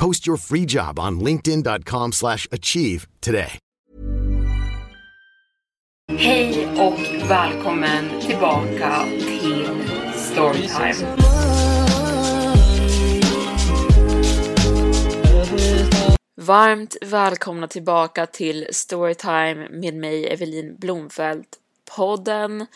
Post your free job on linkedin.com/achieve slash achieve today. Hej och välkommen tillbaka till Storytime. Varmt välkomna tillbaka till Storytime med mig Evelin Blomfelt. Podden.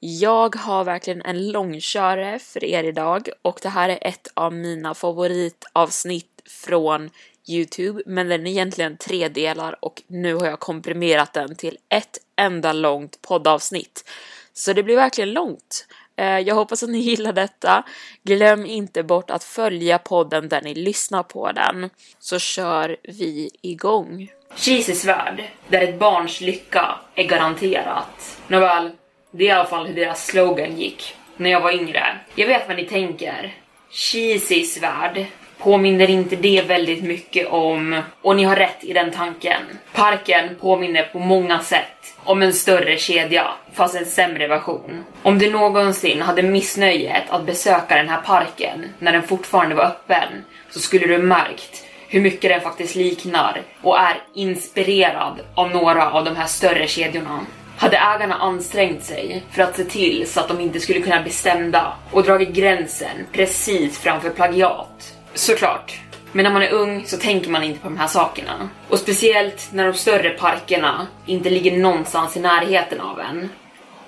Jag har verkligen en långkörare för er idag och det här är ett av mina favoritavsnitt från Youtube, men den är egentligen tre delar och nu har jag komprimerat den till ett enda långt poddavsnitt. Så det blir verkligen långt. Eh, jag hoppas att ni gillar detta. Glöm inte bort att följa podden där ni lyssnar på den. Så kör vi igång. Jesus värld, där ett barns lycka är garanterat. Nåväl, det är i alla fall hur deras slogan gick när jag var yngre. Jag vet vad ni tänker. Cheesys värld. Påminner inte det väldigt mycket om, och ni har rätt i den tanken, parken påminner på många sätt om en större kedja, fast en sämre version. Om du någonsin hade missnöjet att besöka den här parken när den fortfarande var öppen, så skulle du märkt hur mycket den faktiskt liknar och är inspirerad av några av de här större kedjorna. Hade ägarna ansträngt sig för att se till så att de inte skulle kunna bli stämda och dragit gränsen precis framför plagiat? Såklart. Men när man är ung så tänker man inte på de här sakerna. Och speciellt när de större parkerna inte ligger någonstans i närheten av en.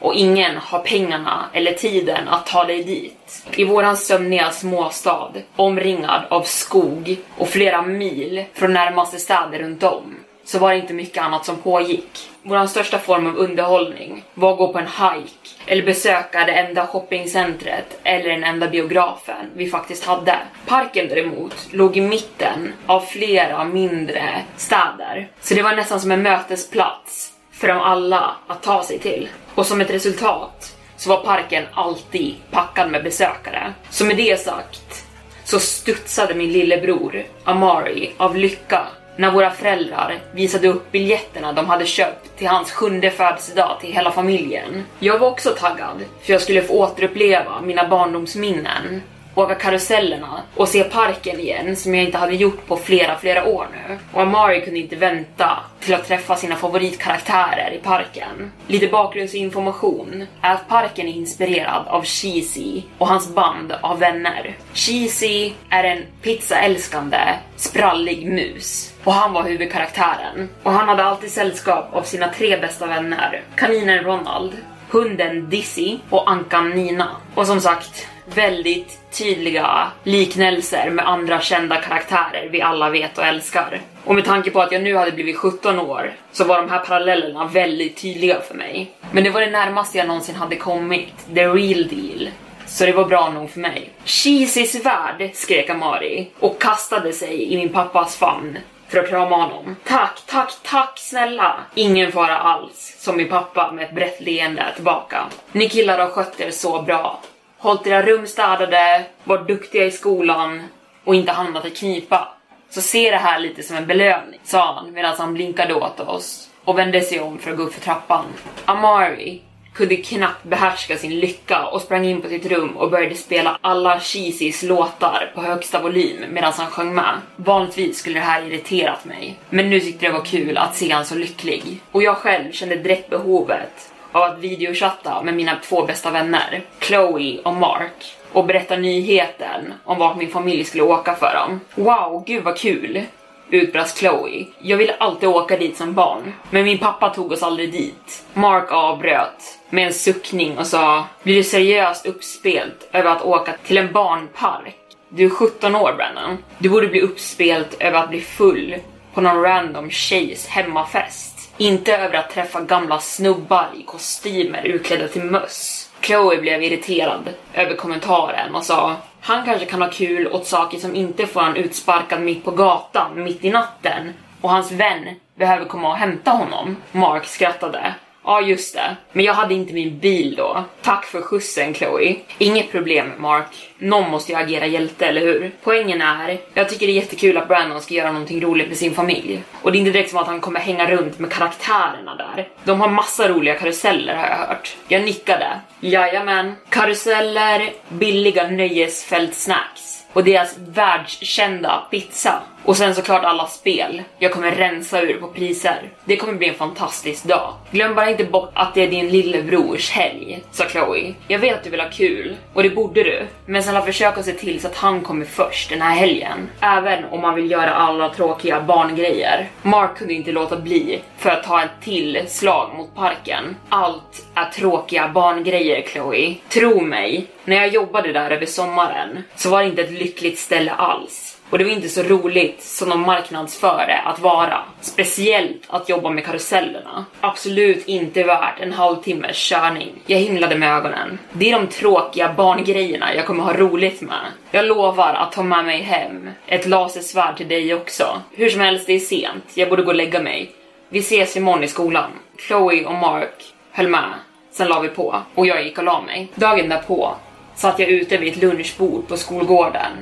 Och ingen har pengarna eller tiden att ta dig dit. I våran sömniga småstad, omringad av skog och flera mil från närmaste städer runt om, så var det inte mycket annat som pågick. Vår största form av underhållning var att gå på en hike eller besöka det enda shoppingcentret eller den enda biografen vi faktiskt hade. Parken däremot låg i mitten av flera mindre städer, så det var nästan som en mötesplats för dem alla att ta sig till. Och som ett resultat så var parken alltid packad med besökare. Så med det sagt så studsade min lillebror Amari av lycka när våra föräldrar visade upp biljetterna de hade köpt till hans sjunde födelsedag till hela familjen. Jag var också taggad, för jag skulle få återuppleva mina barndomsminnen, åka karusellerna och se parken igen som jag inte hade gjort på flera, flera år nu. Och Amari kunde inte vänta till att träffa sina favoritkaraktärer i parken. Lite bakgrundsinformation är att parken är inspirerad av Cheesy och hans band av vänner. Cheesy är en pizzaälskande, sprallig mus och han var huvudkaraktären. Och han hade alltid sällskap av sina tre bästa vänner. Kaninen Ronald, hunden Dizzy och ankan Nina. Och som sagt, väldigt tydliga liknelser med andra kända karaktärer vi alla vet och älskar. Och med tanke på att jag nu hade blivit 17 år så var de här parallellerna väldigt tydliga för mig. Men det var det närmaste jag någonsin hade kommit, the real deal. Så det var bra nog för mig. Cheesys värld, skrek Amari och kastade sig i min pappas famn för att krama honom. Tack, tack, tack snälla! Ingen fara alls, som min pappa med ett brett leende tillbaka. Ni killar har skött er så bra. Hållit era rum städade, varit duktiga i skolan och inte hamnat i knipa. Så se det här lite som en belöning, sa han medan han blinkade åt oss och vände sig om för att gå upp för trappan. Amari kunde knappt behärska sin lycka och sprang in på sitt rum och började spela alla Cheezys låtar på högsta volym medan han sjöng med. Vanligtvis skulle det här irriterat mig, men nu tyckte jag det var kul att se han så lycklig. Och jag själv kände direkt behovet av att videochatta med mina två bästa vänner, Chloe och Mark, och berätta nyheten om vart min familj skulle åka för dem. Wow, gud vad kul! utbrast Chloe. Jag ville alltid åka dit som barn, men min pappa tog oss aldrig dit. Mark avbröt med en suckning och sa Blir du seriöst uppspelt över att åka till en barnpark? Du är 17 år Brennan. Du borde bli uppspelt över att bli full på någon random tjejs hemmafest. Inte över att träffa gamla snubbar i kostymer utklädda till möss. Chloe blev irriterad över kommentaren och sa han kanske kan ha kul åt saker som inte får han utsparkad mitt på gatan mitt i natten och hans vän behöver komma och hämta honom. Mark skrattade. Ja, just det. Men jag hade inte min bil då. Tack för skjutsen, Chloe. Inget problem, Mark. Någon måste ju agera hjälte, eller hur? Poängen är, jag tycker det är jättekul att Brandon ska göra någonting roligt med sin familj. Och det är inte direkt som att han kommer hänga runt med karaktärerna där. De har massa roliga karuseller har jag hört. Jag nickade. Jajamän. Karuseller, billiga nöjesfältsnacks och deras världskända pizza. Och sen såklart alla spel. Jag kommer rensa ur på priser. Det kommer bli en fantastisk dag. Glöm bara inte bort att det är din lillebrors helg, sa Chloe. Jag vet att du vill ha kul, och det borde du. Men snälla försök att se till så att han kommer först den här helgen. Även om man vill göra alla tråkiga barngrejer. Mark kunde inte låta bli för att ta ett till slag mot parken. Allt är tråkiga barngrejer, Chloe. Tro mig, när jag jobbade där över sommaren så var det inte ett lyckligt ställe alls. Och det var inte så roligt som de marknadsförde att vara. Speciellt att jobba med karusellerna. Absolut inte värt en halvtimmes körning. Jag himlade med ögonen. Det är de tråkiga barngrejerna jag kommer ha roligt med. Jag lovar att ta med mig hem ett lasersvärd till dig också. Hur som helst, det är sent. Jag borde gå och lägga mig. Vi ses imorgon i skolan. Chloe och Mark höll med. Sen la vi på och jag gick och la mig. Dagen därpå satt jag ute vid ett lunchbord på skolgården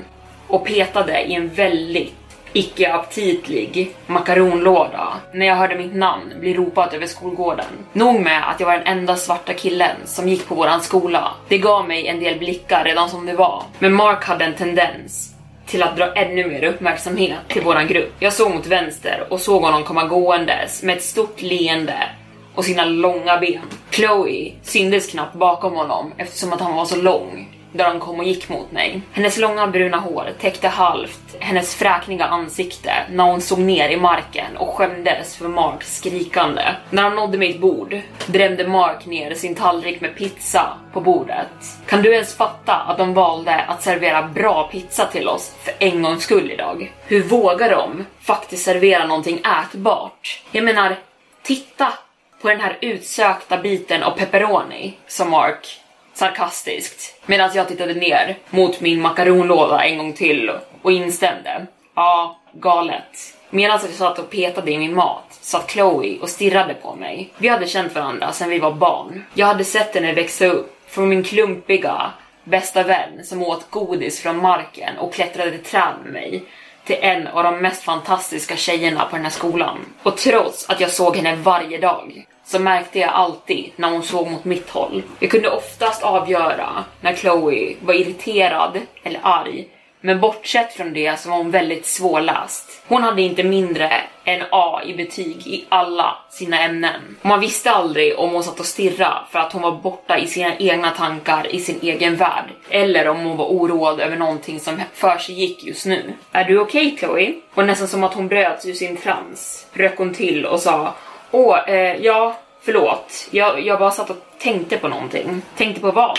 och petade i en väldigt icke-aptitlig makaronlåda när jag hörde mitt namn bli ropat över skolgården. Nog med att jag var den enda svarta killen som gick på våran skola. Det gav mig en del blickar redan som det var. Men Mark hade en tendens till att dra ännu mer uppmärksamhet till våran grupp. Jag såg mot vänster och såg honom komma gåendes med ett stort leende och sina långa ben. Chloe syndes knappt bakom honom eftersom att han var så lång där han kom och gick mot mig. Hennes långa bruna hår täckte halvt hennes fräkniga ansikte när hon såg ner i marken och skämdes för Marks skrikande. När han nådde mitt bord drämde Mark ner sin tallrik med pizza på bordet. Kan du ens fatta att de valde att servera bra pizza till oss för en gångs skull idag? Hur vågar de faktiskt servera någonting ätbart? Jag menar, titta på den här utsökta biten av pepperoni som Mark sarkastiskt medan jag tittade ner mot min makaronlåda en gång till och instämde. Ja, galet. Medan alltså, jag satt och petade i min mat satt Chloe och stirrade på mig. Vi hade känt varandra sedan vi var barn. Jag hade sett henne växa upp från min klumpiga bästa vän som åt godis från marken och klättrade i träd med mig till en av de mest fantastiska tjejerna på den här skolan. Och trots att jag såg henne varje dag så märkte jag alltid när hon såg mot mitt håll. Jag kunde oftast avgöra när Chloe var irriterad eller arg men bortsett från det så var hon väldigt svårläst. Hon hade inte mindre än A i betyg i alla sina ämnen. Man visste aldrig om hon satt och stirrade för att hon var borta i sina egna tankar i sin egen värld. Eller om hon var oroad över någonting som för sig gick just nu. Är du okej okay, Chloe? Och nästan som att hon bröt ur sin trans rök hon till och sa Åh, eh, ja, förlåt. Jag, jag bara satt och tänkte på någonting. Tänkte på vad?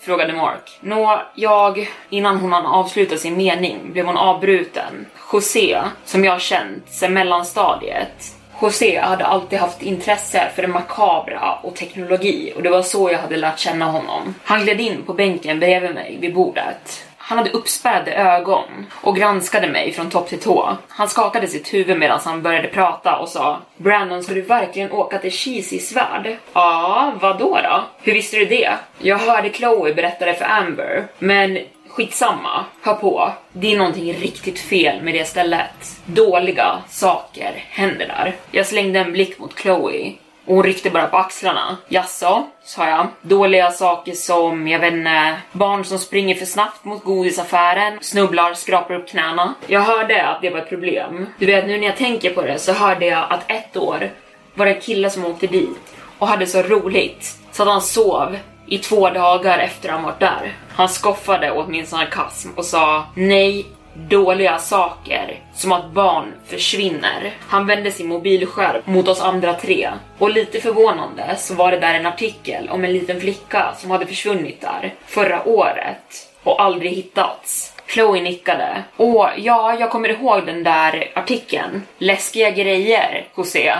Frågade Mark. Nå, jag... Innan hon hann avsluta sin mening blev hon avbruten. José, som jag känt sedan mellanstadiet. José hade alltid haft intresse för det makabra och teknologi och det var så jag hade lärt känna honom. Han gled in på bänken bredvid mig vid bordet. Han hade uppspärrade ögon och granskade mig från topp till tå. Han skakade sitt huvud medan han började prata och sa Brandon, ska du verkligen åka till Cheesys värld?” Ja, vadå då då? Hur visste du det? Jag hörde Chloe berätta det för Amber, men skitsamma, hör på. Det är någonting riktigt fel med det stället. Dåliga saker händer där. Jag slängde en blick mot Chloe och hon ryckte bara på axlarna. Jaså, sa jag. Dåliga saker som, jag vet inte, barn som springer för snabbt mot godisaffären, snubblar, skrapar upp knäna. Jag hörde att det var ett problem. Du vet, nu när jag tänker på det så hörde jag att ett år var det en kille som åkte dit och hade så roligt så att han sov i två dagar efter han varit där. Han skoffade åt min sarkasm och sa nej, dåliga saker, som att barn försvinner. Han vände sin mobilskärm mot oss andra tre och lite förvånande så var det där en artikel om en liten flicka som hade försvunnit där förra året och aldrig hittats. Chloe nickade. Åh, ja, jag kommer ihåg den där artikeln. Läskiga grejer, José,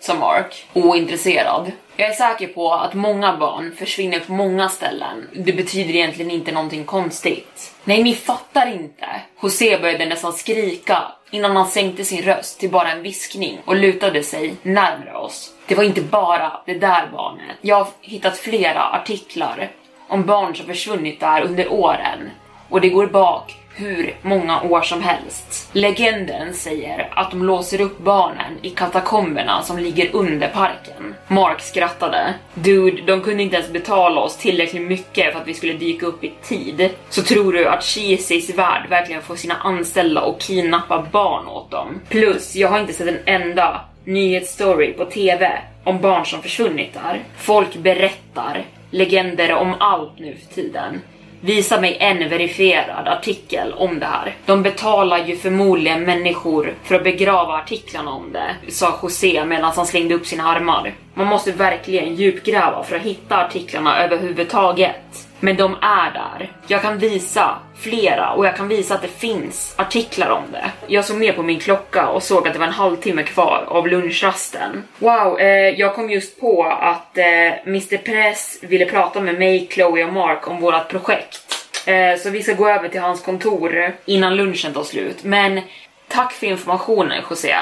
sa Mark, ointresserad. Jag är säker på att många barn försvinner på många ställen. Det betyder egentligen inte någonting konstigt. Nej, ni fattar inte. José började nästan skrika innan han sänkte sin röst till bara en viskning och lutade sig närmare oss. Det var inte bara det där barnet. Jag har hittat flera artiklar om barn som försvunnit där under åren och det går bak hur många år som helst. Legenden säger att de låser upp barnen i katakomberna som ligger under parken. Mark skrattade. Dude, de kunde inte ens betala oss tillräckligt mycket för att vi skulle dyka upp i tid. Så tror du att Cheesys värld verkligen får sina anställda och kidnappa barn åt dem? Plus, jag har inte sett en enda nyhetsstory på TV om barn som försvunnit där. Folk berättar legender om allt nu för tiden. Visa mig en verifierad artikel om det här. De betalar ju förmodligen människor för att begrava artiklarna om det, sa José medan han slängde upp sina armar. Man måste verkligen djupgräva för att hitta artiklarna överhuvudtaget. Men de är där. Jag kan visa flera och jag kan visa att det finns artiklar om det. Jag såg ner på min klocka och såg att det var en halvtimme kvar av lunchrasten. Wow, eh, jag kom just på att eh, Mr Press ville prata med mig, Chloe och Mark om vårt projekt. Eh, så vi ska gå över till hans kontor innan lunchen tar slut. Men tack för informationen José.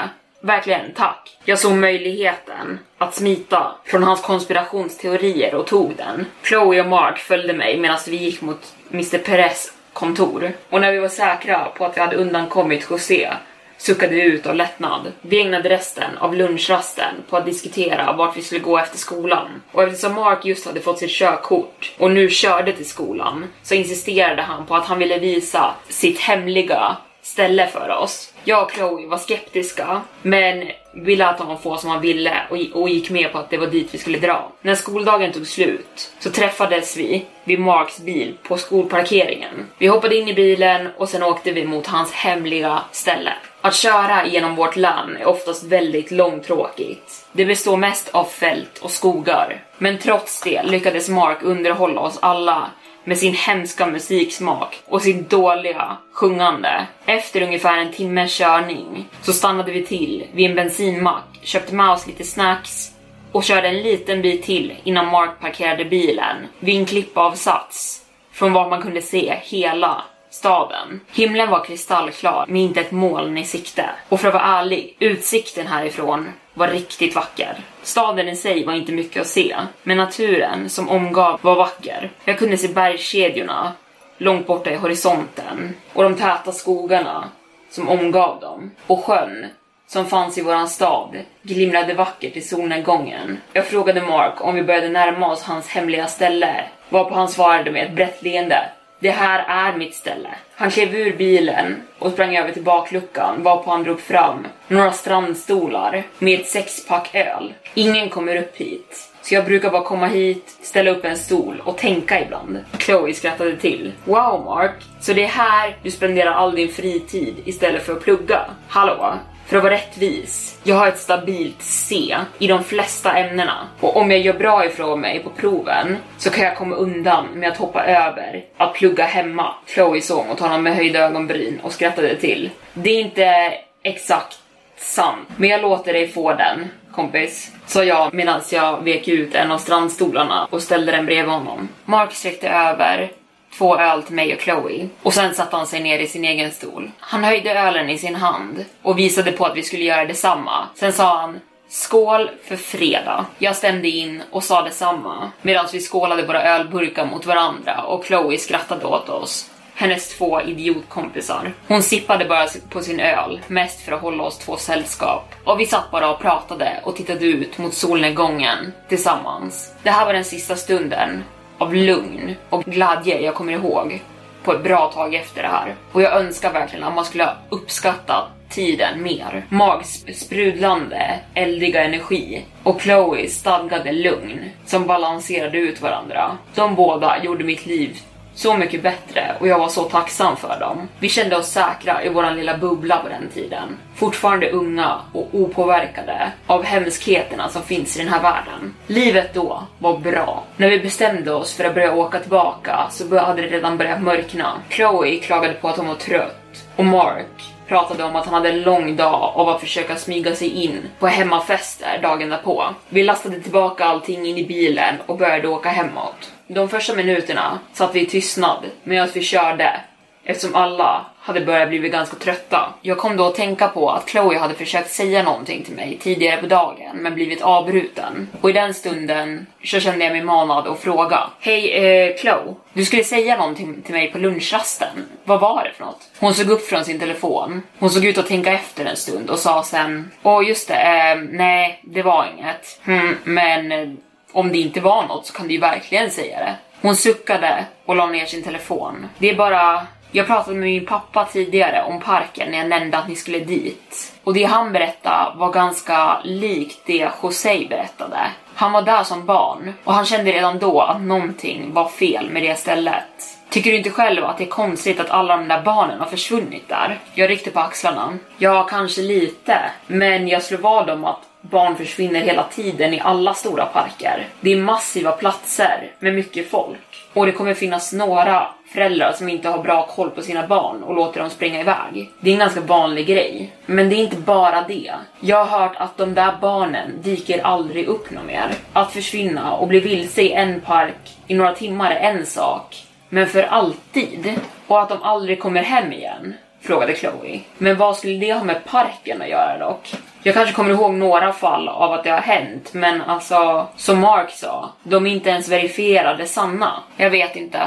Verkligen, tack. Jag såg möjligheten att smita från hans konspirationsteorier och tog den. Chloe och Mark följde mig medan vi gick mot Mr Perez kontor. Och när vi var säkra på att vi hade undankommit José suckade vi ut av lättnad. Vi ägnade resten av lunchrasten på att diskutera vart vi skulle gå efter skolan. Och eftersom Mark just hade fått sitt körkort och nu körde till skolan så insisterade han på att han ville visa sitt hemliga ställe för oss. Jag och Chloe var skeptiska, men vi lät honom få som han ville och, och gick med på att det var dit vi skulle dra. När skoldagen tog slut så träffades vi vid Marks bil på skolparkeringen. Vi hoppade in i bilen och sen åkte vi mot hans hemliga ställe. Att köra genom vårt land är oftast väldigt långtråkigt. Det består mest av fält och skogar. Men trots det lyckades Mark underhålla oss alla med sin hemska musiksmak och sitt dåliga sjungande. Efter ungefär en timmes körning så stannade vi till vid en bensinmack, köpte med oss lite snacks och körde en liten bit till innan Mark parkerade bilen vid en klippavsats från var man kunde se hela staden. Himlen var kristallklar med inte ett moln i sikte. Och för att vara ärlig, utsikten härifrån var riktigt vacker. Staden i sig var inte mycket att se, men naturen som omgav var vacker. Jag kunde se bergskedjorna långt borta i horisonten och de täta skogarna som omgav dem och sjön som fanns i våran stad glimrade vackert i solnedgången. Jag frågade Mark om vi började närma oss hans hemliga ställe, varpå han svarade med ett brett leende. Det här är mitt ställe. Han klev ur bilen och sprang över till bakluckan varpå han drog fram några strandstolar med ett sexpack öl. Ingen kommer upp hit. Så jag brukar bara komma hit, ställa upp en stol och tänka ibland. Chloe skrattade till. Wow Mark, så det är här du spenderar all din fritid istället för att plugga? Hallå? För att vara rättvis, jag har ett stabilt C i de flesta ämnena och om jag gör bra ifrån mig på proven så kan jag komma undan med att hoppa över att plugga hemma. Chloe såg mot honom med höjda ögonbryn och skrattade till. Det är inte exakt sant, men jag låter dig få den kompis, sa jag medan jag vek ut en av strandstolarna och ställde den bredvid honom. Mark sträckte över två öl till mig och Chloe och sen satte han sig ner i sin egen stol. Han höjde ölen i sin hand och visade på att vi skulle göra detsamma. Sen sa han Skål för fredag. Jag stämde in och sa detsamma medan vi skålade våra ölburkar mot varandra och Chloe skrattade åt oss. Hennes två idiotkompisar. Hon sippade bara på sin öl, mest för att hålla oss två sällskap. Och vi satt bara och pratade och tittade ut mot solnedgången tillsammans. Det här var den sista stunden av lugn och glädje jag kommer ihåg på ett bra tag efter det här. Och jag önskar verkligen att man skulle ha uppskattat tiden mer. Magsprudlande, eldiga energi och Chloes stadgade lugn som balanserade ut varandra. De båda gjorde mitt liv så mycket bättre och jag var så tacksam för dem. Vi kände oss säkra i våran lilla bubbla på den tiden. Fortfarande unga och opåverkade av hemskheterna som finns i den här världen. Livet då var bra. När vi bestämde oss för att börja åka tillbaka så hade det redan börjat mörkna. Chloe klagade på att hon var trött och Mark pratade om att han hade en lång dag av att försöka smyga sig in på hemmafester dagen därpå. Vi lastade tillbaka allting in i bilen och började åka hemåt. De första minuterna satt vi i tystnad med att vi körde eftersom alla hade börjat bli ganska trötta. Jag kom då att tänka på att Chloe hade försökt säga någonting till mig tidigare på dagen men blivit avbruten. Och i den stunden så kände jag mig manad att fråga. Hej eh, Chloe, du skulle säga någonting till mig på lunchrasten. Vad var det för något? Hon såg upp från sin telefon. Hon såg ut att tänka efter en stund och sa sen. Åh just det, eh, nej det var inget. Hm, men eh, om det inte var något så kan du ju verkligen säga det. Hon suckade och la ner sin telefon. Det är bara jag pratade med min pappa tidigare om parken när jag nämnde att ni skulle dit. Och det han berättade var ganska likt det José berättade. Han var där som barn och han kände redan då att någonting var fel med det stället. Tycker du inte själv att det är konstigt att alla de där barnen har försvunnit där? Jag ryckte på axlarna. Ja, kanske lite, men jag slår vad om att barn försvinner hela tiden i alla stora parker. Det är massiva platser med mycket folk och det kommer finnas några föräldrar som inte har bra koll på sina barn och låter dem springa iväg. Det är en ganska vanlig grej. Men det är inte bara det. Jag har hört att de där barnen dyker aldrig upp något mer. Att försvinna och bli vilse i en park i några timmar är en sak. Men för alltid. Och att de aldrig kommer hem igen. Frågade Chloe. Men vad skulle det ha med parken att göra dock? Jag kanske kommer ihåg några fall av att det har hänt, men alltså som Mark sa, de är inte ens verifierade sanna. Jag vet inte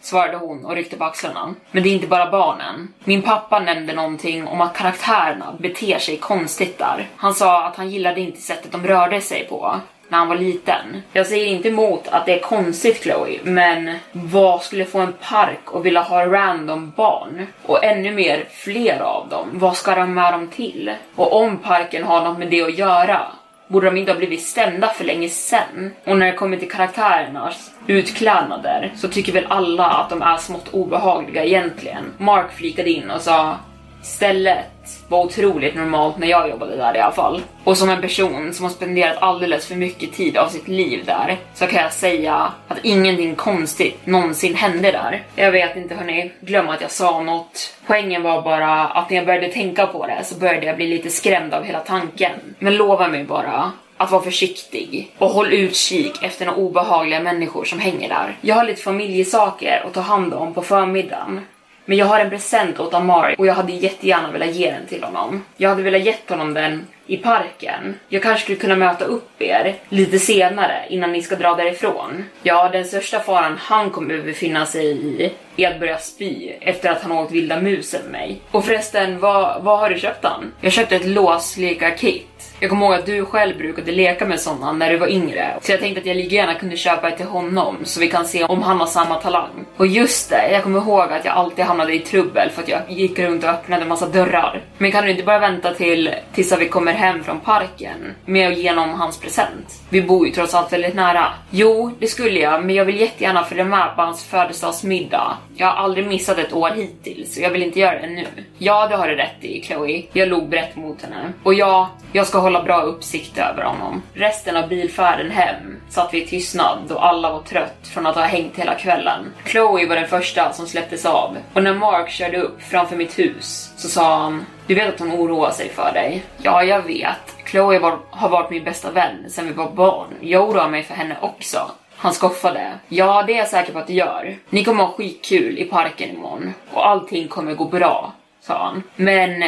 svarade hon och ryckte på axlarna. Men det är inte bara barnen. Min pappa nämnde någonting om att karaktärerna beter sig konstigt där. Han sa att han gillade inte sättet de rörde sig på när han var liten. Jag säger inte emot att det är konstigt Chloe, men vad skulle få en park att vilja ha random barn? Och ännu mer, fler av dem. Vad ska de med dem till? Och om parken har något med det att göra, borde de inte ha blivit stämda för länge sen. Och när det kommer till karaktärernas utklädnader så tycker väl alla att de är smått obehagliga egentligen. Mark flikade in och sa Stället var otroligt normalt när jag jobbade där i alla fall. Och som en person som har spenderat alldeles för mycket tid av sitt liv där så kan jag säga att ingenting konstigt någonsin hände där. Jag vet inte hörni, glöm att jag sa något. Poängen var bara att när jag började tänka på det så började jag bli lite skrämd av hela tanken. Men lova mig bara att vara försiktig och håll utkik efter några obehagliga människor som hänger där. Jag har lite familjesaker att ta hand om på förmiddagen men jag har en present åt Amari och jag hade jättegärna velat ge den till honom. Jag hade velat ge honom den i parken. Jag kanske skulle kunna möta upp er lite senare innan ni ska dra därifrån. Ja, den största faran han kommer befinna sig i är att börja spy efter att han åkt vilda musen med mig. Och förresten, vad, vad har du köpt han? Jag köpte ett låsleka-kit. Jag kommer ihåg att du själv brukade leka med sådana när du var yngre. Så jag tänkte att jag lika gärna kunde köpa ett till honom så vi kan se om han har samma talang. Och just det, jag kommer ihåg att jag alltid hamnade i trubbel för att jag gick runt och öppnade massa dörrar. Men kan du inte bara vänta till tills vi kommer hem från parken med att ge honom hans present? Vi bor ju trots allt väldigt nära. Jo, det skulle jag, men jag vill jättegärna följa med på hans födelsedagsmiddag. Jag har aldrig missat ett år hittills och jag vill inte göra det nu. Ja, det har du rätt i, Chloe. Jag log brett mot henne. Och ja, jag ska hålla Hålla bra uppsikt över honom. Resten av bilfärden hem satt vi i tystnad då alla var trött från att ha hängt hela kvällen. Chloe var den första som släpptes av och när Mark körde upp framför mitt hus så sa han Du vet att hon oroar sig för dig? Ja, jag vet. Chloe var, har varit min bästa vän sedan vi var barn. Jag oroar mig för henne också. Han skoffade. Ja, det är jag säker på att du gör. Ni kommer ha skitkul i parken imorgon och allting kommer gå bra, sa han. Men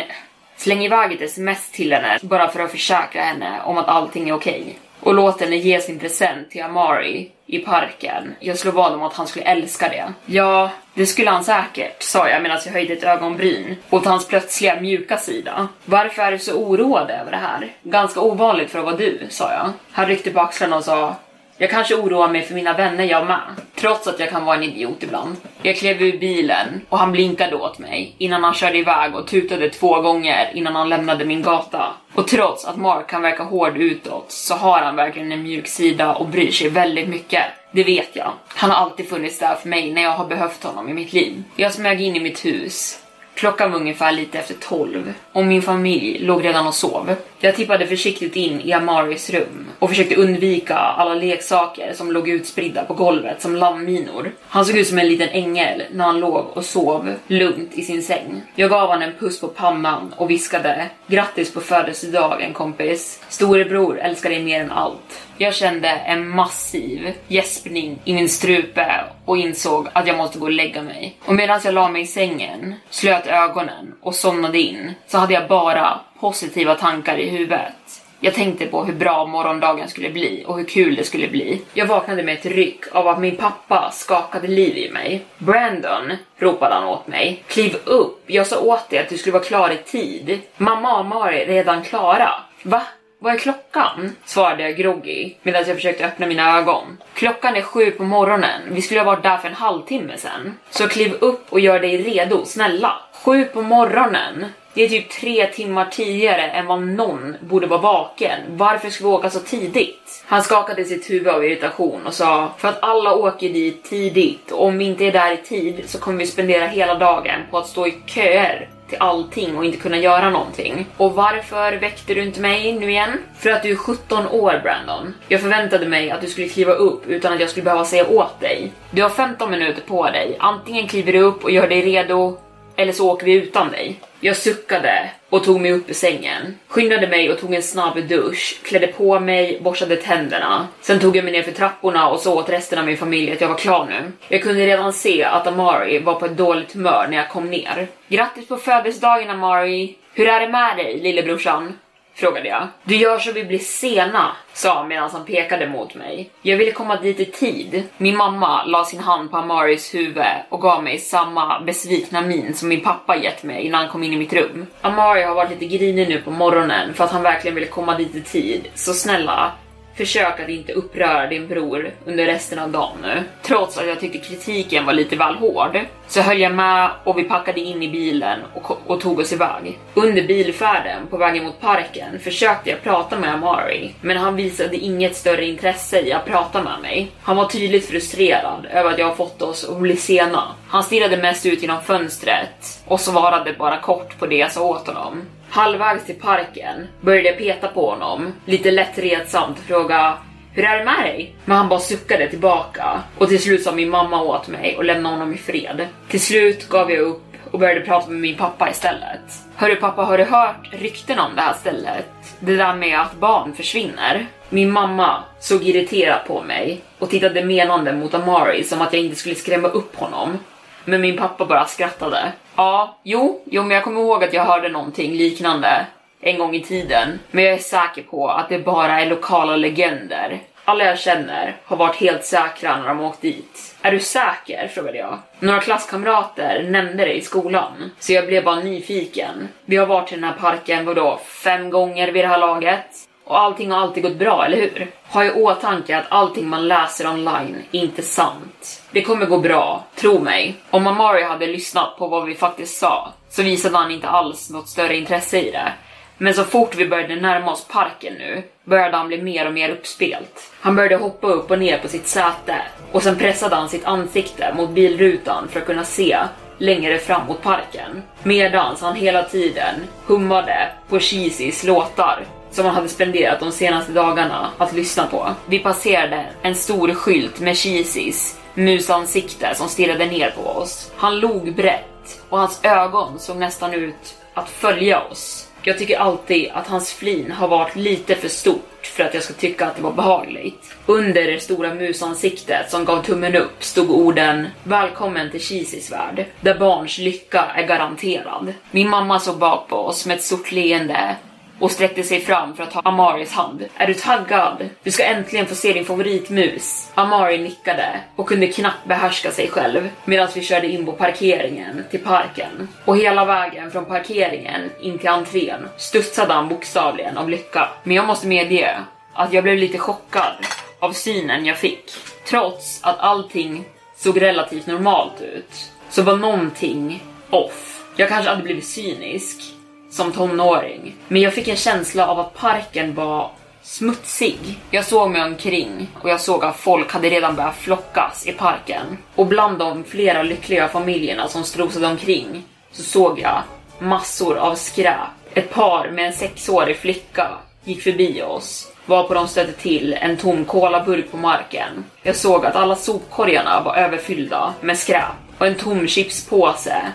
släng iväg ett sms till henne bara för att försäkra henne om att allting är okej. Okay. Och låt henne ge sin present till Amari i parken. Jag slår vad om att han skulle älska det. Ja, det skulle han säkert, sa jag medan jag höjde ett ögonbryn åt hans plötsliga mjuka sida. Varför är du så oroad över det här? Ganska ovanligt för att vara du, sa jag. Han ryckte på axlarna och sa jag kanske oroar mig för mina vänner jag med, trots att jag kan vara en idiot ibland. Jag klev ur bilen och han blinkade åt mig innan han körde iväg och tutade två gånger innan han lämnade min gata. Och trots att Mark kan verka hård utåt så har han verkligen en mjuk sida och bryr sig väldigt mycket. Det vet jag. Han har alltid funnits där för mig när jag har behövt honom i mitt liv. Jag smög in i mitt hus Klockan var ungefär lite efter tolv och min familj låg redan och sov. Jag tippade försiktigt in i Amaris rum och försökte undvika alla leksaker som låg utspridda på golvet som landminor. Han såg ut som en liten ängel när han låg och sov lugnt i sin säng. Jag gav honom en puss på pannan och viskade grattis på födelsedagen kompis. Storebror älskar dig mer än allt. Jag kände en massiv gäspning i min strupe och insåg att jag måste gå och lägga mig. Och medan jag la mig i sängen, slöt ögonen och somnade in så hade jag bara positiva tankar i huvudet. Jag tänkte på hur bra morgondagen skulle bli och hur kul det skulle bli. Jag vaknade med ett ryck av att min pappa skakade liv i mig. Brandon, ropade han åt mig. Kliv upp, jag sa åt dig att du skulle vara klar i tid. Mamma och Mari är redan klara. Va? Vad är klockan? Svarade jag groggy medan jag försökte öppna mina ögon. Klockan är sju på morgonen. Vi skulle ha varit där för en halvtimme sen. Så kliv upp och gör dig redo, snälla. Sju på morgonen. Det är typ tre timmar tidigare än vad någon borde vara vaken. Varför ska vi åka så tidigt? Han skakade sitt huvud av irritation och sa för att alla åker dit tidigt och om vi inte är där i tid så kommer vi spendera hela dagen på att stå i köer till allting och inte kunna göra någonting. Och varför väckte du inte mig nu igen? För att du är 17 år Brandon. Jag förväntade mig att du skulle kliva upp utan att jag skulle behöva säga åt dig. Du har 15 minuter på dig. Antingen kliver du upp och gör dig redo eller så åker vi utan dig. Jag suckade och tog mig upp ur sängen, skyndade mig och tog en snabb dusch, klädde på mig, borstade tänderna. Sen tog jag mig ner för trapporna och sa åt resten av min familj att jag var klar nu. Jag kunde redan se att Amari var på ett dåligt humör när jag kom ner. Grattis på födelsedagen Amari! Hur är det med dig lillebrorsan? Frågade jag. Du gör så vi blir sena, sa han medan han pekade mot mig. Jag ville komma dit i tid. Min mamma la sin hand på Amaris huvud och gav mig samma besvikna min som min pappa gett mig innan han kom in i mitt rum. Amari har varit lite grinig nu på morgonen för att han verkligen ville komma dit i tid. Så snälla, Försök att inte uppröra din bror under resten av dagen nu. Trots att jag tyckte kritiken var lite väl hård så höll jag med och vi packade in i bilen och, och tog oss iväg. Under bilfärden på vägen mot parken försökte jag prata med Amari, men han visade inget större intresse i att prata med mig. Han var tydligt frustrerad över att jag har fått oss att bli sena. Han stirrade mest ut genom fönstret och svarade bara kort på det jag sa åt honom. Halvvägs till parken började jag peta på honom, lite lätt retsamt och fråga hur är det med dig? Men han bara suckade tillbaka och till slut sa min mamma åt mig och lämnade honom i fred. Till slut gav jag upp och började prata med min pappa istället. Hörru pappa, har du hört rykten om det här stället? Det där med att barn försvinner? Min mamma såg irriterat på mig och tittade menande mot Amari som att jag inte skulle skrämma upp honom. Men min pappa bara skrattade. Ja, jo, jo, men jag kommer ihåg att jag hörde någonting liknande en gång i tiden. Men jag är säker på att det bara är lokala legender. Alla jag känner har varit helt säkra när de åkt dit. Är du säker? frågade jag. Några klasskamrater nämnde det i skolan, så jag blev bara nyfiken. Vi har varit i den här parken, vadå, fem gånger vid det här laget? Och allting har alltid gått bra, eller hur? Ha i åtanke att allting man läser online är inte sant. Det kommer gå bra, tro mig. Om Amari hade lyssnat på vad vi faktiskt sa så visade han inte alls något större intresse i det. Men så fort vi började närma oss parken nu började han bli mer och mer uppspelt. Han började hoppa upp och ner på sitt säte och sen pressade han sitt ansikte mot bilrutan för att kunna se längre fram mot parken. Medans han hela tiden hummade på Cheezys låtar som man hade spenderat de senaste dagarna att lyssna på. Vi passerade en stor skylt med Cheezys musansikte som stirrade ner på oss. Han log brett och hans ögon såg nästan ut att följa oss. Jag tycker alltid att hans flin har varit lite för stort för att jag ska tycka att det var behagligt. Under det stora musansiktet som gav tummen upp stod orden Välkommen till Cheezys värld, där barns lycka är garanterad. Min mamma såg bak på oss med ett stort leende och sträckte sig fram för att ta Amaris hand. Är du taggad? Du ska äntligen få se din favoritmus. Amari nickade och kunde knappt behärska sig själv medan vi körde in på parkeringen till parken. Och hela vägen från parkeringen in till entrén studsade han bokstavligen av lycka. Men jag måste medge att jag blev lite chockad av synen jag fick. Trots att allting såg relativt normalt ut så var någonting off. Jag kanske hade blivit cynisk som tonåring, men jag fick en känsla av att parken var smutsig. Jag såg mig omkring och jag såg att folk hade redan börjat flockas i parken. Och bland de flera lyckliga familjerna som strosade omkring så såg jag massor av skräp. Ett par med en sexårig flicka gick förbi oss varpå de stötte till en tom kolaburk på marken. Jag såg att alla sopkorgarna var överfyllda med skräp och en tom chipspåse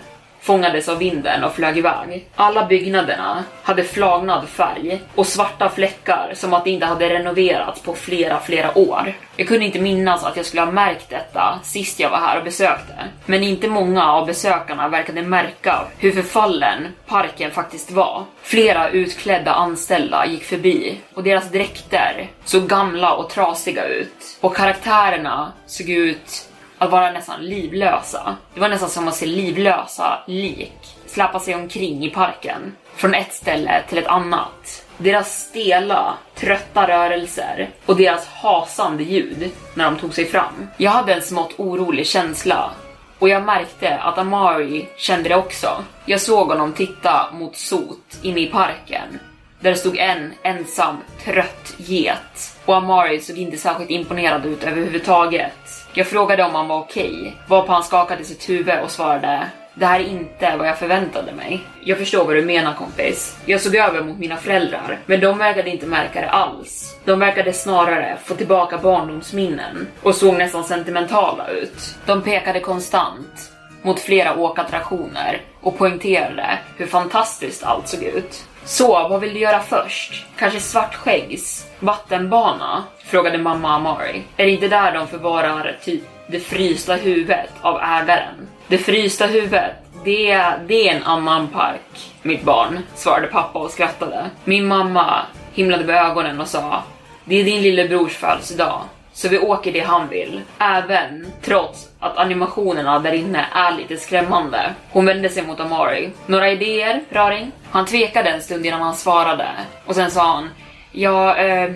fångades av vinden och flög iväg. Alla byggnaderna hade flagnad färg och svarta fläckar som att det inte hade renoverats på flera, flera år. Jag kunde inte minnas att jag skulle ha märkt detta sist jag var här och besökte. Men inte många av besökarna verkade märka hur förfallen parken faktiskt var. Flera utklädda anställda gick förbi och deras dräkter såg gamla och trasiga ut. Och karaktärerna såg ut att vara nästan livlösa. Det var nästan som att se livlösa lik släpa sig omkring i parken från ett ställe till ett annat. Deras stela, trötta rörelser och deras hasande ljud när de tog sig fram. Jag hade en smått orolig känsla och jag märkte att Amari kände det också. Jag såg honom titta mot sot inne i parken där det stod en ensam trött get och Amari såg inte särskilt imponerad ut överhuvudtaget. Jag frågade om han var okej, okay, varpå han skakade sitt huvud och svarade det här är inte vad jag förväntade mig. Jag förstår vad du menar kompis. Jag såg över mot mina föräldrar, men de verkade inte märka det alls. De verkade snarare få tillbaka barndomsminnen och såg nästan sentimentala ut. De pekade konstant mot flera åkattraktioner och poängterade hur fantastiskt allt såg ut. Så, vad vill du göra först? Kanske svartskäggs vattenbana? Frågade mamma Amari. Är det inte där de förvarar typ det frysta huvudet av ägaren? Det frysta huvudet, det, det är en annan park, mitt barn, svarade pappa och skrattade. Min mamma himlade med ögonen och sa Det är din lillebrors födelsedag. Så vi åker det han vill. Även trots att animationerna där inne är lite skrämmande. Hon vände sig mot Amari. Några idéer, Raring? Han tvekade en stund innan han svarade. Och sen sa han, ja, eh,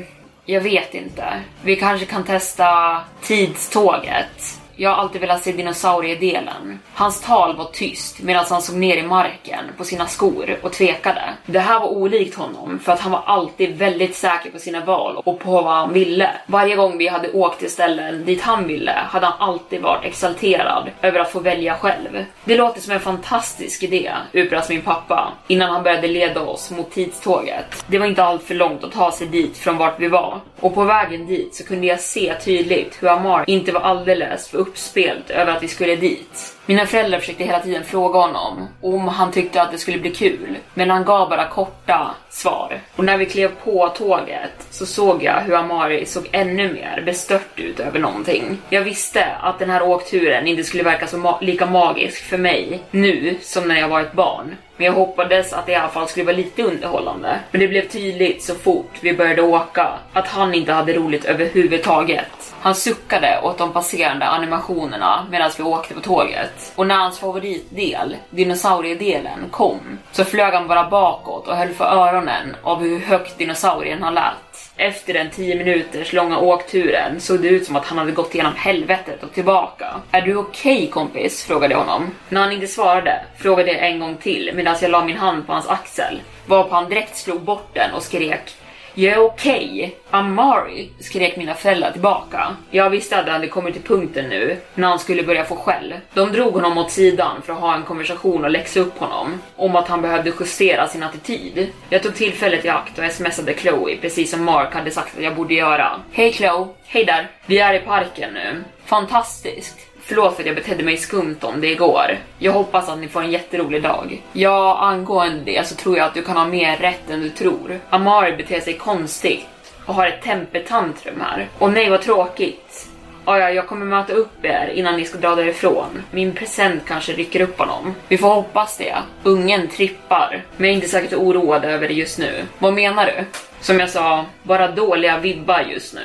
jag vet inte. Vi kanske kan testa tidståget. Jag har alltid velat se dinosauriedelen. Hans tal var tyst medan han såg ner i marken på sina skor och tvekade. Det här var olikt honom för att han var alltid väldigt säker på sina val och på vad han ville. Varje gång vi hade åkt till ställen dit han ville hade han alltid varit exalterad över att få välja själv. Det låter som en fantastisk idé, utbrast min pappa innan han började leda oss mot tidståget. Det var inte allt för långt att ta sig dit från vart vi var och på vägen dit så kunde jag se tydligt hur Amar inte var alldeles för uppspelt över att vi skulle dit. Mina föräldrar försökte hela tiden fråga honom om han tyckte att det skulle bli kul, men han gav bara korta svar. Och när vi klev på tåget så såg jag hur Amari såg ännu mer bestört ut över någonting. Jag visste att den här åkturen inte skulle verka så ma lika magisk för mig nu som när jag var ett barn. Men jag hoppades att det i alla fall skulle vara lite underhållande. Men det blev tydligt så fort vi började åka att han inte hade roligt överhuvudtaget. Han suckade åt de passerande animationerna medan vi åkte på tåget. Och när hans favoritdel, dinosauriedelen, kom så flög han bara bakåt och höll för öronen av hur högt dinosaurien har lät. Efter den 10 minuters långa åkturen såg det ut som att han hade gått igenom helvetet och tillbaka. Är du okej okay, kompis? frågade jag honom. När han inte svarade frågade jag en gång till medan jag la min hand på hans axel. Varpå han direkt slog bort den och skrek jag är okej. Okay. Amari, skrek mina föräldrar tillbaka. Jag visste att det hade kommit till punkten nu, när han skulle börja få skäll. De drog honom åt sidan för att ha en konversation och läxa upp honom om att han behövde justera sin attityd. Jag tog tillfället i akt och smsade Chloe, precis som Mark hade sagt att jag borde göra. Hej Chloe, hej där. Vi är i parken nu. Fantastiskt. Förlåt för att jag betedde mig skumt om det igår. Jag hoppas att ni får en jätterolig dag. Ja, angående det så tror jag att du kan ha mer rätt än du tror. Amari beter sig konstigt och har ett tempertantrum här. Och nej, vad tråkigt. Ja, ja, jag kommer möta upp er innan ni ska dra därifrån. Min present kanske rycker upp honom. Vi får hoppas det. Ungen trippar, men jag är inte säkert oroad över det just nu. Vad menar du? Som jag sa, bara dåliga vibbar just nu.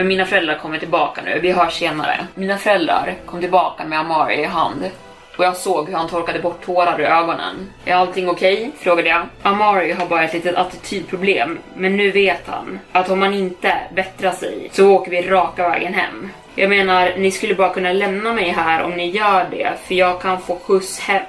Men mina föräldrar kommer tillbaka nu, vi hörs senare. Mina föräldrar kom tillbaka med Amari i hand och jag såg hur han torkade bort tårar ur ögonen. Är allting okej? Okay? frågade jag. Amari har bara ett litet attitydproblem, men nu vet han att om han inte bättrar sig så åker vi raka vägen hem. Jag menar, ni skulle bara kunna lämna mig här om ni gör det, för jag kan få skjuts hem.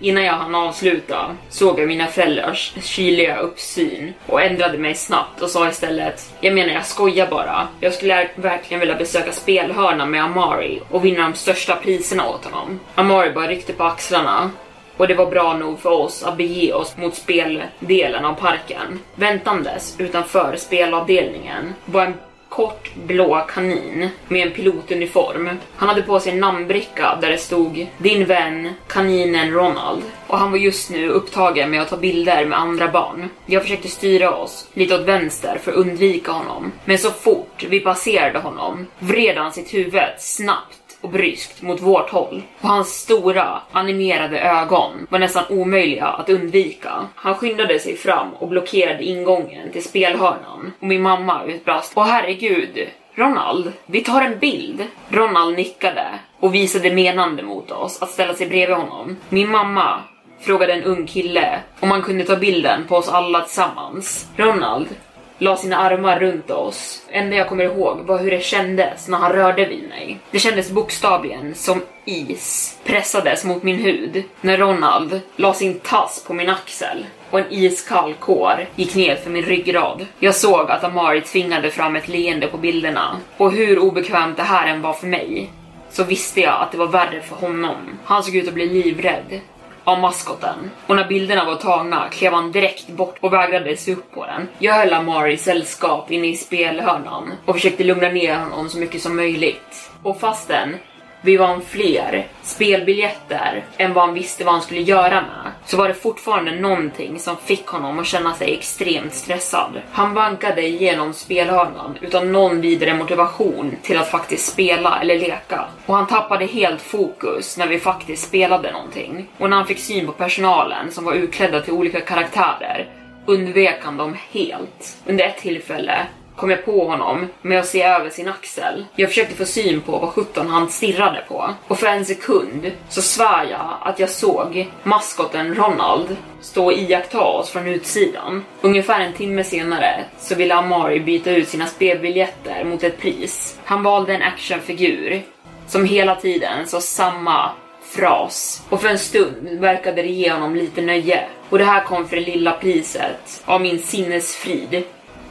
Innan jag hann avsluta såg jag mina föräldrars kyliga uppsyn och ändrade mig snabbt och sa istället Jag menar jag skojar bara. Jag skulle verkligen vilja besöka spelhörnan med Amari och vinna de största priserna åt honom. Amari bara ryckte på axlarna och det var bra nog för oss att bege oss mot speldelen av parken. Väntandes utanför spelavdelningen var en kort blå kanin med en pilotuniform. Han hade på sig en namnbricka där det stod Din vän kaninen Ronald och han var just nu upptagen med att ta bilder med andra barn. Jag försökte styra oss lite åt vänster för att undvika honom, men så fort vi passerade honom vred han sitt huvud snabbt och bryskt mot vårt håll. Och hans stora, animerade ögon var nästan omöjliga att undvika. Han skyndade sig fram och blockerade ingången till spelhörnan. Och min mamma utbrast Åh herregud, Ronald, vi tar en bild. Ronald nickade och visade menande mot oss att ställa sig bredvid honom. Min mamma frågade en ung kille om han kunde ta bilden på oss alla tillsammans. Ronald la sina armar runt oss. Enda jag kommer ihåg var hur det kändes när han rörde vid mig. Det kändes bokstavligen som is pressades mot min hud när Ronald la sin tass på min axel och en iskall kår gick ner för min ryggrad. Jag såg att Amari tvingade fram ett leende på bilderna och hur obekvämt det här än var för mig så visste jag att det var värre för honom. Han såg ut att bli livrädd av maskoten. Och när bilderna var tagna klev han direkt bort och vägrade se upp på den. Jag höll Amari i sällskap inne i spelhörnan och försökte lugna ner honom så mycket som möjligt. Och fastän vi vann fler spelbiljetter än vad han visste vad han skulle göra med, så var det fortfarande någonting som fick honom att känna sig extremt stressad. Han vankade igenom spelhörnan utan någon vidare motivation till att faktiskt spela eller leka. Och han tappade helt fokus när vi faktiskt spelade någonting. Och när han fick syn på personalen som var utklädda till olika karaktärer undvek han dem helt. Under ett tillfälle kom jag på honom med att se över sin axel. Jag försökte få syn på vad sjutton han stirrade på. Och för en sekund så svär jag att jag såg maskoten Ronald stå och iaktta oss från utsidan. Ungefär en timme senare så ville Amari byta ut sina spelbiljetter mot ett pris. Han valde en actionfigur som hela tiden sa samma fras och för en stund verkade det ge honom lite nöje. Och det här kom för det lilla priset av min sinnesfrid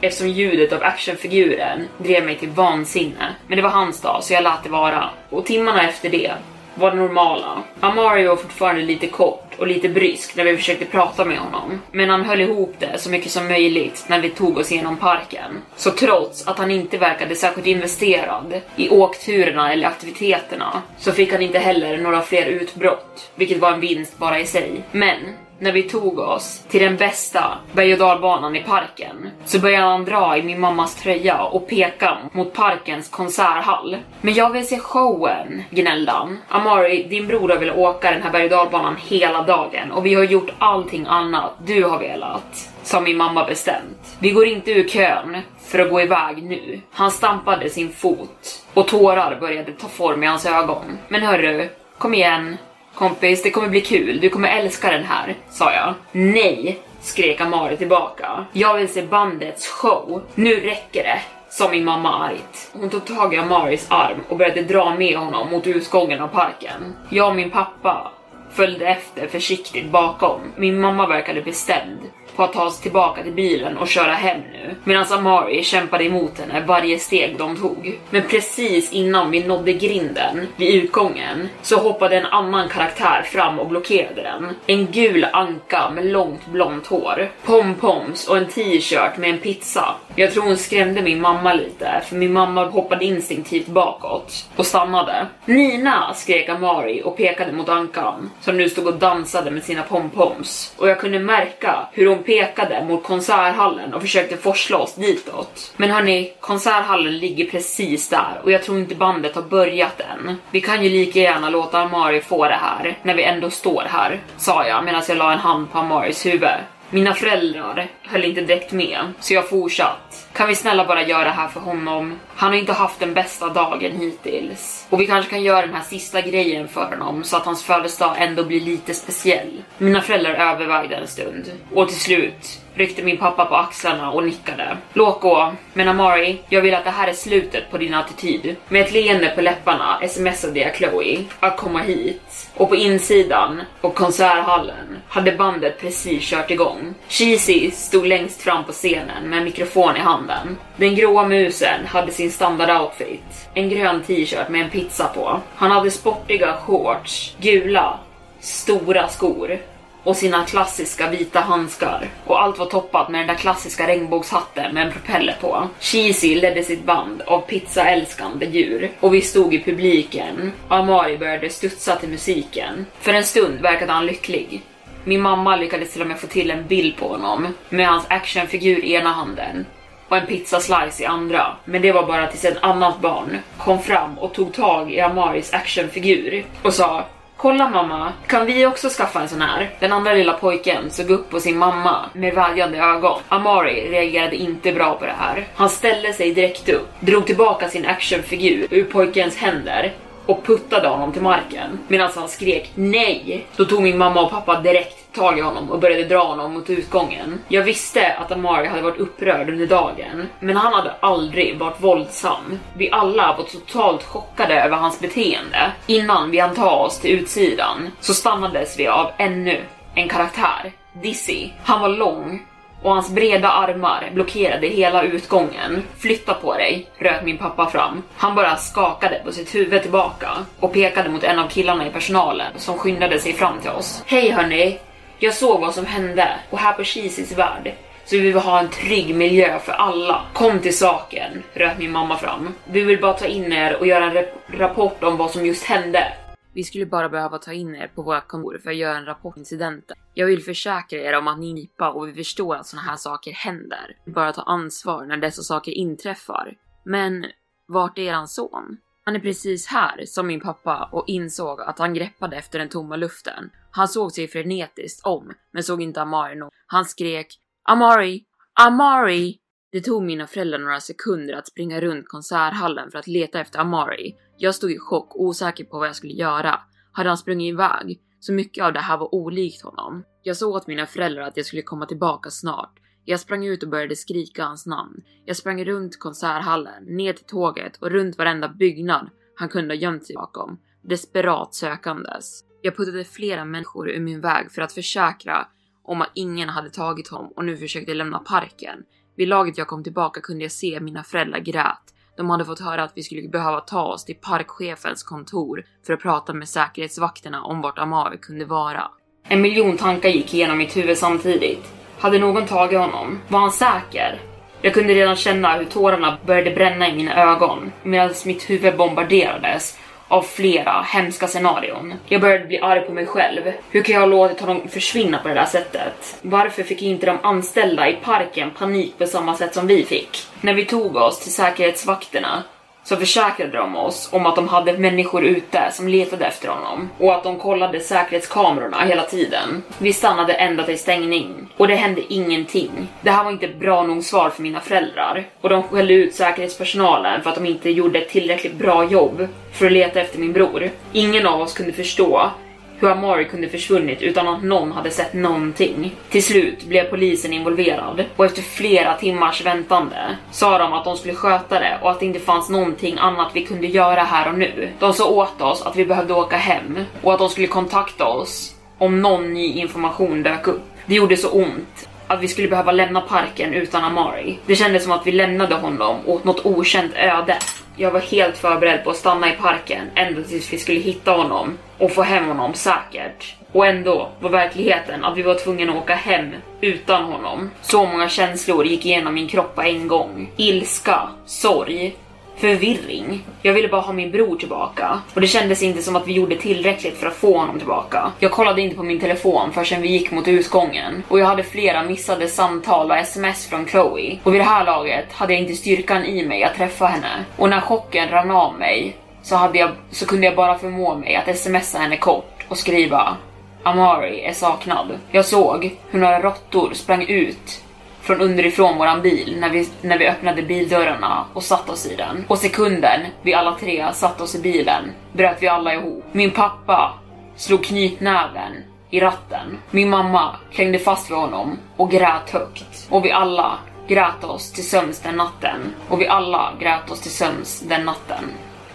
eftersom ljudet av actionfiguren drev mig till vansinne. Men det var hans dag så jag lät det vara. Och timmarna efter det var det normala. Amari var fortfarande lite kort och lite brysk när vi försökte prata med honom. Men han höll ihop det så mycket som möjligt när vi tog oss igenom parken. Så trots att han inte verkade särskilt investerad i åkturerna eller aktiviteterna så fick han inte heller några fler utbrott, vilket var en vinst bara i sig. Men när vi tog oss till den bästa berg och dalbanan i parken så började han dra i min mammas tröja och peka mot parkens konserthall. Men jag vill se showen, gnällde han. Amari, din bror har velat åka den här berg och dalbanan hela dagen och vi har gjort allting annat du har velat. Sa min mamma bestämt. Vi går inte ur kön för att gå iväg nu. Han stampade sin fot och tårar började ta form i hans ögon. Men hörru, kom igen. Kompis, det kommer bli kul. Du kommer älska den här, sa jag. Nej, skrek Amari tillbaka. Jag vill se bandets show. Nu räcker det sa min mamma argt. Hon tog tag i Amaris arm och började dra med honom mot utgången av parken. Jag och min pappa följde efter försiktigt bakom. Min mamma verkade bestämd på att ta sig tillbaka till bilen och köra hem nu. Medan Amari kämpade emot henne varje steg de tog. Men precis innan vi nådde grinden vid utgången så hoppade en annan karaktär fram och blockerade den. En gul anka med långt blont hår, pompoms och en t-shirt med en pizza. Jag tror hon skrämde min mamma lite för min mamma hoppade instinktivt bakåt och stannade. Nina! skrek Amari och pekade mot ankan som nu stod och dansade med sina pompoms och jag kunde märka hur hon pekade mot konserthallen och försökte forsla oss ditåt. Men hörni, konserthallen ligger precis där och jag tror inte bandet har börjat än. Vi kan ju lika gärna låta Amari få det här när vi ändå står här, sa jag medan jag la en hand på Amaris huvud. Mina föräldrar höll inte direkt med, så jag fortsatt. Kan vi snälla bara göra det här för honom? Han har inte haft den bästa dagen hittills. Och vi kanske kan göra den här sista grejen för honom så att hans födelsedag ändå blir lite speciell. Mina föräldrar övervägde en stund och till slut ryckte min pappa på axlarna och nickade. Låt gå, men Amari, jag vill att det här är slutet på din attityd. Med ett leende på läpparna smsade jag Chloe att komma hit. Och på insidan, på konserthallen, hade bandet precis kört igång. Cheesy stod längst fram på scenen med en mikrofon i handen. Den gråa musen hade sin standardoutfit. En grön t-shirt med en pizza på. Han hade sportiga shorts, gula, stora skor och sina klassiska vita handskar. Och allt var toppat med den där klassiska regnbågshatten med en propeller på. Cheesy ledde sitt band av pizzaälskande djur och vi stod i publiken. och Amari började studsa till musiken. För en stund verkade han lycklig. Min mamma lyckades till och med få till en bild på honom med hans actionfigur i ena handen och en pizzaslice i andra. Men det var bara tills ett annat barn kom fram och tog tag i Amaris actionfigur och sa Kolla mamma, kan vi också skaffa en sån här? Den andra lilla pojken såg upp på sin mamma med vädjande ögon. Amari reagerade inte bra på det här. Han ställde sig direkt upp, drog tillbaka sin actionfigur ur pojkens händer och puttade honom till marken medan han skrek nej. Då tog min mamma och pappa direkt tag i honom och började dra honom mot utgången. Jag visste att Amari hade varit upprörd under dagen, men han hade aldrig varit våldsam. Vi alla var totalt chockade över hans beteende. Innan vi hann ta oss till utsidan så stannades vi av ännu en karaktär, Dizzy. Han var lång och hans breda armar blockerade hela utgången. Flytta på dig, röt min pappa fram. Han bara skakade på sitt huvud tillbaka och pekade mot en av killarna i personalen som skyndade sig fram till oss. Hej hörni! Jag såg vad som hände och här på Cheezys värld så vi vill ha en trygg miljö för alla. Kom till saken, röt min mamma fram. Vi vill bara ta in er och göra en rapport om vad som just hände. Vi skulle bara behöva ta in er på våra kontor för att göra en rapport om incidenten. Jag vill försäkra er om att ni är nipa och vi förstår att såna här saker händer. Bara ta ansvar när dessa saker inträffar. Men vart är eran son? Han är precis här, som min pappa och insåg att han greppade efter den tomma luften. Han såg sig frenetiskt om, men såg inte Amari nog. Han skrek Amari! Amari! Det tog mina föräldrar några sekunder att springa runt konserthallen för att leta efter Amari. Jag stod i chock, osäker på vad jag skulle göra. Hade han sprungit iväg? Så mycket av det här var olikt honom. Jag sa åt mina föräldrar att jag skulle komma tillbaka snart. Jag sprang ut och började skrika hans namn. Jag sprang runt konserthallen, ner till tåget och runt varenda byggnad han kunde ha gömt sig bakom, desperat sökandes. Jag puttade flera människor ur min väg för att försäkra om att ingen hade tagit honom och nu försökte lämna parken. Vid laget jag kom tillbaka kunde jag se mina föräldrar grät. De hade fått höra att vi skulle behöva ta oss till parkchefens kontor för att prata med säkerhetsvakterna om vart Amar kunde vara. En miljon tankar gick igenom mitt huvud samtidigt. Hade någon tagit honom? Var han säker? Jag kunde redan känna hur tårarna började bränna i mina ögon medan mitt huvud bombarderades av flera hemska scenarion. Jag började bli arg på mig själv. Hur kan jag ha låtit honom försvinna på det där sättet? Varför fick inte de anställda i parken panik på samma sätt som vi fick? När vi tog oss till säkerhetsvakterna så försäkrade de oss om att de hade människor ute som letade efter honom och att de kollade säkerhetskamerorna hela tiden. Vi stannade ända till stängning och det hände ingenting. Det här var inte ett bra nog svar för mina föräldrar och de skällde ut säkerhetspersonalen för att de inte gjorde ett tillräckligt bra jobb för att leta efter min bror. Ingen av oss kunde förstå hur Amari kunde försvunnit utan att någon hade sett någonting. Till slut blev polisen involverad och efter flera timmars väntande sa de att de skulle sköta det och att det inte fanns någonting annat vi kunde göra här och nu. De sa åt oss att vi behövde åka hem och att de skulle kontakta oss om någon ny information dök upp. Det gjorde så ont att vi skulle behöva lämna parken utan Amari. Det kändes som att vi lämnade honom åt något okänt öde. Jag var helt förberedd på att stanna i parken ända tills vi skulle hitta honom och få hem honom säkert. Och ändå var verkligheten att vi var tvungna att åka hem utan honom. Så många känslor gick igenom min kropp på en gång. Ilska, sorg, förvirring. Jag ville bara ha min bror tillbaka och det kändes inte som att vi gjorde tillräckligt för att få honom tillbaka. Jag kollade inte på min telefon förrän vi gick mot utgången och jag hade flera missade samtal och sms från Chloe och vid det här laget hade jag inte styrkan i mig att träffa henne och när chocken rann av mig så, hade jag, så kunde jag bara förmå mig att smsa henne kort och skriva Amari är saknad. Jag såg hur några råttor sprang ut från underifrån våran bil när vi, när vi öppnade bildörrarna och satte oss i den. Och sekunden vi alla tre satte oss i bilen bröt vi alla ihop. Min pappa slog knytnäven i ratten. Min mamma klängde fast vid honom och grät högt. Och vi alla grät oss till sömns den natten. Och vi alla grät oss till sömns den natten.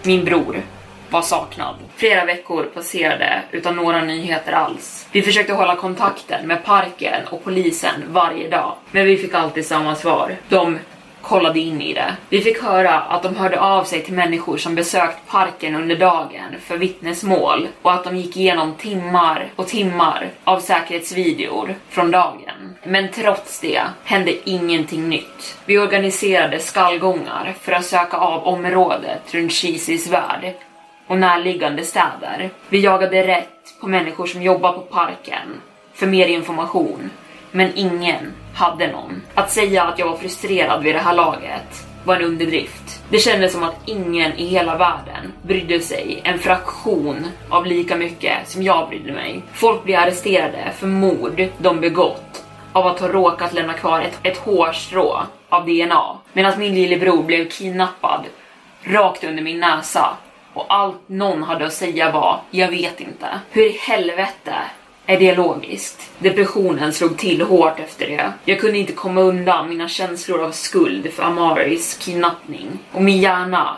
Min bror var saknad. Flera veckor passerade utan några nyheter alls. Vi försökte hålla kontakten med parken och polisen varje dag, men vi fick alltid samma svar. De kollade in i det. Vi fick höra att de hörde av sig till människor som besökt parken under dagen för vittnesmål och att de gick igenom timmar och timmar av säkerhetsvideor från dagen. Men trots det hände ingenting nytt. Vi organiserade skallgångar för att söka av området runt Cheesys värld och närliggande städer. Vi jagade rätt på människor som jobbar på parken för mer information, men ingen hade någon. Att säga att jag var frustrerad vid det här laget var en underdrift. Det kändes som att ingen i hela världen brydde sig en fraktion av lika mycket som jag brydde mig. Folk blir arresterade för mord de begått av att ha råkat lämna kvar ett, ett hårstrå av DNA medan min lillebror blev kidnappad rakt under min näsa och allt någon hade att säga var “jag vet inte”. Hur i helvete är det logiskt? Depressionen slog till hårt efter det. Jag kunde inte komma undan mina känslor av skuld för Amaris kidnappning och min hjärna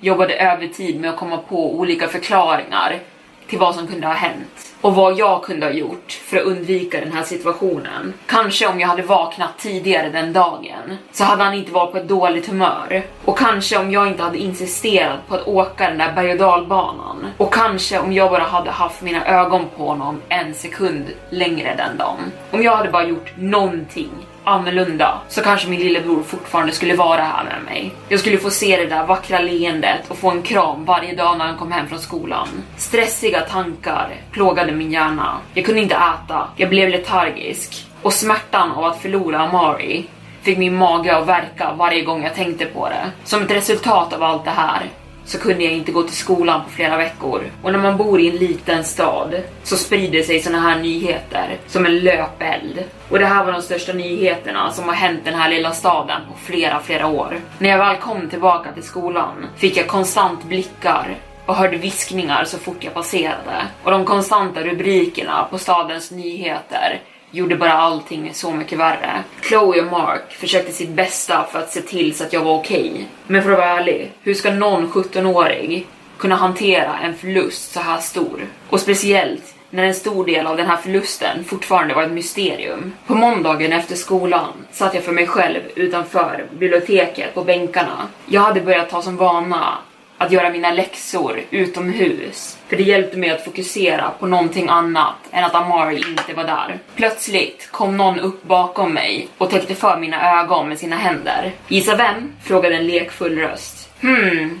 jobbade övertid med att komma på olika förklaringar till vad som kunde ha hänt och vad jag kunde ha gjort för att undvika den här situationen. Kanske om jag hade vaknat tidigare den dagen så hade han inte varit på ett dåligt humör. Och kanske om jag inte hade insisterat på att åka den där berg och dalbanan. Och kanske om jag bara hade haft mina ögon på honom en sekund längre den dagen. Om jag hade bara gjort någonting annorlunda så kanske min lillebror fortfarande skulle vara här med mig. Jag skulle få se det där vackra leendet och få en kram varje dag när han kom hem från skolan. Stressiga tankar plågade min hjärna. Jag kunde inte äta, jag blev letargisk och smärtan av att förlora Amari fick min mage att verka varje gång jag tänkte på det. Som ett resultat av allt det här så kunde jag inte gå till skolan på flera veckor. Och när man bor i en liten stad så sprider sig såna här nyheter som en löpeld. Och det här var de största nyheterna som har hänt den här lilla staden på flera, flera år. När jag väl kom tillbaka till skolan fick jag konstant blickar och hörde viskningar så fort jag passerade. Och de konstanta rubrikerna på stadens nyheter gjorde bara allting så mycket värre. Chloe och Mark försökte sitt bästa för att se till så att jag var okej. Okay. Men för att vara ärlig, hur ska någon 17-åring kunna hantera en förlust så här stor? Och speciellt när en stor del av den här förlusten fortfarande var ett mysterium. På måndagen efter skolan satt jag för mig själv utanför biblioteket på bänkarna. Jag hade börjat ta som vana att göra mina läxor utomhus. För det hjälpte mig att fokusera på någonting annat än att Amari inte var där. Plötsligt kom någon upp bakom mig och täckte för mina ögon med sina händer. Gissa vem? frågade en lekfull röst. Hmm,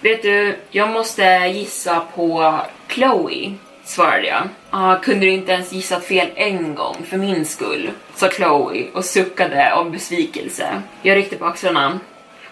vet du, jag måste gissa på Chloe svarade jag. Ah, kunde du inte ens gissat fel en gång för min skull? sa Chloe och suckade av besvikelse. Jag ryckte på axlarna.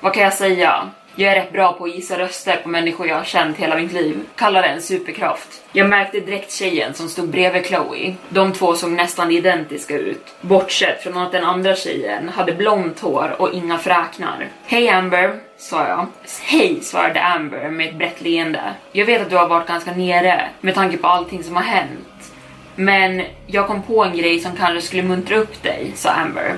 Vad kan jag säga? Jag är rätt bra på att gissa röster på människor jag har känt hela mitt liv. Kalla det en superkraft. Jag märkte direkt tjejen som stod bredvid Chloe. De två såg nästan identiska ut. Bortsett från att den andra tjejen hade blont hår och inga fräknar. Hej Amber, sa jag. Hej, svarade Amber med ett brett leende. Jag vet att du har varit ganska nere med tanke på allting som har hänt. Men jag kom på en grej som kanske skulle muntra upp dig, sa Amber.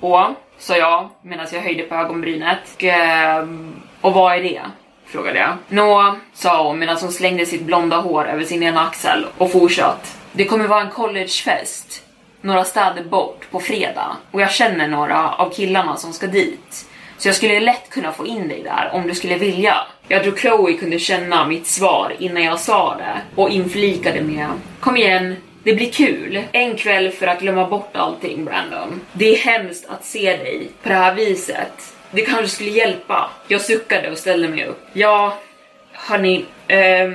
Och, sa jag medan jag höjde på ögonbrynet. Och, ehm, och vad är det? Frågade jag. Nå, sa hon medan hon slängde sitt blonda hår över sin ena axel och fortsatt. Det kommer vara en collegefest några städer bort på fredag och jag känner några av killarna som ska dit. Så jag skulle lätt kunna få in dig där om du skulle vilja. Jag tror Chloe kunde känna mitt svar innan jag sa det och inflikade med Kom igen, det blir kul. En kväll för att glömma bort allting Brandon. Det är hemskt att se dig på det här viset. Det kanske skulle hjälpa. Jag suckade och ställde mig upp. Ja, hörni, eh,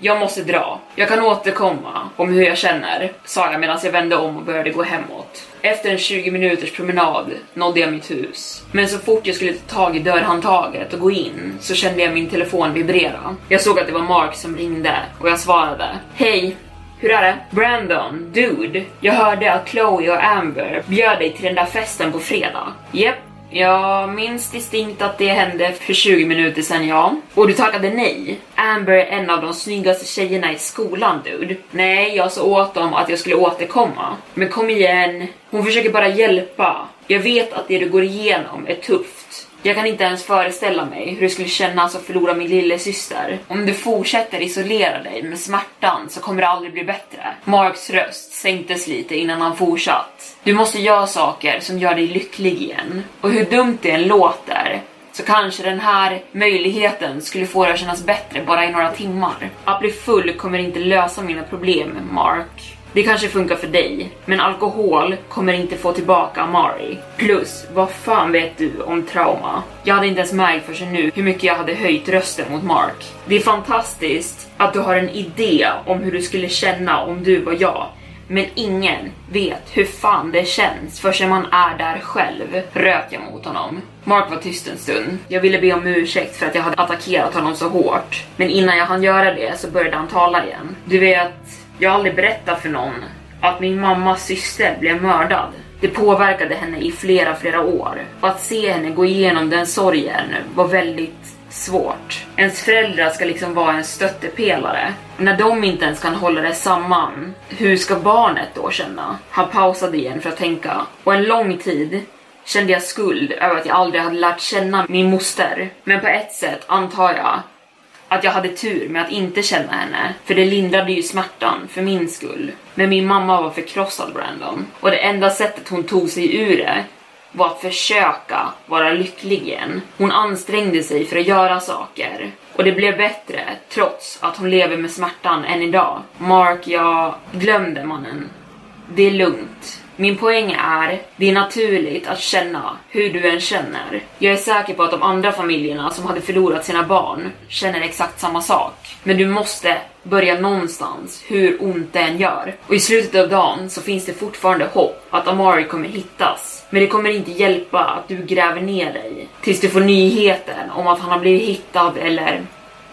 jag måste dra. Jag kan återkomma om hur jag känner, sa jag medan jag vände om och började gå hemåt. Efter en 20 minuters promenad nådde jag mitt hus. Men så fort jag skulle ta tag i dörrhandtaget och gå in så kände jag min telefon vibrera. Jag såg att det var Mark som ringde och jag svarade. Hej, Hur är det? Brandon, dude. Jag hörde att Chloe och Amber bjöd dig till den där festen på fredag. Jep, jag minns distinkt att det hände för 20 minuter sedan ja. Och du tackade nej. Amber är en av de snyggaste tjejerna i skolan dude. Nej, jag sa åt dem att jag skulle återkomma. Men kom igen, hon försöker bara hjälpa. Jag vet att det du går igenom är tufft. Jag kan inte ens föreställa mig hur det skulle kännas att förlora min lillasyster. Om du fortsätter isolera dig med smärtan så kommer det aldrig bli bättre. Marks röst sänktes lite innan han fortsatt. Du måste göra saker som gör dig lycklig igen. Och hur dumt det än låter så kanske den här möjligheten skulle få dig att kännas bättre bara i några timmar. Att bli full kommer inte lösa mina problem, Mark. Det kanske funkar för dig, men alkohol kommer inte få tillbaka Amari. Plus, vad fan vet du om trauma? Jag hade inte ens märkt förrän nu hur mycket jag hade höjt rösten mot Mark. Det är fantastiskt att du har en idé om hur du skulle känna om du var jag. Men ingen vet hur fan det känns förrän man är där själv, röt jag mot honom. Mark var tyst en stund. Jag ville be om ursäkt för att jag hade attackerat honom så hårt. Men innan jag hann göra det så började han tala igen. Du vet, jag har aldrig berättat för någon att min mammas syster blev mördad. Det påverkade henne i flera, flera år. Och att se henne gå igenom den sorgen var väldigt svårt. Ens föräldrar ska liksom vara en stöttepelare. När de inte ens kan hålla det samman, hur ska barnet då känna? Han pausade igen för att tänka. Och en lång tid kände jag skuld över att jag aldrig hade lärt känna min moster. Men på ett sätt antar jag att jag hade tur med att inte känna henne, för det lindrade ju smärtan för min skull. Men min mamma var förkrossad Brandon, och det enda sättet hon tog sig ur det var att försöka vara lycklig igen. Hon ansträngde sig för att göra saker. Och det blev bättre, trots att hon lever med smärtan än idag. Mark, jag glömde mannen. Det är lugnt. Min poäng är, det är naturligt att känna hur du än känner. Jag är säker på att de andra familjerna som hade förlorat sina barn känner exakt samma sak. Men du måste börja någonstans, hur ont det än gör. Och i slutet av dagen så finns det fortfarande hopp att Amari kommer hittas. Men det kommer inte hjälpa att du gräver ner dig tills du får nyheten om att han har blivit hittad eller...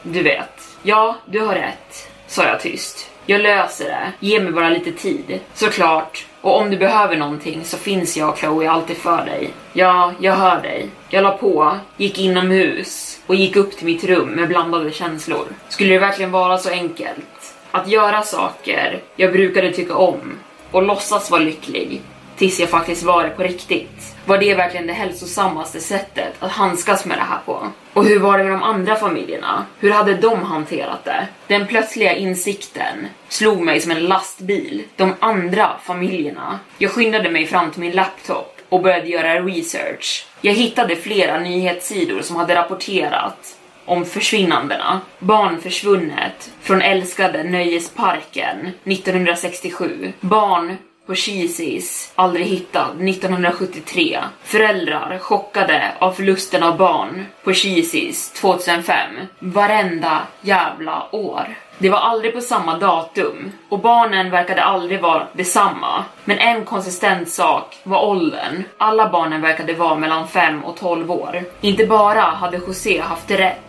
Du vet. Ja, du har rätt, sa jag tyst. Jag löser det. Ge mig bara lite tid. Såklart. Och om du behöver någonting så finns jag och Chloe alltid för dig. Ja, jag hör dig. Jag la på, gick inomhus och gick upp till mitt rum med blandade känslor. Skulle det verkligen vara så enkelt? Att göra saker jag brukade tycka om och låtsas vara lycklig tills jag faktiskt var det på riktigt. Var det verkligen det hälsosammaste sättet att handskas med det här på? Och hur var det med de andra familjerna? Hur hade de hanterat det? Den plötsliga insikten slog mig som en lastbil. De andra familjerna. Jag skyndade mig fram till min laptop och började göra research. Jag hittade flera nyhetssidor som hade rapporterat om försvinnandena. Barn försvunnet från älskade Nöjesparken 1967. Barn på Kisis, aldrig hittad, 1973. Föräldrar chockade av förlusten av barn på Kisis 2005. Varenda jävla år. Det var aldrig på samma datum och barnen verkade aldrig vara detsamma. Men en konsistent sak var åldern. Alla barnen verkade vara mellan 5 och 12 år. Inte bara hade José haft rätt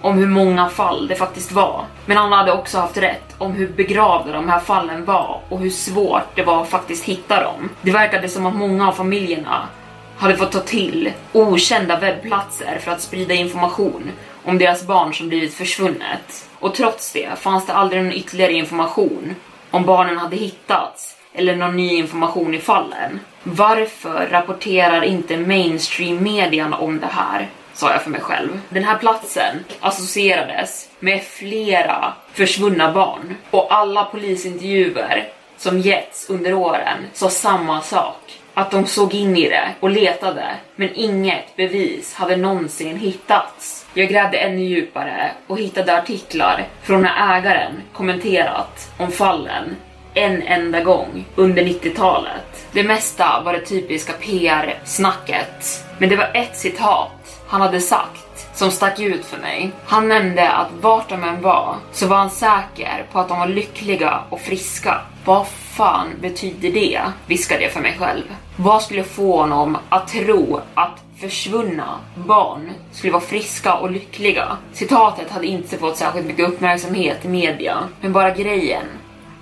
om hur många fall det faktiskt var. Men han hade också haft rätt om hur begravda de här fallen var och hur svårt det var att faktiskt hitta dem. Det verkade som att många av familjerna hade fått ta till okända webbplatser för att sprida information om deras barn som blivit försvunnet. Och trots det fanns det aldrig någon ytterligare information om barnen hade hittats eller någon ny information i fallen. Varför rapporterar inte mainstream median om det här? Sa jag för mig själv. Den här platsen associerades med flera försvunna barn och alla polisintervjuer som getts under åren sa samma sak. Att de såg in i det och letade, men inget bevis hade någonsin hittats. Jag grävde ännu djupare och hittade artiklar från när ägaren kommenterat om fallen en enda gång under 90-talet. Det mesta var det typiska PR-snacket, men det var ett citat han hade sagt som stack ut för mig. Han nämnde att vart de än var så var han säker på att de var lyckliga och friska. Vad fan betyder det? viskade jag för mig själv. Vad skulle få honom att tro att försvunna barn skulle vara friska och lyckliga? Citatet hade inte fått särskilt mycket uppmärksamhet i media, men bara grejen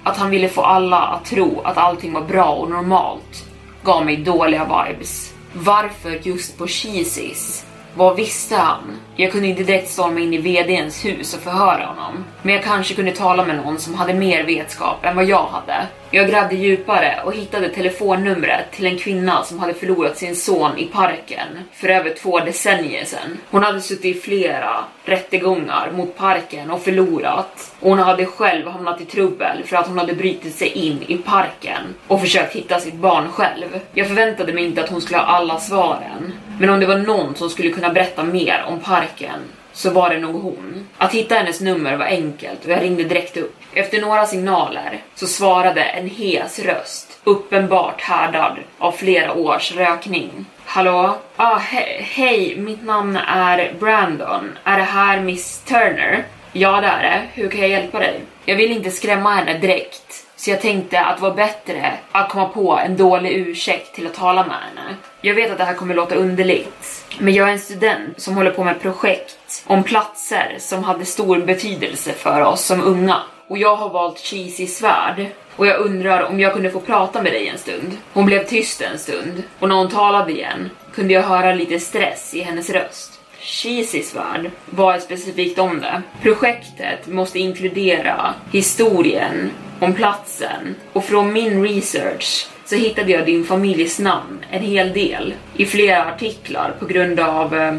att han ville få alla att tro att allting var bra och normalt gav mig dåliga vibes. Varför just på Cheesys? Vad visste han? Jag kunde inte direkt storma in i VDns hus och förhöra honom. Men jag kanske kunde tala med någon som hade mer vetskap än vad jag hade. Jag grävde djupare och hittade telefonnumret till en kvinna som hade förlorat sin son i parken för över två decennier sedan. Hon hade suttit i flera rättegångar mot parken och förlorat. Och hon hade själv hamnat i trubbel för att hon hade brutit sig in i parken och försökt hitta sitt barn själv. Jag förväntade mig inte att hon skulle ha alla svaren. Men om det var någon som skulle kunna berätta mer om parken så var det nog hon. Att hitta hennes nummer var enkelt och jag ringde direkt upp. Efter några signaler så svarade en hes röst, uppenbart härdad av flera års rökning. Hallå? Ah, he hej, mitt namn är Brandon. Är det här Miss Turner? Ja, det är det. Hur kan jag hjälpa dig? Jag vill inte skrämma henne direkt, så jag tänkte att det var bättre att komma på en dålig ursäkt till att tala med henne. Jag vet att det här kommer låta underligt, men jag är en student som håller på med projekt om platser som hade stor betydelse för oss som unga. Och jag har valt Cheesy svärd. Och jag undrar om jag kunde få prata med dig en stund. Hon blev tyst en stund och när hon talade igen kunde jag höra lite stress i hennes röst. Cheesy svärd var specifikt om det. Projektet måste inkludera historien om platsen och från min research så hittade jag din familjs namn en hel del i flera artiklar på grund av eh,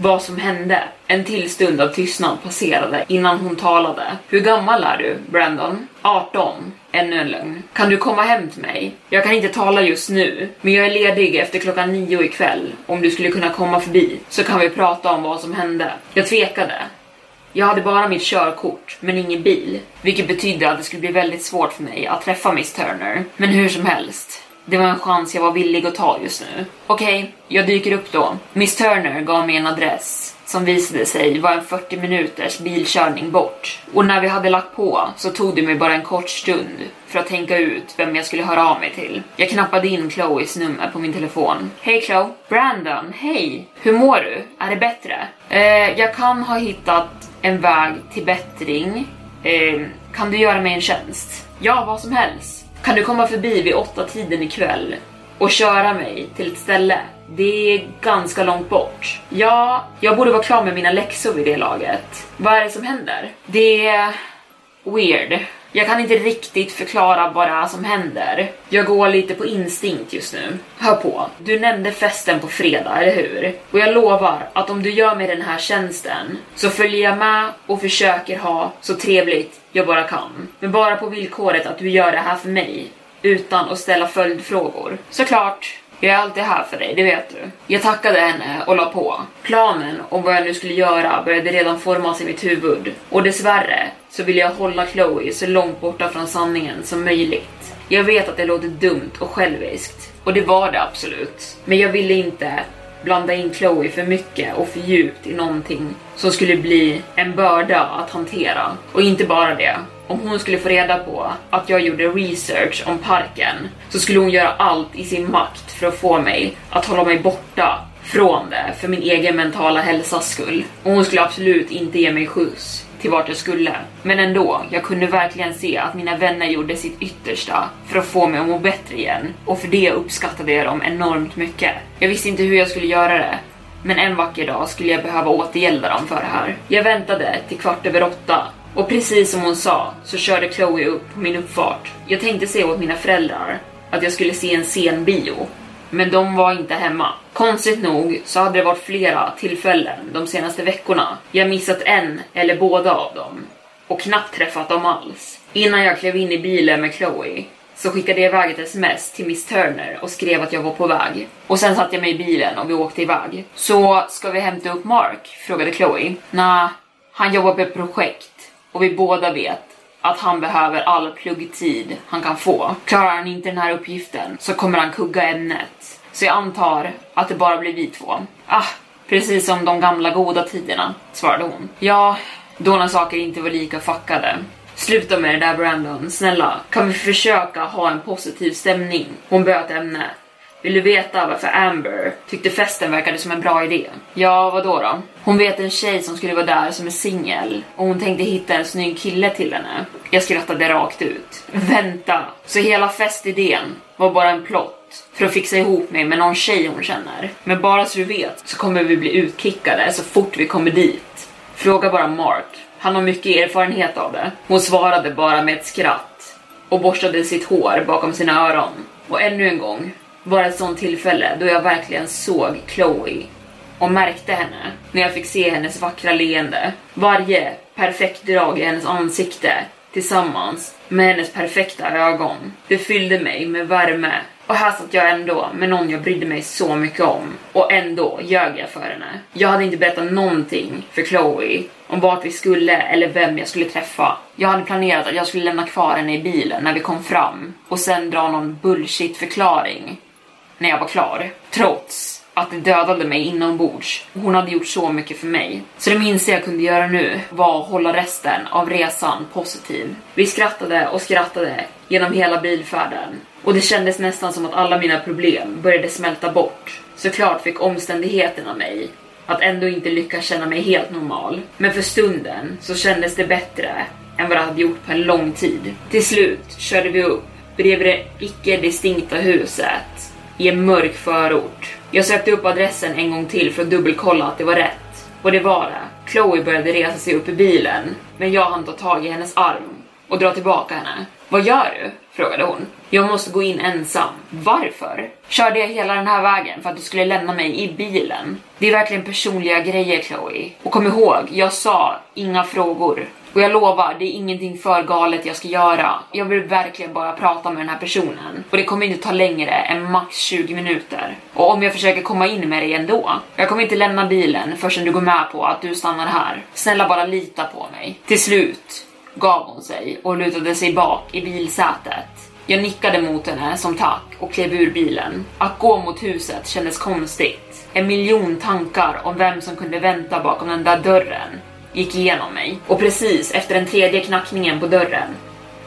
vad som hände. En till stund av tystnad passerade innan hon talade. Hur gammal är du, Brandon? 18. Ännu en lögn. Kan du komma hem till mig? Jag kan inte tala just nu, men jag är ledig efter klockan nio ikväll. Om du skulle kunna komma förbi så kan vi prata om vad som hände. Jag tvekade. Jag hade bara mitt körkort, men ingen bil. Vilket betydde att det skulle bli väldigt svårt för mig att träffa Miss Turner. Men hur som helst, det var en chans jag var villig att ta just nu. Okej, okay, jag dyker upp då. Miss Turner gav mig en adress som visade sig vara en 40 minuters bilkörning bort. Och när vi hade lagt på så tog det mig bara en kort stund för att tänka ut vem jag skulle höra av mig till. Jag knappade in Chloes nummer på min telefon. Hej Chloe! Brandon, hej! Hur mår du? Är det bättre? Eh, jag kan ha hittat en väg till bättring. Eh, kan du göra mig en tjänst? Ja, vad som helst. Kan du komma förbi vid åtta tiden ikväll och köra mig till ett ställe? Det är ganska långt bort. Ja, jag borde vara klar med mina läxor vid det laget. Vad är det som händer? Det är weird. Jag kan inte riktigt förklara vad det är som händer. Jag går lite på instinkt just nu. Hör på, du nämnde festen på fredag, eller hur? Och jag lovar att om du gör mig den här tjänsten så följer jag med och försöker ha så trevligt jag bara kan. Men bara på villkoret att du gör det här för mig utan att ställa följdfrågor. Såklart, jag är alltid här för dig, det vet du. Jag tackade henne och la på. Planen om vad jag nu skulle göra började redan formas i mitt huvud. Och dessvärre så ville jag hålla Chloe så långt borta från sanningen som möjligt. Jag vet att det låter dumt och själviskt. Och det var det absolut. Men jag ville inte blanda in Chloe för mycket och för djupt i någonting som skulle bli en börda att hantera. Och inte bara det, om hon skulle få reda på att jag gjorde research om parken så skulle hon göra allt i sin makt för att få mig att hålla mig borta från det för min egen mentala hälsas skull. Och hon skulle absolut inte ge mig skjuts till vart jag skulle. Men ändå, jag kunde verkligen se att mina vänner gjorde sitt yttersta för att få mig att må bättre igen och för det uppskattade jag dem enormt mycket. Jag visste inte hur jag skulle göra det, men en vacker dag skulle jag behöva återgälda dem för det här. Jag väntade till kvart över åtta och precis som hon sa så körde Chloe upp på min uppfart. Jag tänkte säga åt mina föräldrar att jag skulle se en sen bio, men de var inte hemma. Konstigt nog så hade det varit flera tillfällen de senaste veckorna. Jag missat en eller båda av dem och knappt träffat dem alls. Innan jag klev in i bilen med Chloe så skickade jag iväg ett sms till Miss Turner och skrev att jag var på väg. Och sen satte jag mig i bilen och vi åkte iväg. Så ska vi hämta upp Mark? frågade Chloe. Nah, han jobbar på ett projekt och vi båda vet att han behöver all pluggtid han kan få. Klarar han inte den här uppgiften så kommer han kugga ämnet. Så jag antar att det bara blir vi två. Ah, precis som de gamla goda tiderna, svarade hon. Ja, då när saker inte var lika fuckade. Sluta med det där Brandon, snälla. Kan vi försöka ha en positiv stämning? Hon böt ämne. Vill du veta varför Amber tyckte festen verkade som en bra idé? Ja, vad då då? Hon vet en tjej som skulle vara där som är singel och hon tänkte hitta en snygg kille till henne. Jag skrattade rakt ut. Vänta! Så hela festidén var bara en plott för att fixa ihop mig med någon tjej hon känner. Men bara så du vet så kommer vi bli utkickade så fort vi kommer dit. Fråga bara Mark. Han har mycket erfarenhet av det. Hon svarade bara med ett skratt och borstade sitt hår bakom sina öron. Och ännu en gång var ett sånt tillfälle då jag verkligen såg Chloe och märkte henne när jag fick se hennes vackra leende. Varje perfekt drag i hennes ansikte tillsammans med hennes perfekta ögon. Det fyllde mig med värme och här satt jag ändå med någon jag brydde mig så mycket om och ändå ljög jag för henne. Jag hade inte berättat någonting för Chloe om vart vi skulle eller vem jag skulle träffa. Jag hade planerat att jag skulle lämna kvar henne i bilen när vi kom fram och sen dra någon bullshit förklaring när jag var klar. Trots att det dödade mig inombords. Hon hade gjort så mycket för mig. Så det minsta jag kunde göra nu var att hålla resten av resan positiv. Vi skrattade och skrattade genom hela bilfärden och det kändes nästan som att alla mina problem började smälta bort. Såklart fick omständigheterna mig att ändå inte lyckas känna mig helt normal. Men för stunden så kändes det bättre än vad det hade gjort på en lång tid. Till slut körde vi upp bredvid det icke distinkta huset i en mörk förort. Jag sökte upp adressen en gång till för att dubbelkolla att det var rätt. Och det var det. Chloe började resa sig upp i bilen, men jag hann ta tag i hennes arm och dra tillbaka henne. Vad gör du? frågade hon. Jag måste gå in ensam. Varför? Körde jag hela den här vägen för att du skulle lämna mig i bilen? Det är verkligen personliga grejer Chloe. Och kom ihåg, jag sa inga frågor. Och jag lovar, det är ingenting för galet jag ska göra. Jag vill verkligen bara prata med den här personen. Och det kommer inte ta längre än max 20 minuter. Och om jag försöker komma in med dig ändå. Jag kommer inte lämna bilen förrän du går med på att du stannar här. Snälla bara lita på mig. Till slut gav hon sig och lutade sig bak i bilsätet. Jag nickade mot henne som tack och klev ur bilen. Att gå mot huset kändes konstigt. En miljon tankar om vem som kunde vänta bakom den där dörren gick igenom mig. Och precis efter den tredje knackningen på dörren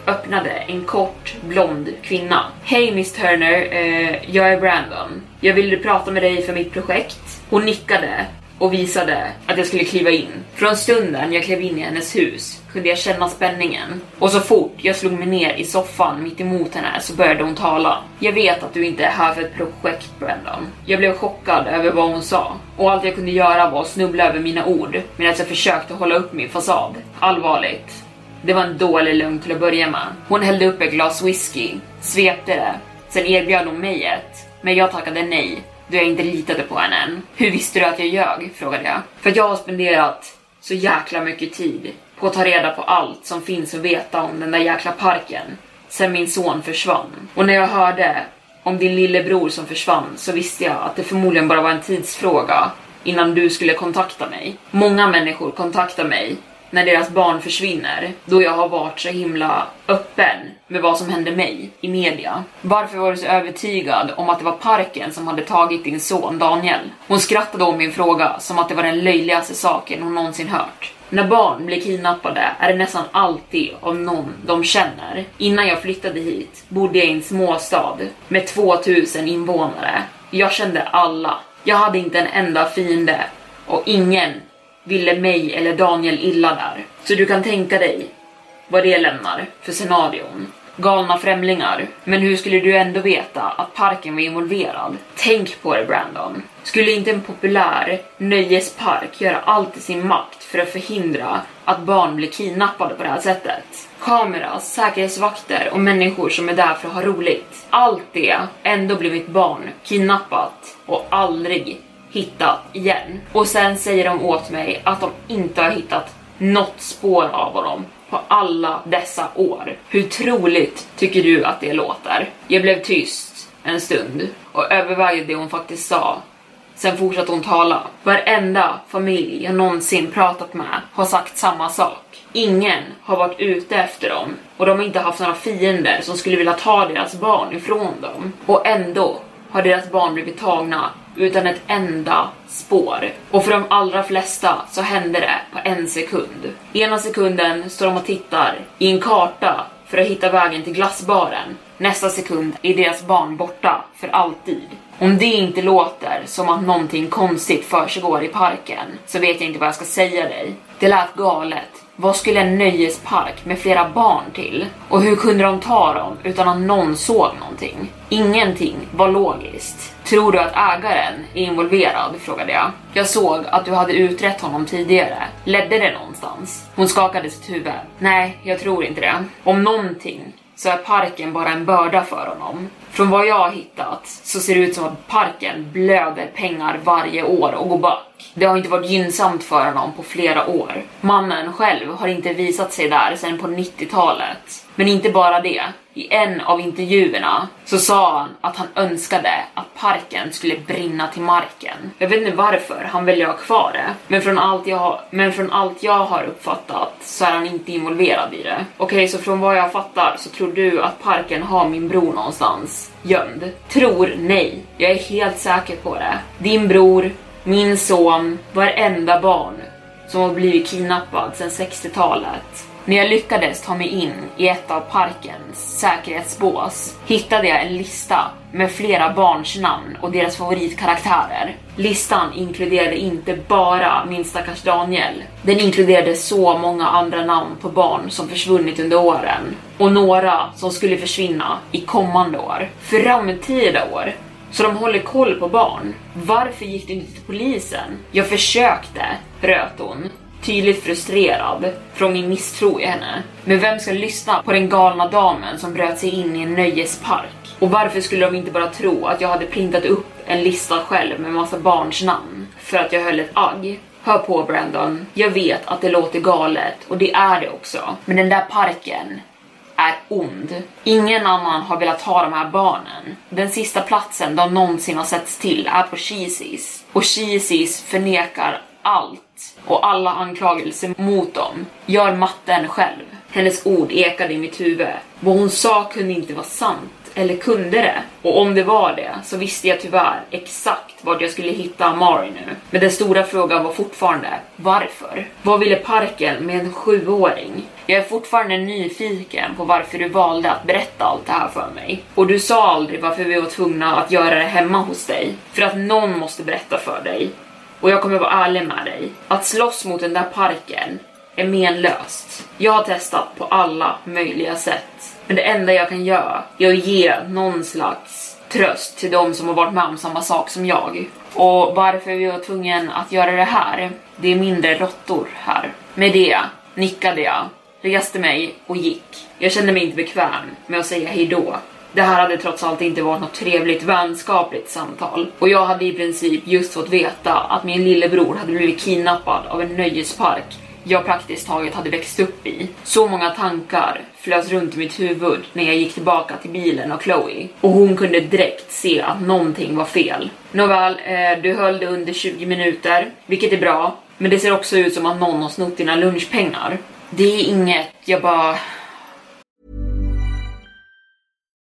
öppnade en kort blond kvinna. Hej Miss Turner, eh, jag är Brandon. Jag ville prata med dig för mitt projekt. Hon nickade och visade att jag skulle kliva in. Från stunden jag klev in i hennes hus kunde jag känna spänningen. Och så fort jag slog mig ner i soffan mitt emot henne så började hon tala. Jag vet att du inte är här för ett projekt Brendan. Jag blev chockad över vad hon sa. Och allt jag kunde göra var att snubbla över mina ord medan jag försökte hålla upp min fasad. Allvarligt. Det var en dålig lögn till att börja med. Hon hällde upp ett glas whisky, svepte det, sen erbjöd hon mig ett. Men jag tackade nej då jag inte litade på henne än. Hur visste du att jag ljög? frågade jag. För att jag har spenderat så jäkla mycket tid på att ta reda på allt som finns att veta om den där jäkla parken sen min son försvann. Och när jag hörde om din lillebror som försvann så visste jag att det förmodligen bara var en tidsfråga innan du skulle kontakta mig. Många människor kontaktar mig när deras barn försvinner, då jag har varit så himla öppen med vad som hände mig i media. Varför var du så övertygad om att det var parken som hade tagit din son Daniel? Hon skrattade om min fråga som att det var den löjligaste saken hon någonsin hört. När barn blir kidnappade är det nästan alltid av någon de känner. Innan jag flyttade hit bodde jag i en småstad med 2000 invånare. Jag kände alla. Jag hade inte en enda fiende och ingen ville mig eller Daniel illa där. Så du kan tänka dig vad det lämnar för scenarion. Galna främlingar. Men hur skulle du ändå veta att parken var involverad? Tänk på det Brandon. Skulle inte en populär nöjespark göra allt i sin makt för att förhindra att barn blir kidnappade på det här sättet? Kameras, säkerhetsvakter och människor som är där för att ha roligt. Allt det, ändå blir mitt barn kidnappat och aldrig hittat igen. Och sen säger de åt mig att de inte har hittat något spår av honom på alla dessa år. Hur troligt tycker du att det låter? Jag blev tyst en stund och övervägde det hon faktiskt sa. Sen fortsatte hon tala. Varenda familj jag någonsin pratat med har sagt samma sak. Ingen har varit ute efter dem och de har inte haft några fiender som skulle vilja ta deras barn ifrån dem. Och ändå har deras barn blivit tagna utan ett enda spår. Och för de allra flesta så händer det på en sekund. Ena sekunden står de och tittar i en karta för att hitta vägen till glassbaren. Nästa sekund är deras barn borta för alltid. Om det inte låter som att någonting konstigt försiggår i parken så vet jag inte vad jag ska säga dig. Det lät galet. Vad skulle en nöjespark med flera barn till? Och hur kunde de ta dem utan att någon såg någonting? Ingenting var logiskt. Tror du att ägaren är involverad? frågade jag. Jag såg att du hade utrett honom tidigare. Ledde det någonstans? Hon skakade sitt huvud. Nej, jag tror inte det. Om någonting så är parken bara en börda för honom. Från vad jag har hittat så ser det ut som att parken blöder pengar varje år och går back. Det har inte varit gynnsamt för honom på flera år. Mannen själv har inte visat sig där sedan på 90-talet. Men inte bara det. I en av intervjuerna så sa han att han önskade att parken skulle brinna till marken. Jag vet inte varför han väljer att ha kvar det, men från allt jag har, men från allt jag har uppfattat så är han inte involverad i det. Okej, okay, så från vad jag fattar så tror du att parken har min bror någonstans gömd? Tror nej. Jag är helt säker på det. Din bror, min son, varenda barn som har blivit kidnappad sedan 60-talet när jag lyckades ta mig in i ett av parkens säkerhetsbås hittade jag en lista med flera barns namn och deras favoritkaraktärer. Listan inkluderade inte bara min stackars Daniel. Den inkluderade så många andra namn på barn som försvunnit under åren och några som skulle försvinna i kommande år. Framtida år. Så de håller koll på barn. Varför gick du inte till polisen? Jag försökte, röt hon tydligt frustrerad från min misstro i henne. Men vem ska lyssna på den galna damen som bröt sig in i en nöjespark? Och varför skulle de inte bara tro att jag hade printat upp en lista själv med massa barns namn för att jag höll ett agg? Hör på Brandon, jag vet att det låter galet och det är det också. Men den där parken är ond. Ingen annan har velat ha de här barnen. Den sista platsen de någonsin har setts till är på Cheezys. Och Cheezys förnekar allt och alla anklagelser mot dem. Gör matten själv. Hennes ord ekade i mitt huvud. Vad hon sa kunde inte vara sant. Eller kunde det? Och om det var det så visste jag tyvärr exakt vart jag skulle hitta Amari nu. Men den stora frågan var fortfarande varför? Vad ville parken med en sjuåring? Jag är fortfarande nyfiken på varför du valde att berätta allt det här för mig. Och du sa aldrig varför vi var tvungna att göra det hemma hos dig. För att någon måste berätta för dig. Och jag kommer vara ärlig med dig. Att slåss mot den där parken är menlöst. Jag har testat på alla möjliga sätt. Men det enda jag kan göra är att ge någon slags tröst till de som har varit med om samma sak som jag. Och varför vi var tvungna att göra det här, det är mindre råttor här. Med det nickade jag, reste mig och gick. Jag kände mig inte bekväm med att säga hejdå det här hade trots allt inte varit något trevligt vänskapligt samtal och jag hade i princip just fått veta att min lillebror hade blivit kidnappad av en nöjespark jag praktiskt taget hade växt upp i. Så många tankar flös runt i mitt huvud när jag gick tillbaka till bilen och Chloe och hon kunde direkt se att någonting var fel. Nåväl, eh, du höll det under 20 minuter, vilket är bra, men det ser också ut som att någon har snott dina lunchpengar. Det är inget jag bara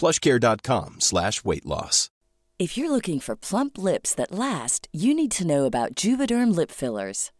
plushcare.com slash weight loss. If you're looking for plump lips that last, you need to know about Juvederm lip fillers.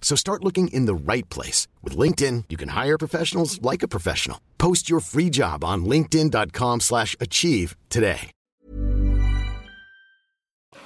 So start looking in the right place. With LinkedIn, you can hire professionals like a professional. Post your free job on linkedin.com slash achieve today.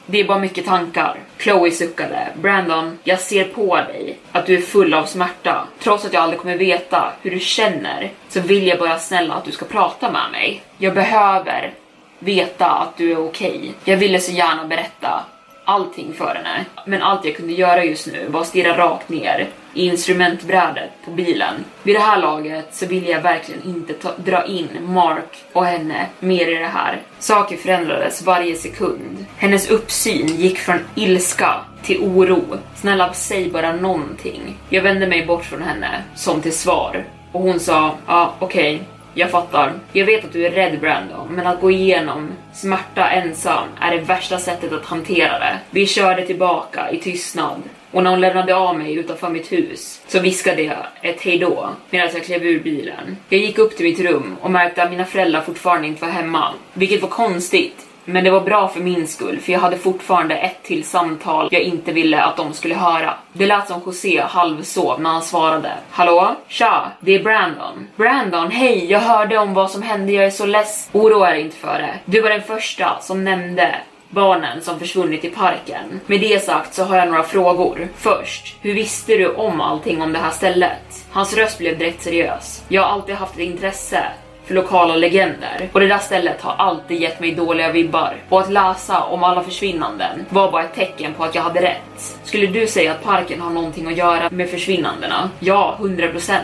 Det är bara mycket tankar. Chloe suckade. Brandon, jag ser på dig att du är full av smärta. Trots att jag aldrig kommer veta hur du känner så vill jag bara snälla att du ska prata med mig. Jag behöver veta att du är okej. Okay. Jag ville så gärna berätta allting för henne. Men allt jag kunde göra just nu var att stirra rakt ner i instrumentbrädet på bilen. Vid det här laget så ville jag verkligen inte ta, dra in Mark och henne mer i det här. Saker förändrades varje sekund. Hennes uppsyn gick från ilska till oro. Snälla säg bara någonting. Jag vände mig bort från henne som till svar och hon sa ja ah, okej okay. Jag fattar. Jag vet att du är rädd Brandon, men att gå igenom smärta ensam är det värsta sättet att hantera det. Vi körde tillbaka i tystnad och när hon lämnade av mig utanför mitt hus så viskade jag ett hejdå medan jag klev ur bilen. Jag gick upp till mitt rum och märkte att mina föräldrar fortfarande inte var hemma, vilket var konstigt men det var bra för min skull, för jag hade fortfarande ett till samtal jag inte ville att de skulle höra. Det lät som José halvsov när han svarade. Hallå? Tja, det är Brandon. Brandon, hej, jag hörde om vad som hände, jag är så less. Oroa dig inte för det. Du var den första som nämnde barnen som försvunnit i parken. Med det sagt så har jag några frågor. Först, hur visste du om allting om det här stället? Hans röst blev direkt seriös. Jag har alltid haft ett intresse lokala legender. Och det där stället har alltid gett mig dåliga vibbar. Och att läsa om alla försvinnanden var bara ett tecken på att jag hade rätt. Skulle du säga att parken har någonting att göra med försvinnandena? Ja, 100%.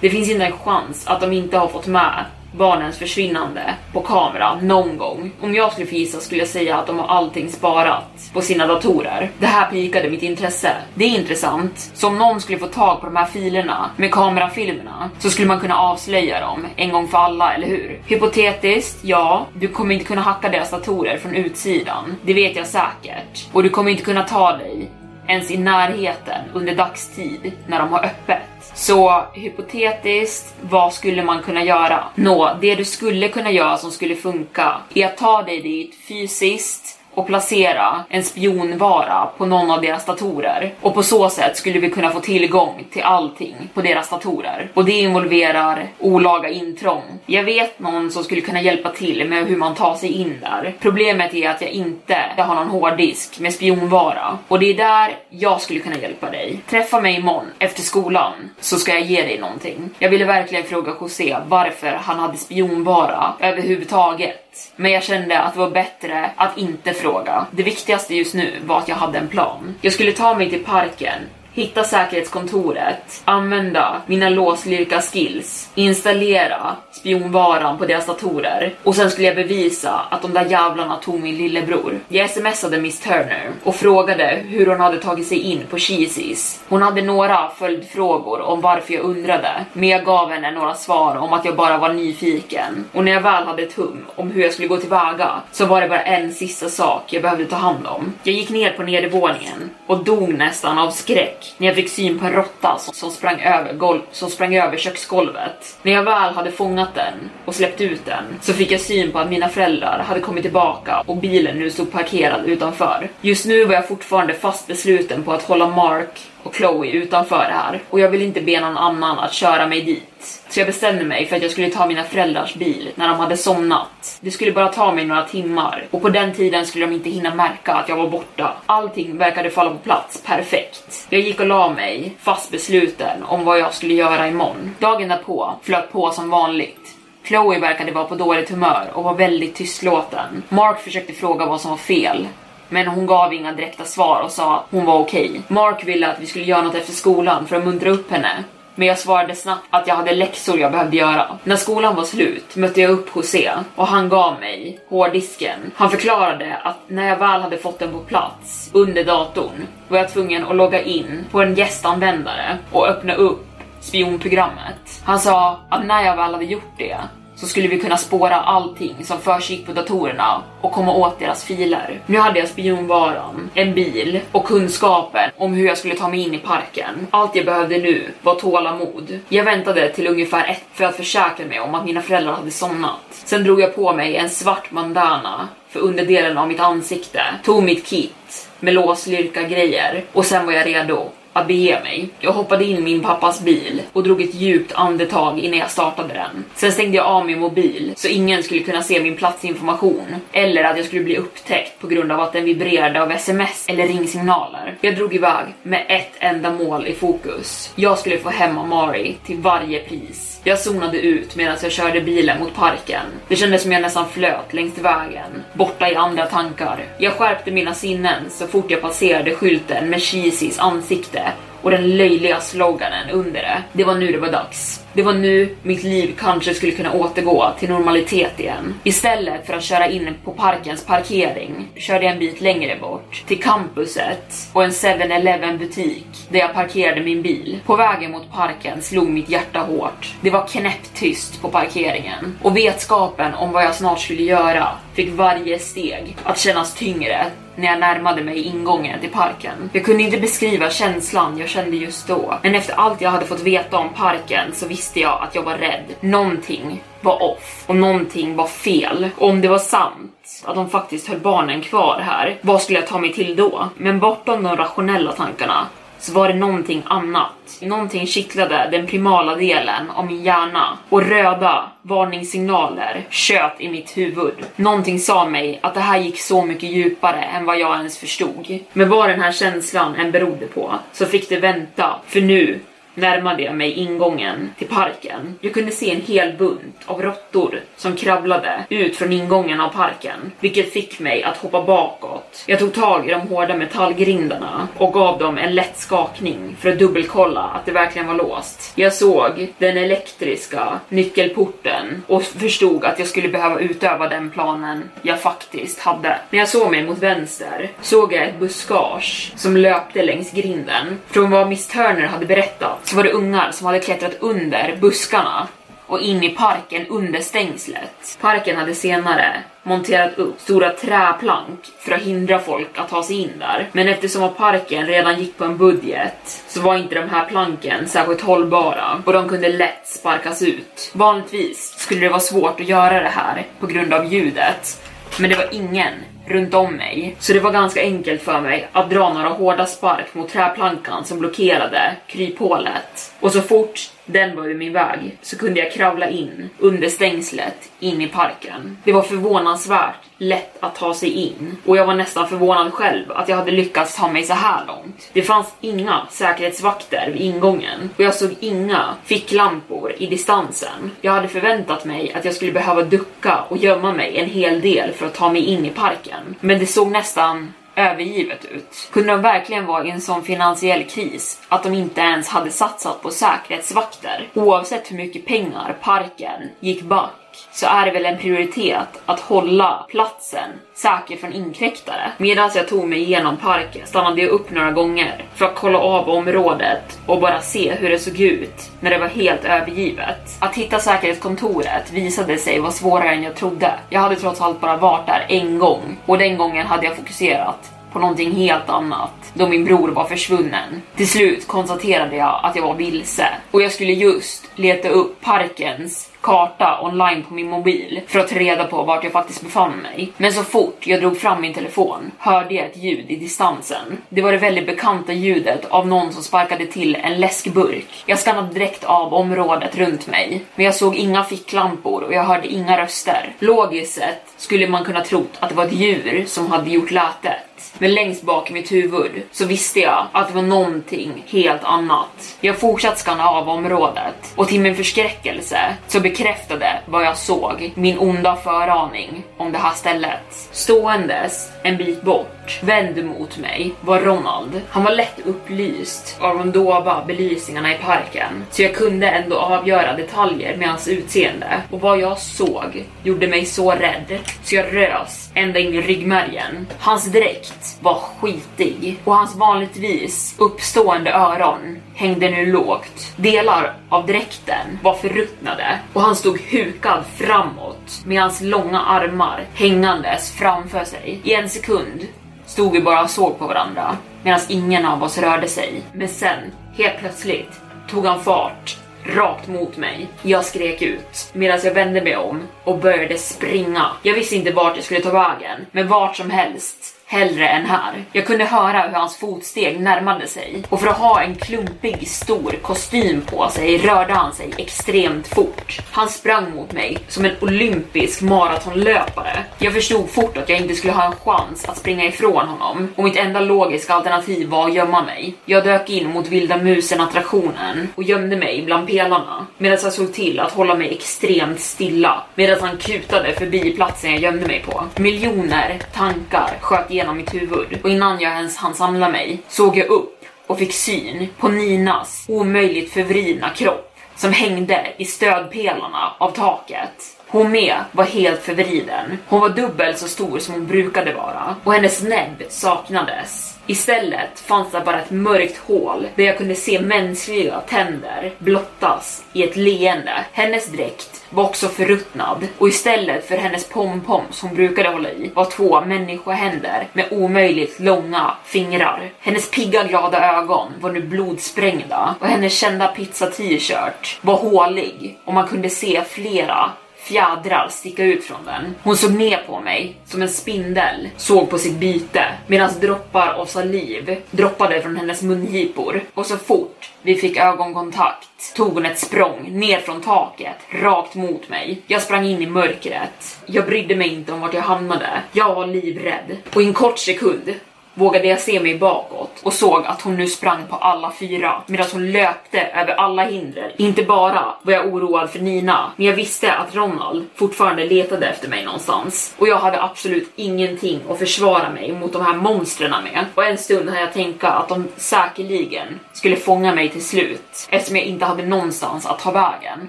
Det finns inte en chans att de inte har fått med barnens försvinnande på kamera någon gång. Om jag skulle få gissa skulle jag säga att de har allting sparat på sina datorer. Det här pikade mitt intresse. Det är intressant. Så om någon skulle få tag på de här filerna med kamerafilmerna så skulle man kunna avslöja dem en gång för alla, eller hur? Hypotetiskt, ja, du kommer inte kunna hacka deras datorer från utsidan. Det vet jag säkert. Och du kommer inte kunna ta dig ens i närheten under dagstid när de har öppet. Så hypotetiskt, vad skulle man kunna göra? Nå, det du skulle kunna göra som skulle funka är att ta dig dit fysiskt och placera en spionvara på någon av deras datorer. Och på så sätt skulle vi kunna få tillgång till allting på deras datorer. Och det involverar olaga intrång. Jag vet någon som skulle kunna hjälpa till med hur man tar sig in där. Problemet är att jag inte har någon hårddisk med spionvara. Och det är där jag skulle kunna hjälpa dig. Träffa mig imorgon efter skolan så ska jag ge dig någonting. Jag ville verkligen fråga José varför han hade spionvara överhuvudtaget. Men jag kände att det var bättre att inte fråga. Det viktigaste just nu var att jag hade en plan. Jag skulle ta mig till parken hitta säkerhetskontoret, använda mina låslirka skills, installera spionvaran på deras datorer och sen skulle jag bevisa att de där jävlarna tog min lillebror. Jag smsade Miss Turner och frågade hur hon hade tagit sig in på Cheezys. Hon hade några följdfrågor om varför jag undrade, men jag gav henne några svar om att jag bara var nyfiken. Och när jag väl hade ett hum om hur jag skulle gå tillväga så var det bara en sista sak jag behövde ta hand om. Jag gick ner på nedervåningen och dog nästan av skräck skräck när jag fick syn på en råtta som, som, sprang över golv, som sprang över köksgolvet. När jag väl hade fångat den och släppt ut den så fick jag syn på att mina föräldrar hade kommit tillbaka och bilen nu stod parkerad utanför. Just nu var jag fortfarande fast besluten på att hålla Mark och Chloe utanför det här och jag vill inte be någon annan att köra mig dit. Så jag bestämde mig för att jag skulle ta mina föräldrars bil när de hade somnat. Det skulle bara ta mig några timmar och på den tiden skulle de inte hinna märka att jag var borta. Allting verkade falla på plats perfekt. Jag gick och la mig, fast besluten om vad jag skulle göra imorgon. Dagen därpå flöt på som vanligt. Chloe verkade vara på dåligt humör och var väldigt tystlåten. Mark försökte fråga vad som var fel, men hon gav inga direkta svar och sa att hon var okej. Okay. Mark ville att vi skulle göra något efter skolan för att muntra upp henne. Men jag svarade snabbt att jag hade läxor jag behövde göra. När skolan var slut mötte jag upp José och han gav mig hårddisken. Han förklarade att när jag väl hade fått den på plats under datorn var jag tvungen att logga in på en gästanvändare och öppna upp spionprogrammet. Han sa att när jag väl hade gjort det så skulle vi kunna spåra allting som försiggick på datorerna och komma åt deras filer. Nu hade jag spionvaran, en bil och kunskapen om hur jag skulle ta mig in i parken. Allt jag behövde nu var tålamod. Jag väntade till ungefär ett för att försäkra mig om att mina föräldrar hade somnat. Sen drog jag på mig en svart bandana för underdelen av mitt ansikte, tog mitt kit med låslyrka grejer och sen var jag redo att bege mig. Jag hoppade in i min pappas bil och drog ett djupt andetag innan jag startade den. Sen stängde jag av min mobil så ingen skulle kunna se min platsinformation eller att jag skulle bli upptäckt på grund av att den vibrerade av sms eller ringsignaler. Jag drog iväg med ett enda mål i fokus. Jag skulle få hem Amari till varje pris. Jag zonade ut medan jag körde bilen mot parken. Det kändes som jag nästan flöt längs vägen, borta i andra tankar. Jag skärpte mina sinnen så fort jag passerade skylten med Cheezys ansikte och den löjliga sloganen under det. Det var nu det var dags. Det var nu mitt liv kanske skulle kunna återgå till normalitet igen. Istället för att köra in på parkens parkering körde jag en bit längre bort till campuset och en 7-Eleven butik där jag parkerade min bil. På vägen mot parken slog mitt hjärta hårt. Det var knäpptyst på parkeringen och vetskapen om vad jag snart skulle göra fick varje steg att kännas tyngre när jag närmade mig ingången till parken. Jag kunde inte beskriva känslan jag kände just då, men efter allt jag hade fått veta om parken så visste jag att jag var rädd. Någonting var off och någonting var fel. Och om det var sant att de faktiskt höll barnen kvar här, vad skulle jag ta mig till då? Men bortom de rationella tankarna så var det någonting annat. Någonting kittlade den primala delen av min hjärna och röda varningssignaler tjöt i mitt huvud. Någonting sa mig att det här gick så mycket djupare än vad jag ens förstod. Men vad den här känslan än berodde på så fick det vänta, för nu närmade jag mig ingången till parken. Jag kunde se en hel bunt av råttor som kravlade ut från ingången av parken, vilket fick mig att hoppa bakåt. Jag tog tag i de hårda metallgrindarna och gav dem en lätt skakning för att dubbelkolla att det verkligen var låst. Jag såg den elektriska nyckelporten och förstod att jag skulle behöva utöva den planen jag faktiskt hade. När jag såg mig mot vänster såg jag ett buskage som löpte längs grinden. Från vad Miss Turner hade berättat var det ungar som hade klättrat under buskarna och in i parken under stängslet. Parken hade senare monterat upp stora träplank för att hindra folk att ta sig in där. Men eftersom att parken redan gick på en budget så var inte de här planken särskilt hållbara och de kunde lätt sparkas ut. Vanligtvis skulle det vara svårt att göra det här på grund av ljudet, men det var ingen runt om mig. Så det var ganska enkelt för mig att dra några hårda spark mot träplankan som blockerade kryphålet. Och så fort den var ur min väg så kunde jag kravla in under stängslet in i parken. Det var förvånansvärt lätt att ta sig in och jag var nästan förvånad själv att jag hade lyckats ta mig så här långt. Det fanns inga säkerhetsvakter vid ingången och jag såg inga ficklampor i distansen. Jag hade förväntat mig att jag skulle behöva ducka och gömma mig en hel del för att ta mig in i parken. Men det såg nästan övergivet ut. Kunde de verkligen vara i en sån finansiell kris att de inte ens hade satsat på säkerhetsvakter? Oavsett hur mycket pengar parken gick back så är det väl en prioritet att hålla platsen säker från inkräktare. Medan jag tog mig igenom parken stannade jag upp några gånger för att kolla av området och bara se hur det såg ut när det var helt övergivet. Att hitta säkerhetskontoret visade sig vara svårare än jag trodde. Jag hade trots allt bara varit där en gång och den gången hade jag fokuserat på någonting helt annat då min bror var försvunnen. Till slut konstaterade jag att jag var vilse och jag skulle just leta upp parkens karta online på min mobil för att ta reda på vart jag faktiskt befann mig. Men så fort jag drog fram min telefon hörde jag ett ljud i distansen. Det var det väldigt bekanta ljudet av någon som sparkade till en läskburk. Jag skannade direkt av området runt mig, men jag såg inga ficklampor och jag hörde inga röster. Logiskt sett skulle man kunna tro att det var ett djur som hade gjort lätet. Men längst bak i mitt huvud så visste jag att det var någonting helt annat. Jag fortsatte skanna av området och till min förskräckelse så bekräftade vad jag såg min onda föraning om det här stället. Ståendes en bit bort, vänd mot mig, var Ronald. Han var lätt upplyst av de dova belysningarna i parken, så jag kunde ändå avgöra detaljer med hans utseende. Och vad jag såg gjorde mig så rädd, så jag rös ända in i ryggmärgen. Hans dräkt var skitig och hans vanligtvis uppstående öron hängde nu lågt. Delar av dräkten var förruttnade och han stod hukad framåt med hans långa armar hängandes framför sig. I en sekund stod vi bara och såg på varandra medan ingen av oss rörde sig. Men sen, helt plötsligt, tog han fart rakt mot mig. Jag skrek ut medan jag vände mig om och började springa. Jag visste inte vart jag skulle ta vägen, men vart som helst hellre än här. Jag kunde höra hur hans fotsteg närmade sig och för att ha en klumpig stor kostym på sig rörde han sig extremt fort. Han sprang mot mig som en olympisk maratonlöpare. Jag förstod fort att jag inte skulle ha en chans att springa ifrån honom och mitt enda logiska alternativ var att gömma mig. Jag dök in mot vilda musen attraktionen och gömde mig bland pelarna medan jag såg till att hålla mig extremt stilla medan han kutade förbi platsen jag gömde mig på. Miljoner tankar sköt genom mitt huvud och innan jag ens hann samla mig såg jag upp och fick syn på Ninas omöjligt förvridna kropp som hängde i stödpelarna av taket. Hon med var helt förvriden. Hon var dubbelt så stor som hon brukade vara och hennes näbb saknades. Istället fanns det bara ett mörkt hål där jag kunde se mänskliga tänder blottas i ett leende. Hennes dräkt var också förruttnad och istället för hennes pompoms hon brukade hålla i var två människohänder med omöjligt långa fingrar. Hennes pigga glada ögon var nu blodsprängda och hennes kända pizza t-shirt var hålig och man kunde se flera fjädrar sticka ut från den. Hon såg ner på mig som en spindel såg på sitt byte medan droppar av saliv droppade från hennes mungipor och så fort vi fick ögonkontakt tog hon ett språng ner från taket rakt mot mig. Jag sprang in i mörkret. Jag brydde mig inte om vart jag hamnade. Jag var livrädd och i en kort sekund vågade jag se mig bakåt och såg att hon nu sprang på alla fyra medan hon löpte över alla hinder. Inte bara var jag oroad för Nina, men jag visste att Ronald fortfarande letade efter mig någonstans och jag hade absolut ingenting att försvara mig mot de här monstren med. Och en stund hade jag tänkt att de säkerligen skulle fånga mig till slut eftersom jag inte hade någonstans att ta vägen.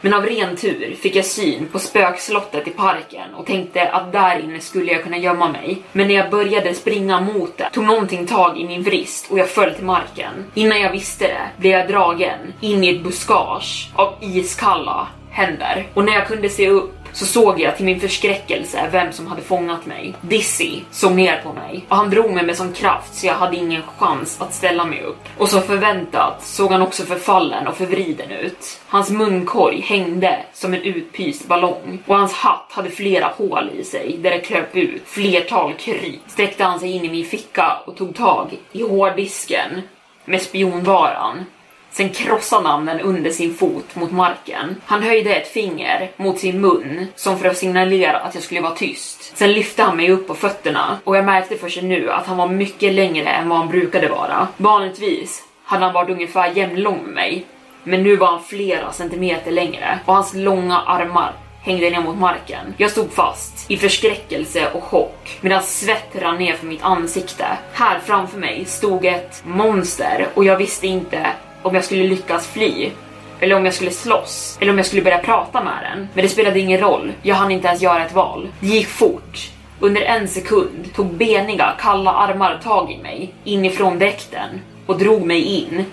Men av ren tur fick jag syn på spökslottet i parken och tänkte att där inne skulle jag kunna gömma mig. Men när jag började springa mot det tog någonting tag i min vrist och jag föll till marken. Innan jag visste det blev jag dragen in i ett buskage av iskalla händer och när jag kunde se upp så såg jag till min förskräckelse vem som hade fångat mig. Dizzy såg ner på mig och han drog mig med sån kraft så jag hade ingen chans att ställa mig upp. Och som förväntat såg han också förfallen och förvriden ut. Hans munkorg hängde som en utpyst ballong och hans hatt hade flera hål i sig där det kröp ut flertal kryp. Sträckte han sig in i min ficka och tog tag i hårddisken med spionvaran Sen krossade han den under sin fot mot marken. Han höjde ett finger mot sin mun som för att signalera att jag skulle vara tyst. Sen lyfte han mig upp på fötterna och jag märkte först nu att han var mycket längre än vad han brukade vara. Vanligtvis hade han varit ungefär jämnlång med mig, men nu var han flera centimeter längre och hans långa armar hängde ner mot marken. Jag stod fast i förskräckelse och chock medan svett rann ner för mitt ansikte. Här framför mig stod ett monster och jag visste inte om jag skulle lyckas fly eller om jag skulle slåss, eller om jag skulle börja prata med den. Men det spelade ingen roll, jag hann inte ens göra ett val. Det gick fort. Under en sekund tog beniga, kalla armar tag i mig, inifrån dräkten och drog mig in,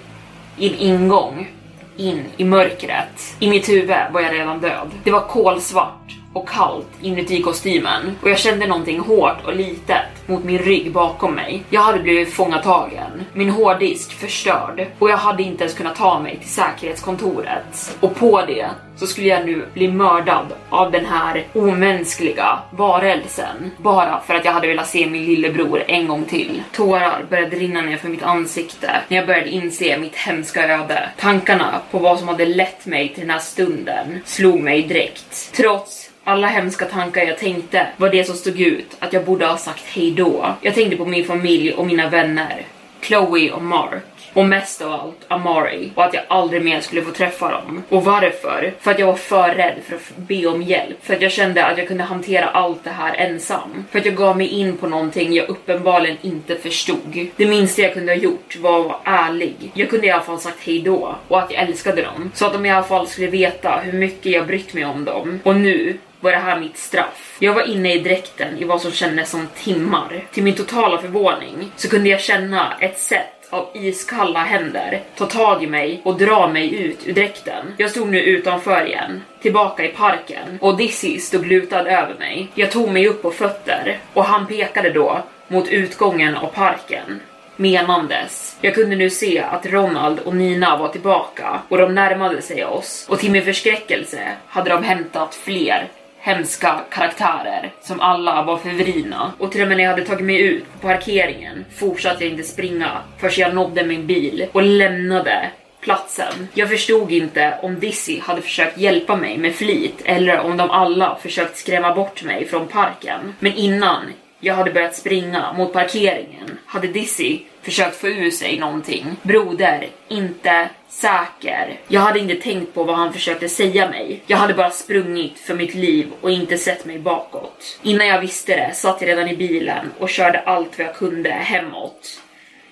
i en ingång, in i mörkret. I mitt huvud var jag redan död. Det var kolsvart och kallt inuti kostymen och jag kände någonting hårt och litet mot min rygg bakom mig. Jag hade blivit fångatagen, min hårddisk förstörd och jag hade inte ens kunnat ta mig till säkerhetskontoret. Och på det så skulle jag nu bli mördad av den här omänskliga varelsen bara för att jag hade velat se min lillebror en gång till. Tårar började rinna ner för mitt ansikte när jag började inse mitt hemska öde. Tankarna på vad som hade lett mig till den här stunden slog mig direkt. Trots alla hemska tankar jag tänkte var det som stod ut att jag borde ha sagt hej då. Jag tänkte på min familj och mina vänner. Chloe och Mark. Och mest av allt Amari och att jag aldrig mer skulle få träffa dem. Och varför? För att jag var för rädd för att be om hjälp. För att jag kände att jag kunde hantera allt det här ensam. För att jag gav mig in på någonting jag uppenbarligen inte förstod. Det minsta jag kunde ha gjort var att vara ärlig. Jag kunde i alla fall sagt hej då och att jag älskade dem. Så att de i alla fall skulle veta hur mycket jag brytt mig om dem. Och nu var det här mitt straff. Jag var inne i dräkten i vad som kändes som timmar. Till min totala förvåning så kunde jag känna ett sätt av iskalla händer ta tag i mig och dra mig ut ur dräkten. Jag stod nu utanför igen, tillbaka i parken och Dizzy stod lutad över mig. Jag tog mig upp på fötter och han pekade då mot utgången av parken menandes. Jag kunde nu se att Ronald och Nina var tillbaka och de närmade sig oss och till min förskräckelse hade de hämtat fler hemska karaktärer som alla var förvridna. Och till och med när jag hade tagit mig ut på parkeringen fortsatte jag inte springa förrän jag nådde min bil och lämnade platsen. Jag förstod inte om Dizzy hade försökt hjälpa mig med flit eller om de alla försökt skrämma bort mig från parken. Men innan jag hade börjat springa mot parkeringen hade Dizzy försökt få ur sig någonting. Broder, inte säker. Jag hade inte tänkt på vad han försökte säga mig. Jag hade bara sprungit för mitt liv och inte sett mig bakåt. Innan jag visste det satt jag redan i bilen och körde allt vad jag kunde hemåt.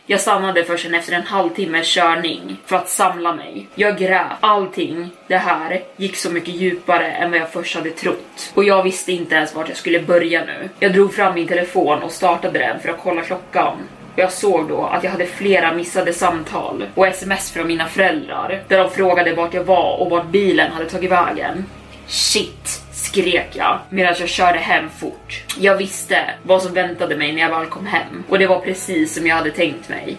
Jag stannade först efter en halvtimmes körning för att samla mig. Jag grät. Allting det här gick så mycket djupare än vad jag först hade trott. Och jag visste inte ens vart jag skulle börja nu. Jag drog fram min telefon och startade den för att kolla klockan. Och Jag såg då att jag hade flera missade samtal och sms från mina föräldrar där de frågade vart jag var och vart bilen hade tagit vägen. Shit, skrek jag medan jag körde hem fort. Jag visste vad som väntade mig när jag väl kom hem och det var precis som jag hade tänkt mig.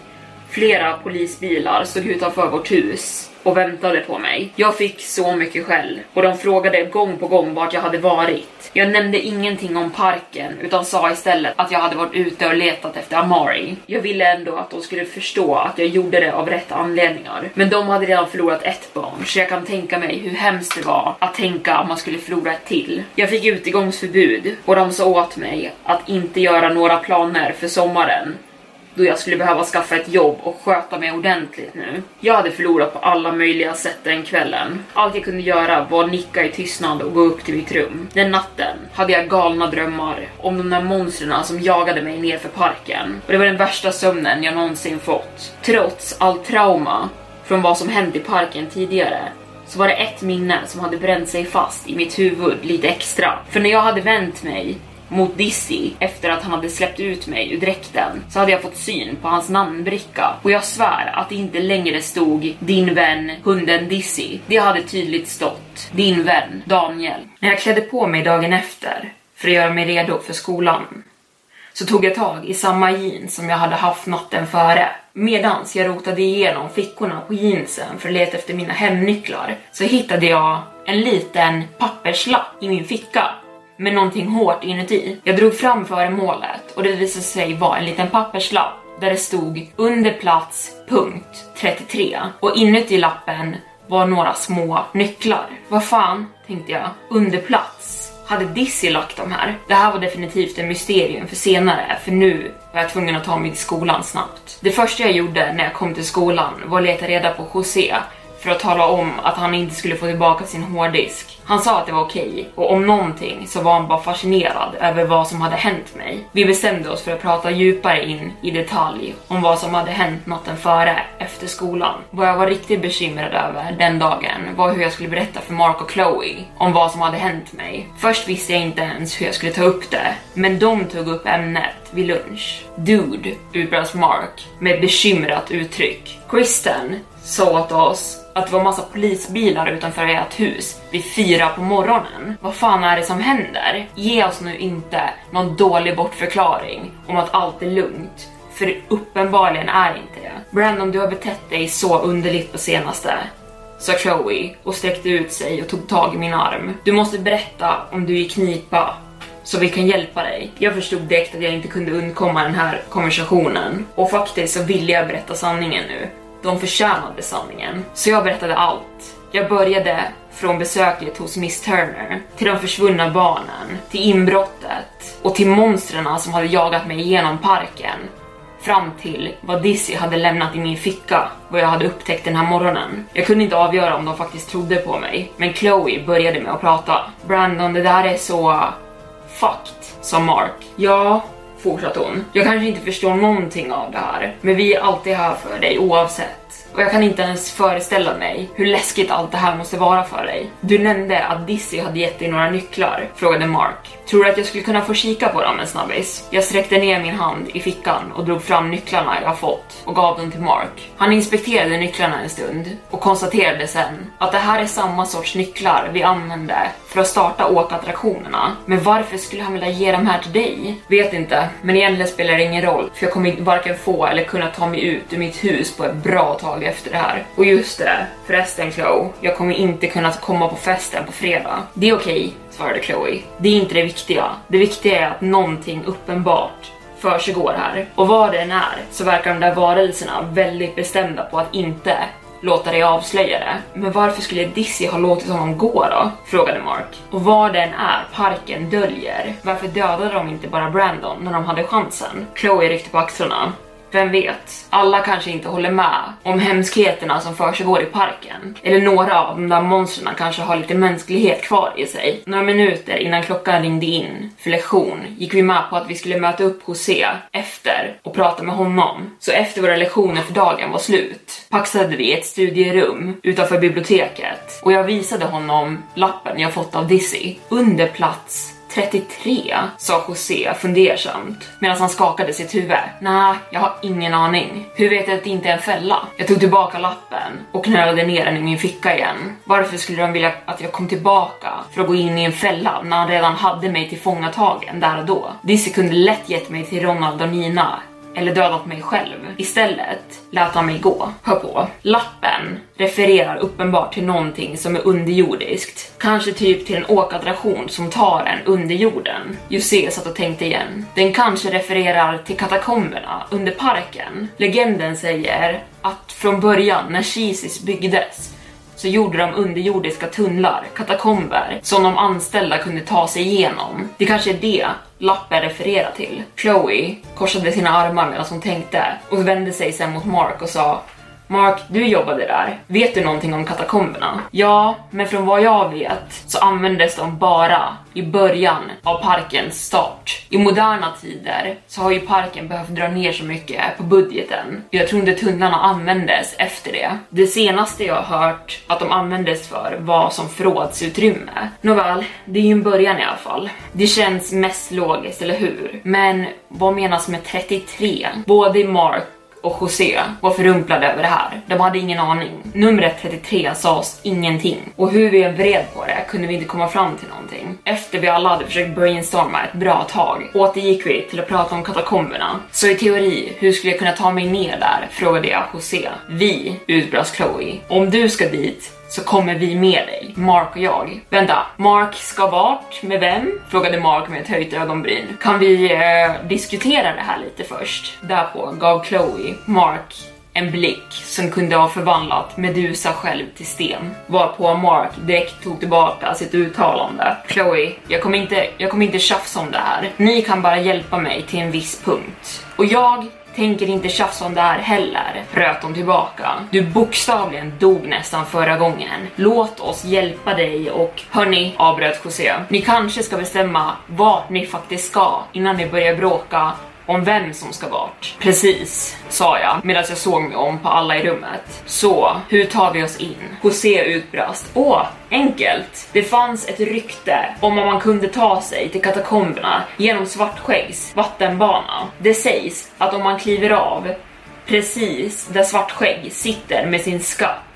Flera polisbilar stod utanför vårt hus och väntade på mig. Jag fick så mycket skäll och de frågade gång på gång vart jag hade varit. Jag nämnde ingenting om parken utan sa istället att jag hade varit ute och letat efter Amari. Jag ville ändå att de skulle förstå att jag gjorde det av rätt anledningar. Men de hade redan förlorat ett barn så jag kan tänka mig hur hemskt det var att tänka att man skulle förlora ett till. Jag fick utegångsförbud och de sa åt mig att inte göra några planer för sommaren då jag skulle behöva skaffa ett jobb och sköta mig ordentligt nu. Jag hade förlorat på alla möjliga sätt den kvällen. Allt jag kunde göra var att nicka i tystnad och gå upp till mitt rum. Den natten hade jag galna drömmar om de där monstren som jagade mig ner för parken. Och det var den värsta sömnen jag någonsin fått. Trots allt trauma från vad som hänt i parken tidigare så var det ett minne som hade bränt sig fast i mitt huvud lite extra. För när jag hade vänt mig mot Dizzy efter att han hade släppt ut mig ur dräkten så hade jag fått syn på hans namnbricka och jag svär att det inte längre stod din vän hunden Dizzy. Det hade tydligt stått din vän Daniel. När jag klädde på mig dagen efter för att göra mig redo för skolan så tog jag tag i samma jeans som jag hade haft natten före. Medans jag rotade igenom fickorna på jeansen för att leta efter mina hemnycklar så hittade jag en liten papperslapp i min ficka med någonting hårt inuti. Jag drog fram föremålet och det visade sig vara en liten papperslapp där det stod under plats punkt 33 och inuti lappen var några små nycklar. Vad fan, tänkte jag, under plats? Hade Dizzy lagt de här? Det här var definitivt en mysterium för senare, för nu var jag tvungen att ta mig till skolan snabbt. Det första jag gjorde när jag kom till skolan var att leta reda på José för att tala om att han inte skulle få tillbaka sin hårddisk. Han sa att det var okej och om någonting så var han bara fascinerad över vad som hade hänt mig. Vi bestämde oss för att prata djupare in i detalj om vad som hade hänt natten före, efter skolan. Vad jag var riktigt bekymrad över den dagen var hur jag skulle berätta för Mark och Chloe om vad som hade hänt mig. Först visste jag inte ens hur jag skulle ta upp det, men de tog upp ämnet vid lunch. Dude, utbrast Mark med ett bekymrat uttryck. Kristen sa åt oss att det var massa polisbilar utanför ert hus vid fyra på morgonen. Vad fan är det som händer? Ge oss nu inte någon dålig bortförklaring om att allt är lugnt. För uppenbarligen är det inte det. Brandon, du har betett dig så underligt på senaste sa Chloe och sträckte ut sig och tog tag i min arm. Du måste berätta om du är i knipa så vi kan hjälpa dig. Jag förstod direkt att jag inte kunde undkomma den här konversationen och faktiskt så ville jag berätta sanningen nu. De förtjänade sanningen, så jag berättade allt. Jag började från besöket hos Miss Turner, till de försvunna barnen, till inbrottet och till monstren som hade jagat mig igenom parken fram till vad Dizzy hade lämnat i min ficka, vad jag hade upptäckt den här morgonen. Jag kunde inte avgöra om de faktiskt trodde på mig, men Chloe började med att prata. Brandon, det där är så... fucked, sa Mark. Ja, fortsatte hon. Jag kanske inte förstår någonting av det här, men vi är alltid här för dig oavsett. Och jag kan inte ens föreställa mig hur läskigt allt det här måste vara för dig. Du nämnde att Dizzy hade gett dig några nycklar, frågade Mark. Tror du att jag skulle kunna få kika på dem en snabbis? Jag sträckte ner min hand i fickan och drog fram nycklarna jag fått och gav dem till Mark. Han inspekterade nycklarna en stund och konstaterade sen att det här är samma sorts nycklar vi använde för att starta åkattraktionerna. Men varför skulle han vilja ge dem här till dig? Vet inte, men egentligen spelar det ingen roll för jag kommer varken få eller kunna ta mig ut ur mitt hus på ett bra tag efter det här. Och just det, förresten Chloe, jag kommer inte kunna komma på festen på fredag. Det är okej, okay, svarade Chloe. Det är inte det viktiga. Det viktiga är att någonting uppenbart försiggår här. Och vad det än är så verkar de där varelserna väldigt bestämda på att inte låta dig avslöja det. Men varför skulle Dizzy ha låtit honom gå då? Frågade Mark. Och vad den är parken döljer, varför dödade de inte bara Brandon när de hade chansen? Chloe ryckte på axlarna. Vem vet? Alla kanske inte håller med om hemskheterna som försiggår i parken. Eller några av de där monstren kanske har lite mänsklighet kvar i sig. Några minuter innan klockan ringde in för lektion gick vi med på att vi skulle möta upp José efter och prata med honom. Så efter våra lektioner för dagen var slut paxade vi ett studierum utanför biblioteket och jag visade honom lappen jag fått av Dizzy. Under plats 33, sa José fundersamt medan han skakade sitt huvud. Nej, jag har ingen aning. Hur vet jag att det inte är en fälla? Jag tog tillbaka lappen och knölade ner den i min ficka igen. Varför skulle de vilja att jag kom tillbaka för att gå in i en fälla när han redan hade mig tillfångatagen där och då? Dizzy kunde lätt gett mig till Ronald och Nina eller dödat mig själv. Istället lät han mig gå. Hör på. Lappen refererar uppenbart till någonting som är underjordiskt. Kanske typ till en åkattraktion som tar en under jorden. Jussi satt och tänkte igen. Den kanske refererar till katakomberna under parken. Legenden säger att från början när Kisis byggdes så gjorde de underjordiska tunnlar, katakomber, som de anställda kunde ta sig igenom. Det kanske är det lappen refererar till. Chloe korsade sina armar medan hon tänkte och vände sig sen mot Mark och sa Mark, du jobbade där. Vet du någonting om katakomberna? Ja, men från vad jag vet så användes de bara i början av parkens start. I moderna tider så har ju parken behövt dra ner så mycket på budgeten. Jag tror inte tunnlarna användes efter det. Det senaste jag har hört att de användes för var som förrådsutrymme. Nåväl, det är ju en början i alla fall. Det känns mest logiskt, eller hur? Men vad menas med 33? Både Mark och José var förumplade över det här. De hade ingen aning. Numret 33 sa oss ingenting och hur vi än vred på det kunde vi inte komma fram till någonting. Efter vi alla hade försökt brainstorma ett bra tag återgick vi till att prata om katakomberna. Så i teori, hur skulle jag kunna ta mig ner där? Frågade jag José. Vi, utbrast Chloe. Om du ska dit så kommer vi med dig, Mark och jag. Vänta, Mark ska vart? Med vem? Frågade Mark med ett höjt ögonbryn. Kan vi eh, diskutera det här lite först? Därpå gav Chloe Mark en blick som kunde ha förvandlat Medusa själv till sten. Varpå Mark direkt tog tillbaka sitt uttalande. Chloe, jag kommer inte, jag kommer inte tjafsa om det här. Ni kan bara hjälpa mig till en viss punkt. Och jag tänker inte tjafsa om det här heller, röt hon tillbaka. Du bokstavligen dog nästan förra gången. Låt oss hjälpa dig och hörni, avbröt José. Ni kanske ska bestämma vart ni faktiskt ska innan ni börjar bråka om vem som ska bort. Precis, sa jag medan jag såg mig om på alla i rummet. Så, hur tar vi oss in? José utbrast. Åh, enkelt. Det fanns ett rykte om att man kunde ta sig till katakomberna genom Svartskäggs vattenbana. Det sägs att om man kliver av precis där Svartskägg sitter med sin skatt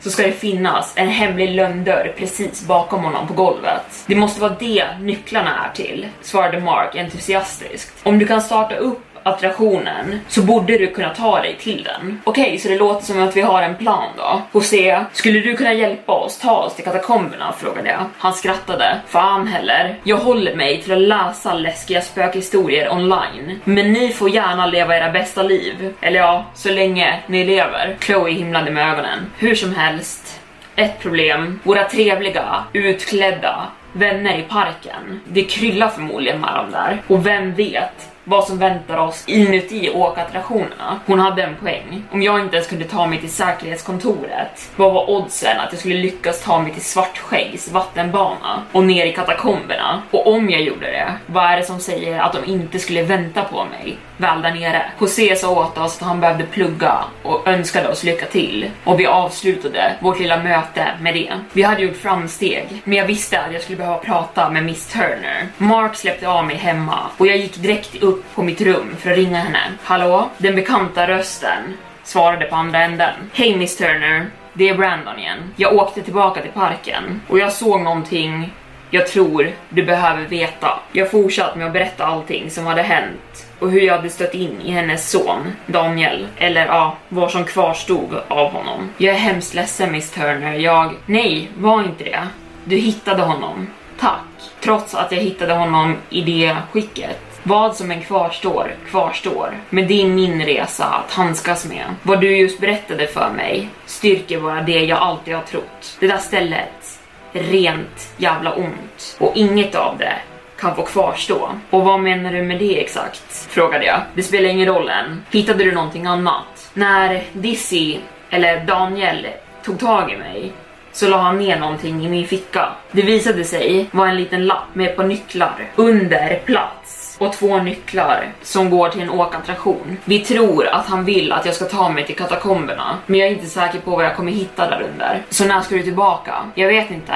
så ska det finnas en hemlig lönndörr precis bakom honom på golvet. Det måste vara det nycklarna är till, svarade Mark entusiastiskt. Om du kan starta upp attraktionen så borde du kunna ta dig till den. Okej, okay, så det låter som att vi har en plan då. José, skulle du kunna hjälpa oss ta oss till katakomberna? frågade jag. Han skrattade. Fan heller. Jag håller mig till att läsa läskiga spökhistorier online. Men ni får gärna leva era bästa liv. Eller ja, så länge ni lever. Chloe himlade med ögonen. Hur som helst. Ett problem. Våra trevliga, utklädda vänner i parken. Det kryllar förmodligen med dem där. Och vem vet? Vad som väntar oss inuti åkattraktionerna. Hon hade en poäng. Om jag inte ens kunde ta mig till säkerhetskontoret, vad var oddsen att jag skulle lyckas ta mig till Svartskäggs vattenbana och ner i katakomberna? Och om jag gjorde det, vad är det som säger att de inte skulle vänta på mig väl där nere? José sa åt oss att han behövde plugga och önskade oss lycka till och vi avslutade vårt lilla möte med det. Vi hade gjort framsteg, men jag visste att jag skulle behöva prata med Miss Turner. Mark släppte av mig hemma och jag gick direkt upp på mitt rum för att ringa henne. Hallå? Den bekanta rösten svarade på andra änden. Hej Miss Turner, det är Brandon igen. Jag åkte tillbaka till parken och jag såg någonting jag tror du behöver veta. Jag fortsatte med att berätta allting som hade hänt och hur jag hade stött in i hennes son, Daniel. Eller ja, vad som kvarstod av honom. Jag är hemskt ledsen Miss Turner, jag... Nej, var inte det. Du hittade honom. Tack. Trots att jag hittade honom i det skicket vad som än kvarstår, kvarstår. Men det är min resa att handskas med. Vad du just berättade för mig styrker bara det jag alltid har trott. Det där stället, rent jävla ont. Och inget av det kan få kvarstå. Och vad menar du med det exakt? Frågade jag. Det spelar ingen roll än. Hittade du någonting annat? När Dizzy, eller Daniel, tog tag i mig så la han ner någonting i min ficka. Det visade sig vara en liten lapp med ett par nycklar under plats och två nycklar som går till en åkattraktion. Vi tror att han vill att jag ska ta mig till katakomberna, men jag är inte säker på vad jag kommer hitta där under. Så när ska du tillbaka? Jag vet inte.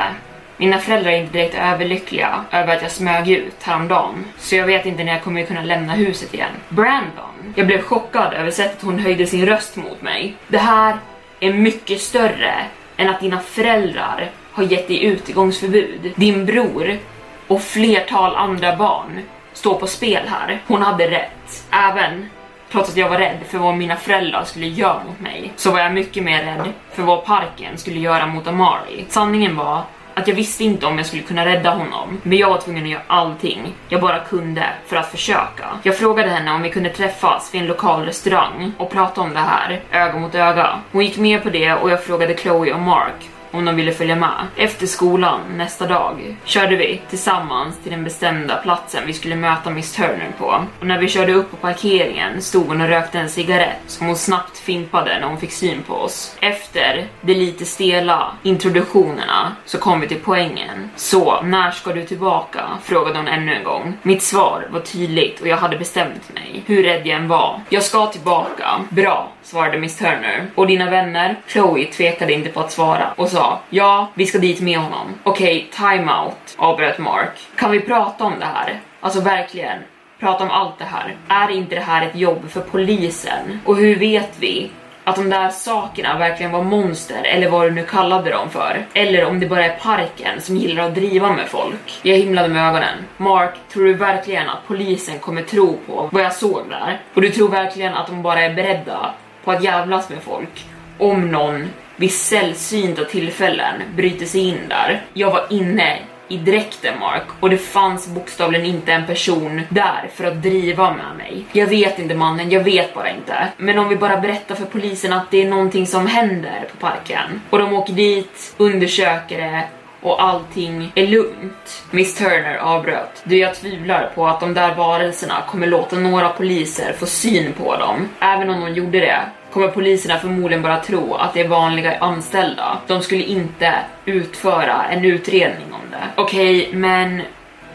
Mina föräldrar är inte direkt överlyckliga över att jag smög ut häromdagen, så jag vet inte när jag kommer kunna lämna huset igen. Brandon! Jag blev chockad över sättet hon höjde sin röst mot mig. Det här är mycket större än att dina föräldrar har gett dig utegångsförbud. Din bror och flertal andra barn står på spel här. Hon hade rätt. Även trots att jag var rädd för vad mina föräldrar skulle göra mot mig, så var jag mycket mer rädd för vad parken skulle göra mot Amari. Sanningen var att jag visste inte om jag skulle kunna rädda honom, men jag var tvungen att göra allting jag bara kunde för att försöka. Jag frågade henne om vi kunde träffas vid en lokal restaurang och prata om det här, öga mot öga. Hon gick med på det och jag frågade Chloe och Mark om de ville följa med. Efter skolan nästa dag körde vi tillsammans till den bestämda platsen vi skulle möta Miss Turner på. Och när vi körde upp på parkeringen stod hon och rökte en cigarett som hon snabbt fimpade när hon fick syn på oss. Efter de lite stela introduktionerna så kom vi till poängen. Så, när ska du tillbaka? frågade hon ännu en gång. Mitt svar var tydligt och jag hade bestämt mig, hur rädd jag än var. Jag ska tillbaka. Bra, svarade Miss Turner. Och dina vänner? Chloe tvekade inte på att svara och sa ja, vi ska dit med honom. Okej, okay, time out, avbröt Mark. Kan vi prata om det här? Alltså verkligen, prata om allt det här. Är inte det här ett jobb för polisen? Och hur vet vi att de där sakerna verkligen var monster eller vad du nu kallade dem för. Eller om det bara är parken som gillar att driva med folk. Jag himlade med ögonen. Mark, tror du verkligen att polisen kommer tro på vad jag såg där? Och du tror verkligen att de bara är beredda på att jävlas med folk om någon vid sällsynta tillfällen bryter sig in där. Jag var inne i dräkten Mark och det fanns bokstavligen inte en person där för att driva med mig. Jag vet inte mannen, jag vet bara inte. Men om vi bara berättar för polisen att det är någonting som händer på parken och de åker dit, undersöker det och allting är lugnt. Miss Turner avbröt. Du, jag tvivlar på att de där varelserna kommer låta några poliser få syn på dem. Även om de gjorde det kommer poliserna förmodligen bara tro att det är vanliga anställda. De skulle inte utföra en utredning om det. Okej, okay, men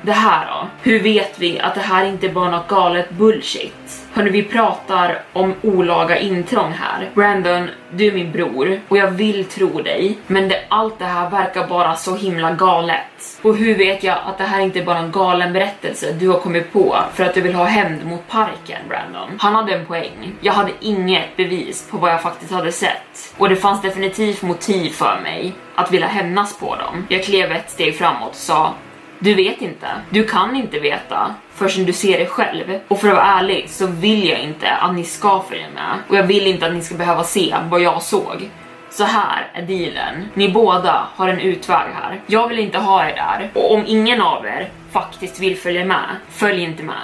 Det här då? Hur vet vi att det här inte bara är något galet bullshit? Hörni, vi pratar om olaga intrång här. Brandon, du är min bror och jag vill tro dig, men det, allt det här verkar bara så himla galet. Och hur vet jag att det här inte är bara en galen berättelse du har kommit på för att du vill ha hämnd mot parken, Brandon? Han hade en poäng. Jag hade inget bevis på vad jag faktiskt hade sett. Och det fanns definitivt motiv för mig att vilja hämnas på dem. Jag klev ett steg framåt och sa du vet inte. Du kan inte veta förrän du ser det själv. Och för att vara ärlig så vill jag inte att ni ska följa med. Och jag vill inte att ni ska behöva se vad jag såg. Så här är dealen. Ni båda har en utväg här. Jag vill inte ha er där. Och om ingen av er faktiskt vill följa med, följ inte med.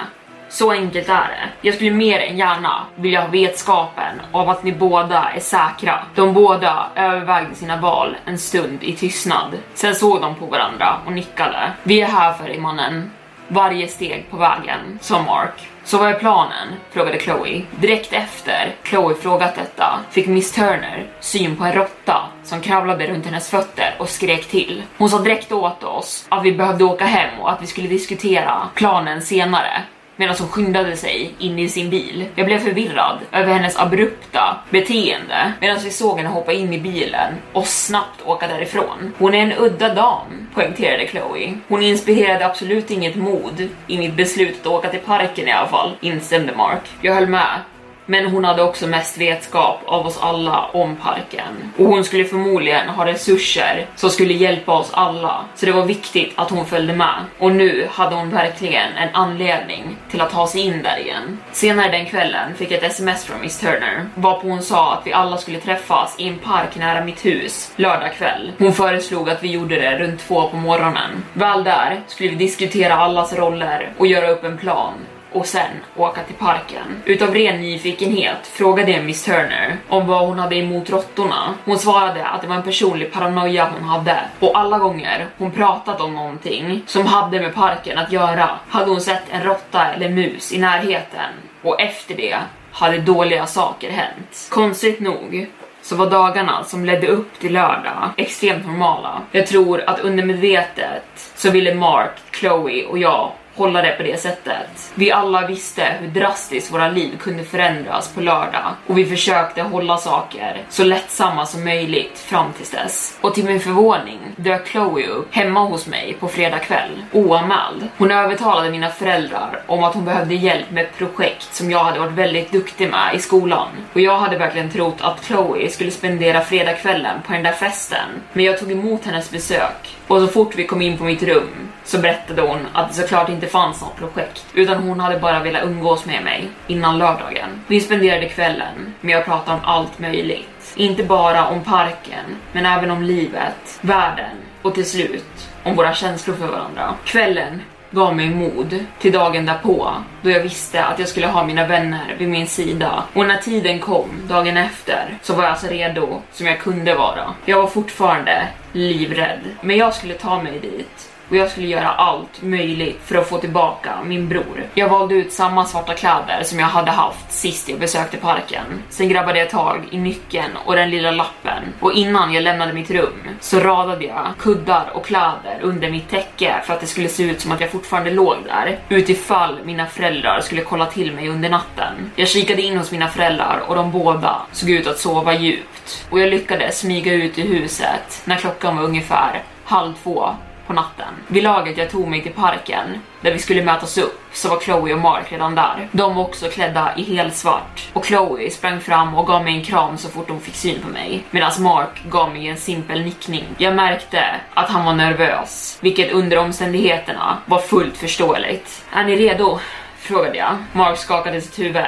Så enkelt är det. Jag skulle mer än gärna vilja ha vetskapen av att ni båda är säkra. De båda övervägde sina val en stund i tystnad. Sen såg de på varandra och nickade. Vi är här för dig mannen. Varje steg på vägen, sa Mark. Så vad är planen? frågade Chloe. Direkt efter Chloe frågat detta fick Miss Turner syn på en råtta som kravlade runt hennes fötter och skrek till. Hon sa direkt åt oss att vi behövde åka hem och att vi skulle diskutera planen senare medan hon skyndade sig in i sin bil. Jag blev förvirrad över hennes abrupta beteende medan vi såg henne hoppa in i bilen och snabbt åka därifrån. Hon är en udda dam, poängterade Chloe. Hon inspirerade absolut inget mod i mitt beslut att åka till parken i alla fall, instämde Mark. Jag höll med. Men hon hade också mest vetskap av oss alla om parken. Och hon skulle förmodligen ha resurser som skulle hjälpa oss alla. Så det var viktigt att hon följde med. Och nu hade hon verkligen en anledning till att ta sig in där igen. Senare den kvällen fick jag ett sms från Miss Turner. Varpå hon sa att vi alla skulle träffas i en park nära mitt hus lördag kväll. Hon föreslog att vi gjorde det runt två på morgonen. Väl där skulle vi diskutera allas roller och göra upp en plan och sen åka till parken. Utav ren nyfikenhet frågade jag Miss Turner om vad hon hade emot råttorna. Hon svarade att det var en personlig paranoia hon hade och alla gånger hon pratat om någonting som hade med parken att göra hade hon sett en råtta eller mus i närheten och efter det hade dåliga saker hänt. Konstigt nog så var dagarna som ledde upp till lördag extremt normala. Jag tror att undermedvetet så ville Mark, Chloe och jag hålla det på det sättet. Vi alla visste hur drastiskt våra liv kunde förändras på lördag och vi försökte hålla saker så lättsamma som möjligt fram tills dess. Och till min förvåning dök Chloe upp hemma hos mig på fredag kväll, oanmäld. Hon övertalade mina föräldrar om att hon behövde hjälp med ett projekt som jag hade varit väldigt duktig med i skolan. Och jag hade verkligen trott att Chloe skulle spendera fredagskvällen på den där festen. Men jag tog emot hennes besök och så fort vi kom in på mitt rum så berättade hon att det såklart inte fanns något projekt, utan hon hade bara velat umgås med mig innan lördagen. Vi spenderade kvällen med att prata om allt möjligt. Inte bara om parken, men även om livet, världen och till slut om våra känslor för varandra. Kvällen gav mig mod till dagen därpå då jag visste att jag skulle ha mina vänner vid min sida. Och när tiden kom, dagen efter, så var jag så redo som jag kunde vara. Jag var fortfarande livrädd, men jag skulle ta mig dit och jag skulle göra allt möjligt för att få tillbaka min bror. Jag valde ut samma svarta kläder som jag hade haft sist jag besökte parken. Sen grabbade jag tag i nyckeln och den lilla lappen och innan jag lämnade mitt rum så radade jag kuddar och kläder under mitt täcke för att det skulle se ut som att jag fortfarande låg där utifall mina föräldrar skulle kolla till mig under natten. Jag kikade in hos mina föräldrar och de båda såg ut att sova djupt och jag lyckades smyga ut ur huset när klockan var ungefär halv två på natten. Vid laget jag tog mig till parken, där vi skulle mötas upp, så var Chloe och Mark redan där. De var också klädda i helt svart och Chloe sprang fram och gav mig en kram så fort hon fick syn på mig, medan Mark gav mig en simpel nickning. Jag märkte att han var nervös, vilket under omständigheterna var fullt förståeligt. Är ni redo? frågade jag. Mark skakade sitt huvud.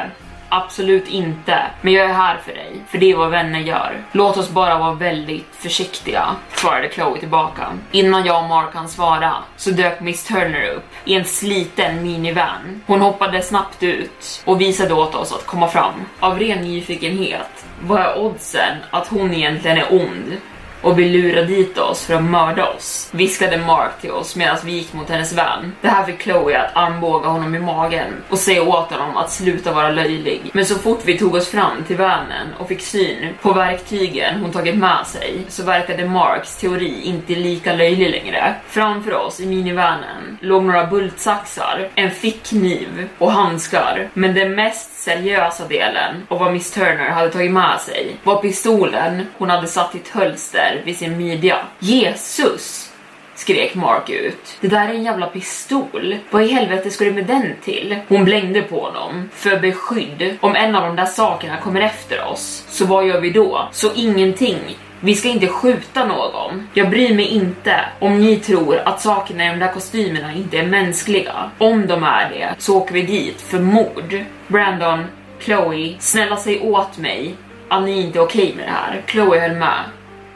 Absolut inte. Men jag är här för dig, för det är vad vänner gör. Låt oss bara vara väldigt försiktiga, svarade Chloe tillbaka. Innan jag och Mark kan svara så dök Miss Turner upp i en sliten minivan. Hon hoppade snabbt ut och visade åt oss att komma fram. Av ren nyfikenhet, vad är oddsen att hon egentligen är ond och vill lura dit oss för att mörda oss, viskade Mark till oss medan vi gick mot hennes van. Det här fick Chloe att armbåga honom i magen och säga åt honom att sluta vara löjlig. Men så fort vi tog oss fram till vanen och fick syn på verktygen hon tagit med sig så verkade Marks teori inte lika löjlig längre. Framför oss i minivanen låg några bultsaxar, en fickkniv och handskar. Men den mest seriösa delen av vad Miss Turner hade tagit med sig var pistolen hon hade satt i ett hölster vid sin midja. Jesus! skrek Mark ut. Det där är en jävla pistol. Vad i helvete ska du med den till? Hon blängde på honom. För beskydd. Om en av de där sakerna kommer efter oss, så vad gör vi då? Så ingenting. Vi ska inte skjuta någon. Jag bryr mig inte om ni tror att sakerna i de där kostymerna inte är mänskliga. Om de är det så åker vi dit för mord. Brandon, Chloe, snälla säg åt mig att ni inte är okej okay med det här. Chloe höll med.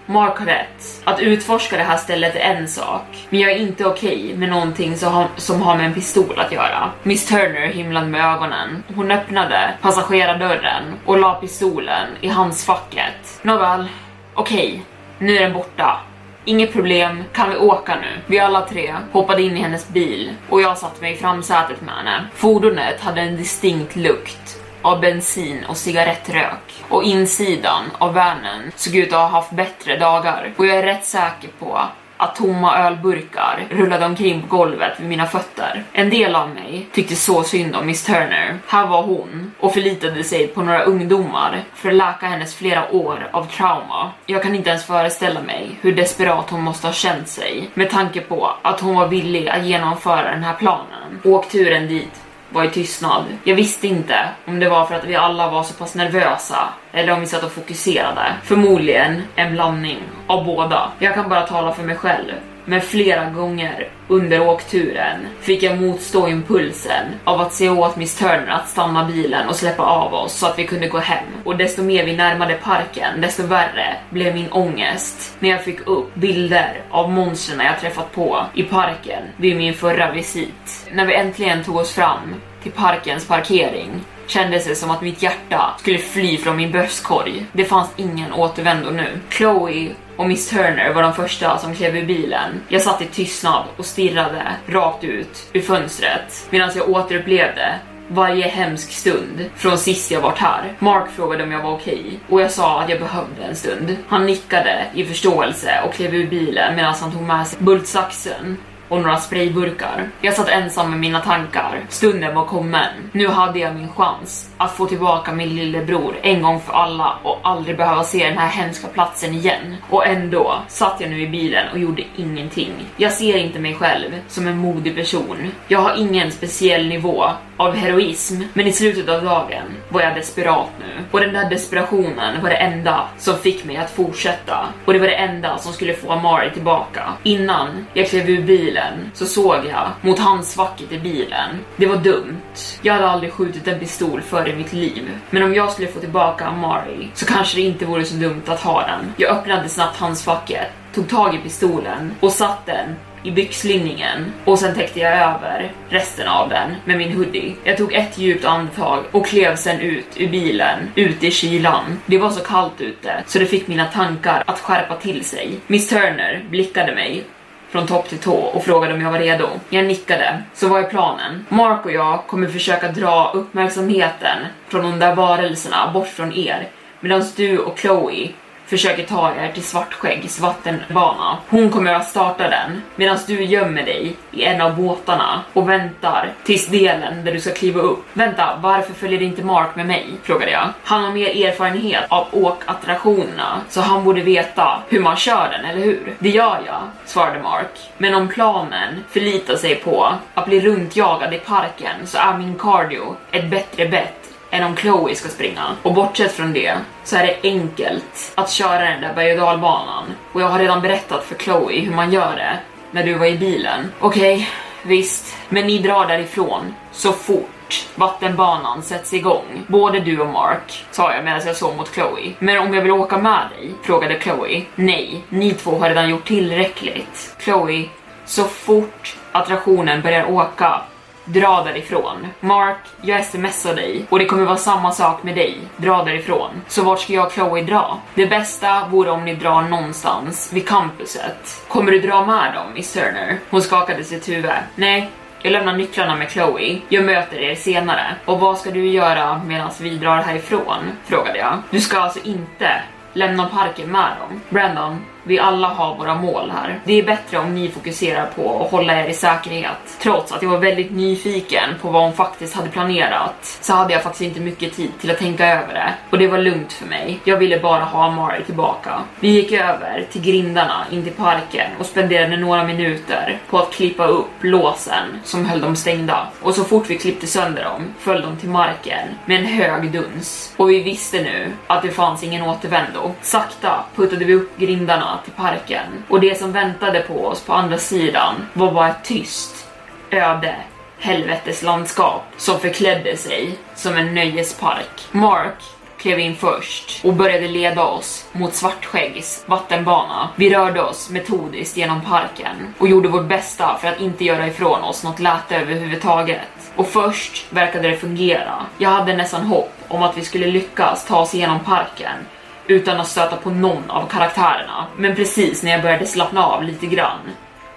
Mark har rätt. Att utforska det här stället är en sak, men jag är inte okej okay med någonting som har, som har med en pistol att göra. Miss Turner himlade med ögonen. Hon öppnade passagerardörren och la pistolen i handsfacket. Nåväl, okej, okay, nu är den borta. Inget problem, kan vi åka nu? Vi alla tre hoppade in i hennes bil och jag satte mig i framsätet med henne. Fordonet hade en distinkt lukt av bensin och cigarettrök och insidan av vanen såg ut att ha haft bättre dagar och jag är rätt säker på att tomma ölburkar rullade omkring på golvet vid mina fötter. En del av mig tyckte så synd om Miss Turner. Här var hon och förlitade sig på några ungdomar för att läka hennes flera år av trauma. Jag kan inte ens föreställa mig hur desperat hon måste ha känt sig med tanke på att hon var villig att genomföra den här planen. Åkturen dit var i tystnad. Jag visste inte om det var för att vi alla var så pass nervösa eller om vi satt och fokuserade. Förmodligen en blandning av båda. Jag kan bara tala för mig själv men flera gånger under åkturen fick jag motstå impulsen av att se åt Miss Turner att stanna bilen och släppa av oss så att vi kunde gå hem. Och desto mer vi närmade parken, desto värre blev min ångest när jag fick upp bilder av monstren jag träffat på i parken vid min förra visit. När vi äntligen tog oss fram till parkens parkering kändes det som att mitt hjärta skulle fly från min bröstkorg. Det fanns ingen återvändo nu. Chloe och Miss Turner var de första som klev ur bilen. Jag satt i tystnad och stirrade rakt ut ur fönstret medan jag återupplevde varje hemsk stund från sist jag varit här. Mark frågade om jag var okej okay, och jag sa att jag behövde en stund. Han nickade i förståelse och klev ur bilen medan han tog med sig bultsaxen och några sprayburkar. Jag satt ensam med mina tankar. Stunden var kommen. Nu hade jag min chans att få tillbaka min lillebror en gång för alla och aldrig behöva se den här hemska platsen igen. Och ändå satt jag nu i bilen och gjorde ingenting. Jag ser inte mig själv som en modig person. Jag har ingen speciell nivå av heroism, men i slutet av dagen var jag desperat nu. Och den där desperationen var det enda som fick mig att fortsätta. Och det var det enda som skulle få Amari tillbaka. Innan jag klev ur bilen så såg jag mot handsvacket i bilen. Det var dumt. Jag hade aldrig skjutit en pistol förr i mitt liv. Men om jag skulle få tillbaka Amari så kanske det inte vore så dumt att ha den. Jag öppnade snabbt handskfacket, tog tag i pistolen och satt den i byxlinningen och sen täckte jag över resten av den med min hoodie. Jag tog ett djupt andetag och klev sen ut ur bilen, ut i kylan. Det var så kallt ute så det fick mina tankar att skärpa till sig. Miss Turner blickade mig från topp till tå och frågade om jag var redo. Jag nickade. Så vad är planen? Mark och jag kommer försöka dra uppmärksamheten från de där varelserna bort från er medan du och Chloe försöker ta er till Svartskäggs vattenbana. Hon kommer att starta den medan du gömmer dig i en av båtarna och väntar tills delen där du ska kliva upp. Vänta, varför följer inte Mark med mig? frågade jag. Han har mer erfarenhet av åkattraktionerna så han borde veta hur man kör den, eller hur? Det gör jag, svarade Mark. Men om planen förlitar sig på att bli runtjagad i parken så är min cardio ett bättre bett än om Chloe ska springa. Och bortsett från det så är det enkelt att köra den där berg och dalbanan. Och jag har redan berättat för Chloe hur man gör det när du var i bilen. Okej, okay, visst, men ni drar därifrån så fort vattenbanan sätts igång. Både du och Mark, sa jag medan jag såg mot Chloe. Men om jag vill åka med dig? Frågade Chloe. Nej, ni två har redan gjort tillräckligt. Chloe, så fort attraktionen börjar åka dra därifrån. Mark, jag smsar dig och det kommer vara samma sak med dig. Dra därifrån. Så vart ska jag och Chloe dra? Det bästa vore om ni drar någonstans vid campuset. Kommer du dra med dem, Miss Turner? Hon skakade sitt huvud. Nej, jag lämnar nycklarna med Chloe. Jag möter er senare. Och vad ska du göra medan vi drar härifrån? Frågade jag. Du ska alltså inte lämna parken med dem. Brandon, vi alla har våra mål här. Det är bättre om ni fokuserar på att hålla er i säkerhet. Trots att jag var väldigt nyfiken på vad hon faktiskt hade planerat så hade jag faktiskt inte mycket tid till att tänka över det. Och det var lugnt för mig. Jag ville bara ha Amari tillbaka. Vi gick över till grindarna in till parken och spenderade några minuter på att klippa upp låsen som höll dem stängda. Och så fort vi klippte sönder dem föll de till marken med en hög duns. Och vi visste nu att det fanns ingen återvändo. Sakta puttade vi upp grindarna till parken och det som väntade på oss på andra sidan var bara ett tyst, öde helveteslandskap som förklädde sig som en nöjespark. Mark klev in först och började leda oss mot Svartskäggs vattenbana. Vi rörde oss metodiskt genom parken och gjorde vårt bästa för att inte göra ifrån oss något läte överhuvudtaget. Och först verkade det fungera. Jag hade nästan hopp om att vi skulle lyckas ta oss igenom parken utan att stöta på någon av karaktärerna. Men precis när jag började slappna av lite grann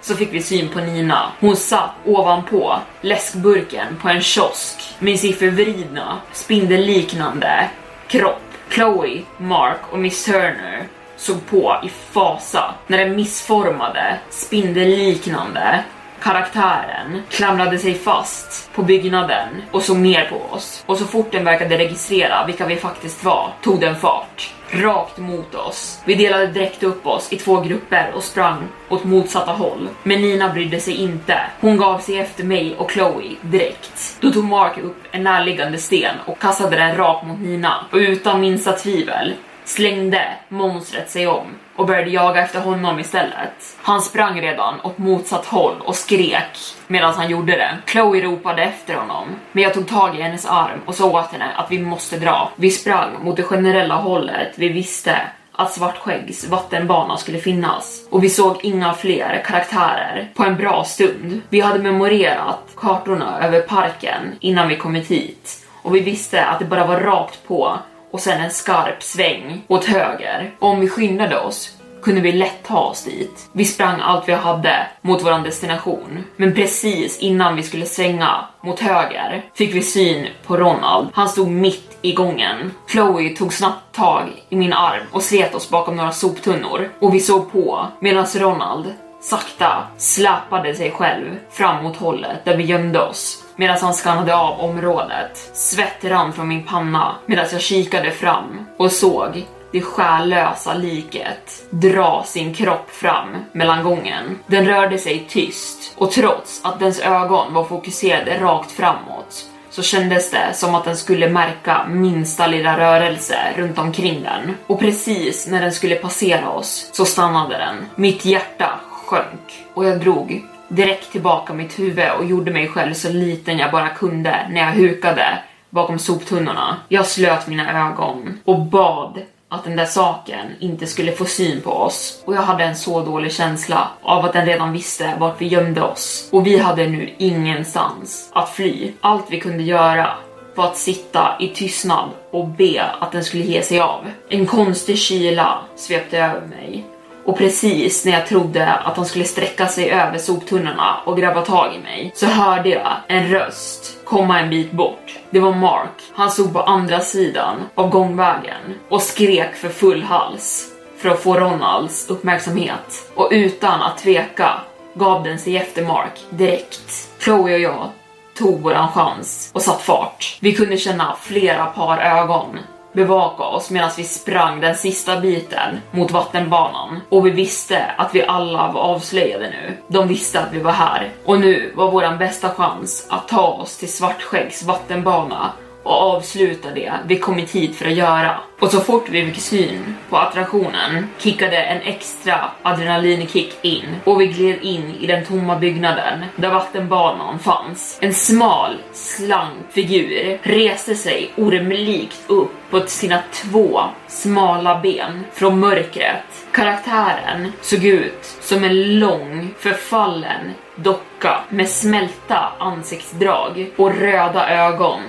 så fick vi syn på Nina. Hon satt ovanpå läskburken på en kiosk med sin förvridna, spindelliknande kropp. Chloe, Mark och Miss Turner såg på i fasa när den missformade, spindelliknande karaktären klamrade sig fast på byggnaden och såg ner på oss. Och så fort den verkade registrera vilka vi faktiskt var tog den fart rakt mot oss. Vi delade direkt upp oss i två grupper och sprang åt motsatta håll. Men Nina brydde sig inte. Hon gav sig efter mig och Chloe direkt. Då tog Mark upp en närliggande sten och kastade den rakt mot Nina. Och utan minsta tvivel slängde monstret sig om och började jaga efter honom istället. Han sprang redan åt motsatt håll och skrek medan han gjorde det. Chloe ropade efter honom, men jag tog tag i hennes arm och sa åt henne att vi måste dra. Vi sprang mot det generella hållet vi visste att Svartskäggs vattenbana skulle finnas och vi såg inga fler karaktärer på en bra stund. Vi hade memorerat kartorna över parken innan vi kommit hit och vi visste att det bara var rakt på och sen en skarp sväng åt höger. Och om vi skyndade oss kunde vi lätt ta oss dit. Vi sprang allt vi hade mot vår destination. Men precis innan vi skulle svänga mot höger fick vi syn på Ronald. Han stod mitt i gången. Chloe tog snabbt tag i min arm och slet oss bakom några soptunnor och vi såg på medan Ronald sakta släpade sig själv fram mot hållet där vi gömde oss medan han skannade av området. Svett rann från min panna medan jag kikade fram och såg det själlösa liket dra sin kropp fram mellan gången. Den rörde sig tyst och trots att dens ögon var fokuserade rakt framåt så kändes det som att den skulle märka minsta lilla rörelse runt omkring den. Och precis när den skulle passera oss så stannade den. Mitt hjärta sjönk och jag drog direkt tillbaka mitt huvud och gjorde mig själv så liten jag bara kunde när jag hukade bakom soptunnorna. Jag slöt mina ögon och bad att den där saken inte skulle få syn på oss och jag hade en så dålig känsla av att den redan visste vart vi gömde oss och vi hade nu ingenstans att fly. Allt vi kunde göra var att sitta i tystnad och be att den skulle ge sig av. En konstig kyla svepte över mig och precis när jag trodde att han skulle sträcka sig över soptunnorna och grabba tag i mig så hörde jag en röst komma en bit bort. Det var Mark. Han stod på andra sidan av gångvägen och skrek för full hals för att få Ronalds uppmärksamhet och utan att tveka gav den sig efter Mark direkt. Chloe och jag tog våran chans och satt fart. Vi kunde känna flera par ögon bevaka oss medan vi sprang den sista biten mot vattenbanan och vi visste att vi alla var avslöjade nu. De visste att vi var här och nu var våran bästa chans att ta oss till Svartskäggs vattenbana och avsluta det vi kommit hit för att göra. Och så fort vi fick syn på attraktionen kickade en extra adrenalinkick in och vi gled in i den tomma byggnaden där vattenbanan fanns. En smal, slank figur reste sig ormlikt upp på sina två smala ben från mörkret. Karaktären såg ut som en lång, förfallen docka med smälta ansiktsdrag och röda ögon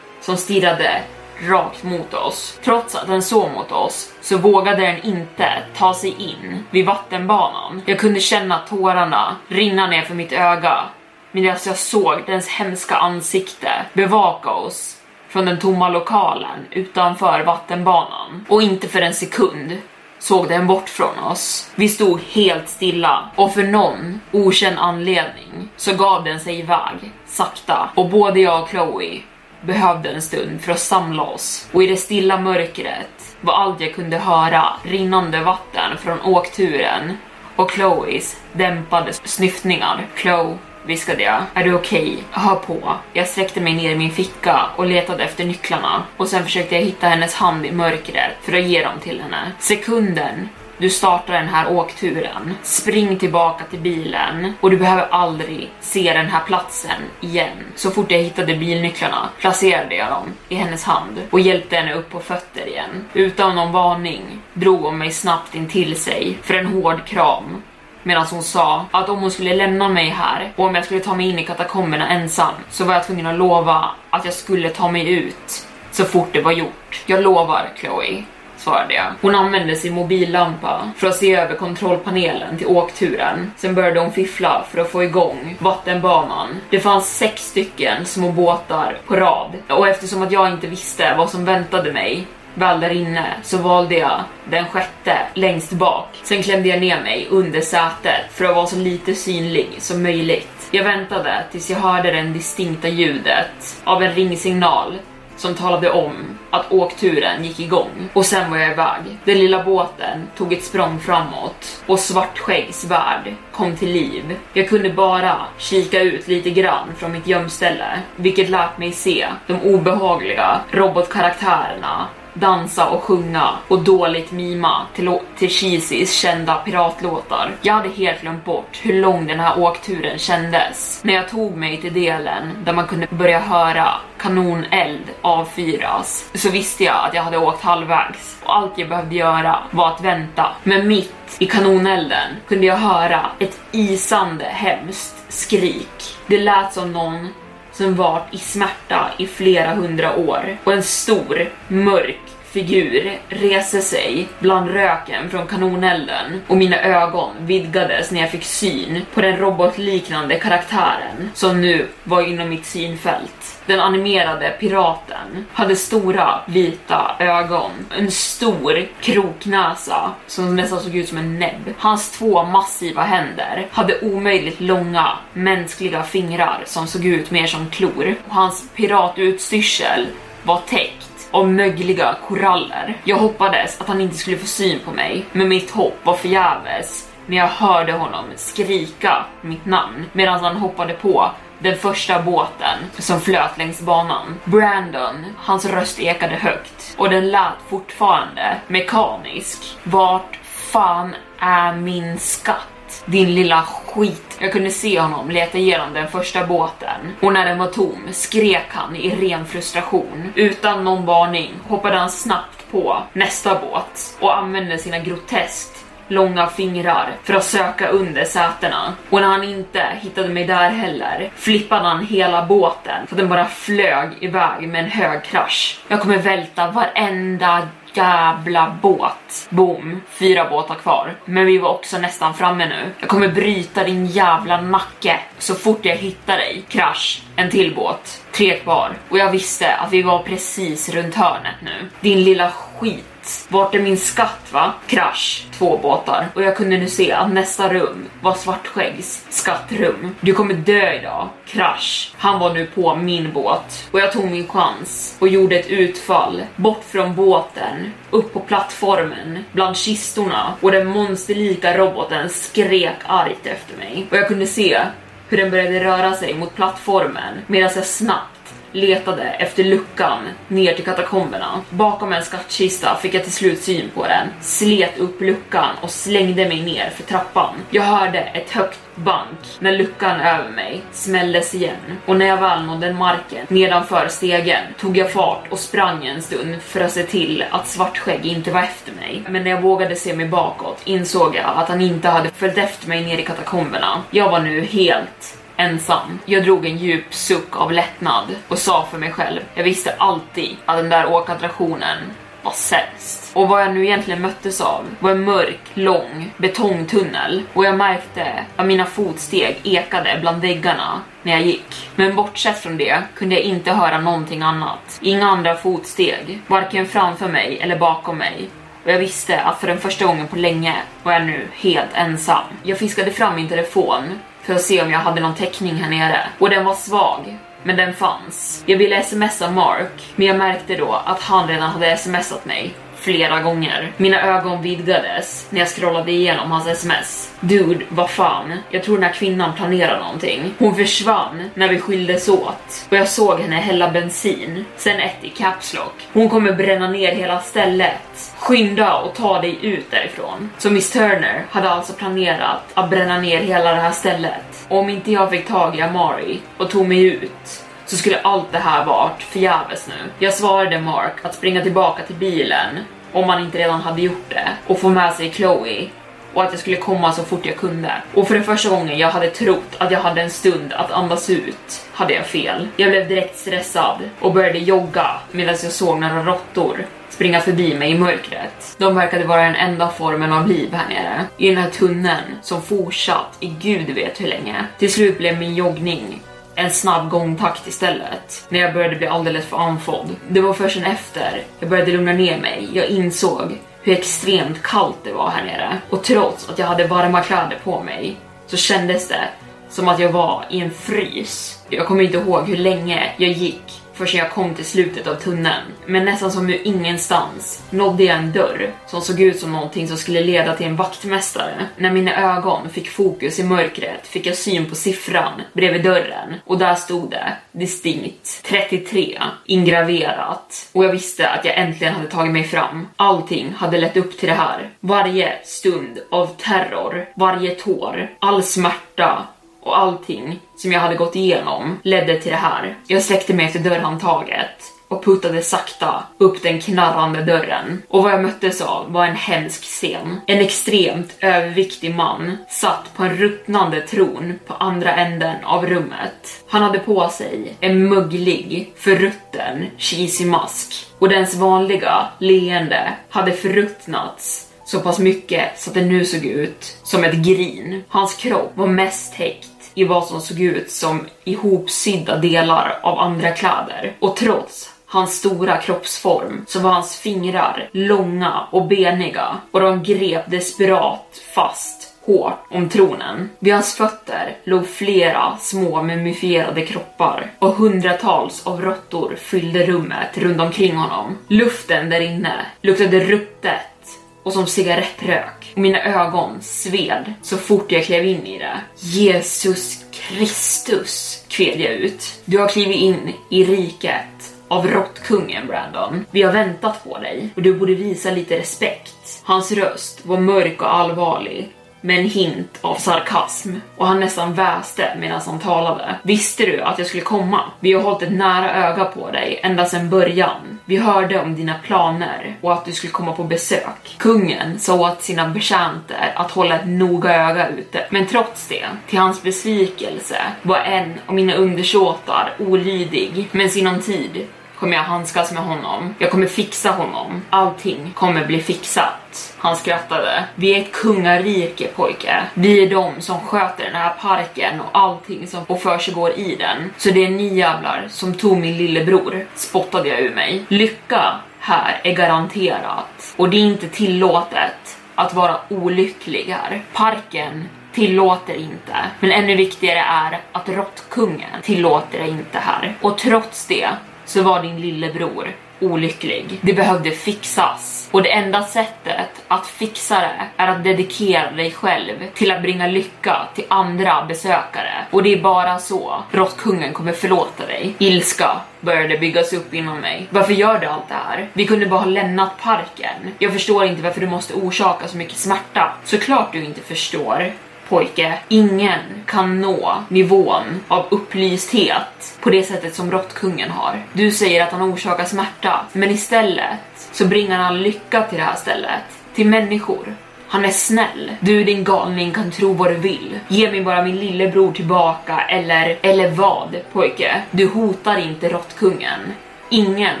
som stirrade rakt mot oss. Trots att den såg mot oss så vågade den inte ta sig in vid vattenbanan. Jag kunde känna tårarna rinna ner för mitt öga medan jag såg dens hemska ansikte bevaka oss från den tomma lokalen utanför vattenbanan. Och inte för en sekund såg den bort från oss. Vi stod helt stilla och för någon okänd anledning så gav den sig iväg sakta och både jag och Chloe behövde en stund för att samla oss och i det stilla mörkret var allt jag kunde höra rinnande vatten från åkturen och Chloes dämpade snyftningar. Chloe viskade jag. Är du okej? Okay? Hör på. Jag sträckte mig ner i min ficka och letade efter nycklarna och sen försökte jag hitta hennes hand i mörkret för att ge dem till henne. Sekunden du startar den här åkturen, spring tillbaka till bilen och du behöver aldrig se den här platsen igen. Så fort jag hittade bilnycklarna placerade jag dem i hennes hand och hjälpte henne upp på fötter igen. Utan någon varning drog hon mig snabbt in till sig för en hård kram Medan hon sa att om hon skulle lämna mig här och om jag skulle ta mig in i katakomberna ensam så var jag tvungen att lova att jag skulle ta mig ut så fort det var gjort. Jag lovar, Chloe för det. Hon använde sin mobillampa för att se över kontrollpanelen till åkturen. Sen började hon fiffla för att få igång vattenbanan. Det fanns sex stycken små båtar på rad och eftersom att jag inte visste vad som väntade mig väl där inne så valde jag den sjätte längst bak. Sen klämde jag ner mig under sätet för att vara så lite synlig som möjligt. Jag väntade tills jag hörde det distinkta ljudet av en ringsignal som talade om att åkturen gick igång och sen var jag iväg. Den lilla båten tog ett språng framåt och Svartskäggs värld kom till liv. Jag kunde bara kika ut lite grann från mitt gömställe, vilket lät mig se de obehagliga robotkaraktärerna dansa och sjunga och dåligt mima till, till Cheezys kända piratlåtar. Jag hade helt glömt bort hur lång den här åkturen kändes. När jag tog mig till delen där man kunde börja höra kanoneld avfyras så visste jag att jag hade åkt halvvägs och allt jag behövde göra var att vänta. Men mitt i kanonelden kunde jag höra ett isande hemskt skrik. Det lät som någon som varit i smärta i flera hundra år. Och en stor, mörk figur reser sig bland röken från kanonelden och mina ögon vidgades när jag fick syn på den robotliknande karaktären som nu var inom mitt synfält. Den animerade piraten hade stora vita ögon, en stor kroknäsa som nästan såg ut som en näbb. Hans två massiva händer hade omöjligt långa mänskliga fingrar som såg ut mer som klor. Och hans piratutstyrsel var täckt av mögliga koraller. Jag hoppades att han inte skulle få syn på mig, men mitt hopp var förgäves när jag hörde honom skrika mitt namn medan han hoppade på den första båten som flöt längs banan. Brandon, hans röst ekade högt och den lät fortfarande mekanisk. Vart fan är min skatt? Din lilla skit. Jag kunde se honom leta igenom den första båten och när den var tom skrek han i ren frustration. Utan någon varning hoppade han snabbt på nästa båt och använde sina groteskt långa fingrar för att söka under sätena. Och när han inte hittade mig där heller flippade han hela båten så att den bara flög iväg med en hög krasch. Jag kommer välta varenda jävla båt. Boom, fyra båtar kvar. Men vi var också nästan framme nu. Jag kommer bryta din jävla nacke så fort jag hittar dig. Krasch, en till båt. Tre kvar. Och jag visste att vi var precis runt hörnet nu. Din lilla skit vart är min skatt va? Krasch, två båtar. Och jag kunde nu se att nästa rum var Svartskäggs skattrum. Du kommer dö idag. Krasch. Han var nu på min båt. Och jag tog min chans och gjorde ett utfall. Bort från båten, upp på plattformen, bland kistorna. Och den monsterlika roboten skrek argt efter mig. Och jag kunde se hur den började röra sig mot plattformen medan jag snabbt letade efter luckan ner till katakomberna. Bakom en skattkista fick jag till slut syn på den, slet upp luckan och slängde mig ner för trappan. Jag hörde ett högt bank när luckan över mig smälldes igen och när jag väl nådde marken nedanför stegen tog jag fart och sprang en stund för att se till att Svartskägg inte var efter mig. Men när jag vågade se mig bakåt insåg jag att han inte hade följt efter mig ner i katakomberna. Jag var nu helt ensam. Jag drog en djup suck av lättnad och sa för mig själv, jag visste alltid att den där åkattraktionen var sämst. Och vad jag nu egentligen möttes av var en mörk, lång betongtunnel och jag märkte att mina fotsteg ekade bland väggarna när jag gick. Men bortsett från det kunde jag inte höra någonting annat. Inga andra fotsteg, varken framför mig eller bakom mig. Och jag visste att för den första gången på länge var jag nu helt ensam. Jag fiskade fram min telefon för att se om jag hade någon täckning här nere och den var svag men den fanns. Jag ville smsa Mark, men jag märkte då att han redan hade smsat mig flera gånger. Mina ögon vidgades när jag scrollade igenom hans sms. Dude, vad fan? Jag tror den här kvinnan planerar någonting. Hon försvann när vi skildes åt och jag såg henne hälla bensin, sen ett i caps lock. Hon kommer bränna ner hela stället. Skynda och ta dig ut därifrån. Så Miss Turner hade alltså planerat att bränna ner hela det här stället. Och om inte jag fick tag i Amari och tog mig ut så skulle allt det här varit förgäves nu. Jag svarade Mark att springa tillbaka till bilen om man inte redan hade gjort det och få med sig Chloe och att jag skulle komma så fort jag kunde. Och för den första gången jag hade trott att jag hade en stund att andas ut hade jag fel. Jag blev direkt stressad och började jogga medan jag såg några råttor springa förbi mig i mörkret. De verkade vara den enda formen av liv här nere. I den här tunneln som fortsatt i gud vet hur länge. Till slut blev min joggning en snabb gångtakt istället. När jag började bli alldeles för andfådd. Det var först efter. Jag började lugna ner mig. Jag insåg hur extremt kallt det var här nere. Och trots att jag hade varma kläder på mig så kändes det som att jag var i en frys. Jag kommer inte ihåg hur länge jag gick förrän jag kom till slutet av tunneln. Men nästan som ur ingenstans nådde jag en dörr som såg ut som någonting som skulle leda till en vaktmästare. När mina ögon fick fokus i mörkret fick jag syn på siffran bredvid dörren och där stod det distinkt 33 ingraverat och jag visste att jag äntligen hade tagit mig fram. Allting hade lett upp till det här. Varje stund av terror, varje tår, all smärta, och allting som jag hade gått igenom ledde till det här. Jag släckte mig efter dörrhandtaget och puttade sakta upp den knarrande dörren. Och vad jag möttes av var en hemsk scen. En extremt överviktig man satt på en ruttnande tron på andra änden av rummet. Han hade på sig en möglig, förrutten, cheesy mask och dens vanliga leende hade förruttnats så pass mycket så att det nu såg ut som ett grin. Hans kropp var mest täckt i vad som såg ut som ihopsydda delar av andra kläder. Och trots hans stora kroppsform så var hans fingrar långa och beniga och de grep desperat fast hårt om tronen. Vid hans fötter låg flera små mumifierade kroppar och hundratals av råttor fyllde rummet runt omkring honom. Luften där inne luktade ruttet och som cigarettrök mina ögon sved så fort jag klev in i det. Jesus Kristus, kved jag ut. Du har klivit in i riket av råttkungen Brandon. Vi har väntat på dig och du borde visa lite respekt. Hans röst var mörk och allvarlig med en hint av sarkasm och han nästan väste medan han talade. Visste du att jag skulle komma? Vi har hållit ett nära öga på dig ända sedan början. Vi hörde om dina planer och att du skulle komma på besök. Kungen sa åt sina betjänter att hålla ett noga öga ute, men trots det, till hans besvikelse, var en av mina undersåtar olydig, men sinom tid kommer jag handskas med honom. Jag kommer fixa honom. Allting kommer bli fixat. Han skrattade. Vi är ett kungarike pojke. Vi är de som sköter den här parken och allting som och försiggår i den. Så det är ni jävlar som tog min lillebror, spottade jag ur mig. Lycka här är garanterat och det är inte tillåtet att vara olycklig här. Parken tillåter inte. Men ännu viktigare är att råttkungen tillåter det inte här. Och trots det så var din lillebror olycklig. Det behövde fixas. Och det enda sättet att fixa det är att dedikera dig själv till att bringa lycka till andra besökare. Och det är bara så råttkungen kommer förlåta dig. Ilska började byggas upp inom mig. Varför gör du allt det här? Vi kunde bara ha lämnat parken. Jag förstår inte varför du måste orsaka så mycket smärta. Såklart du inte förstår pojke. Ingen kan nå nivån av upplysthet på det sättet som råttkungen har. Du säger att han orsakar smärta, men istället så bringar han lycka till det här stället. Till människor. Han är snäll. Du din galning kan tro vad du vill. Ge mig bara min lillebror tillbaka eller, eller vad pojke? Du hotar inte råttkungen. Ingen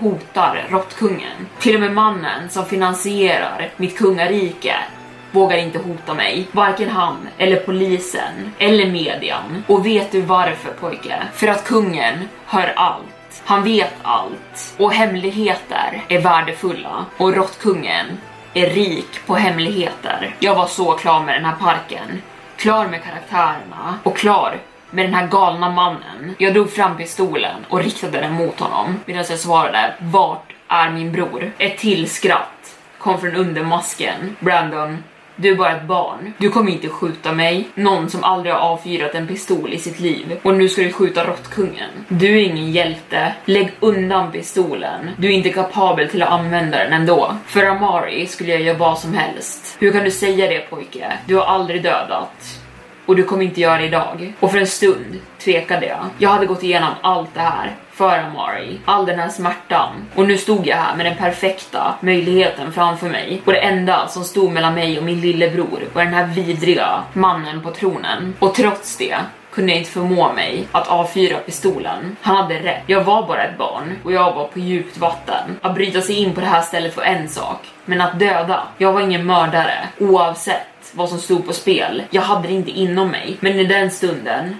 hotar råttkungen. Till och med mannen som finansierar mitt kungarike vågar inte hota mig. Varken han, eller polisen, eller median. Och vet du varför pojke? För att kungen hör allt. Han vet allt. Och hemligheter är värdefulla. Och råttkungen är rik på hemligheter. Jag var så klar med den här parken. Klar med karaktärerna. Och klar med den här galna mannen. Jag drog fram pistolen och riktade den mot honom medan jag svarade Vart är min bror? Ett till skratt kom från under masken. Brandon, du är bara ett barn. Du kommer inte skjuta mig. Någon som aldrig har avfyrat en pistol i sitt liv. Och nu ska du skjuta råttkungen. Du är ingen hjälte. Lägg undan pistolen. Du är inte kapabel till att använda den ändå. För Amari skulle jag göra vad som helst. Hur kan du säga det pojke? Du har aldrig dödat och du kommer inte göra det idag. Och för en stund tvekade jag. Jag hade gått igenom allt det här för Amari, all den här smärtan. Och nu stod jag här med den perfekta möjligheten framför mig. Och det enda som stod mellan mig och min lillebror var den här vidriga mannen på tronen. Och trots det kunde jag inte förmå mig att avfyra pistolen. Han hade rätt. Jag var bara ett barn och jag var på djupt vatten. Att bryta sig in på det här stället var en sak, men att döda. Jag var ingen mördare oavsett vad som stod på spel. Jag hade det inte inom mig, men i den stunden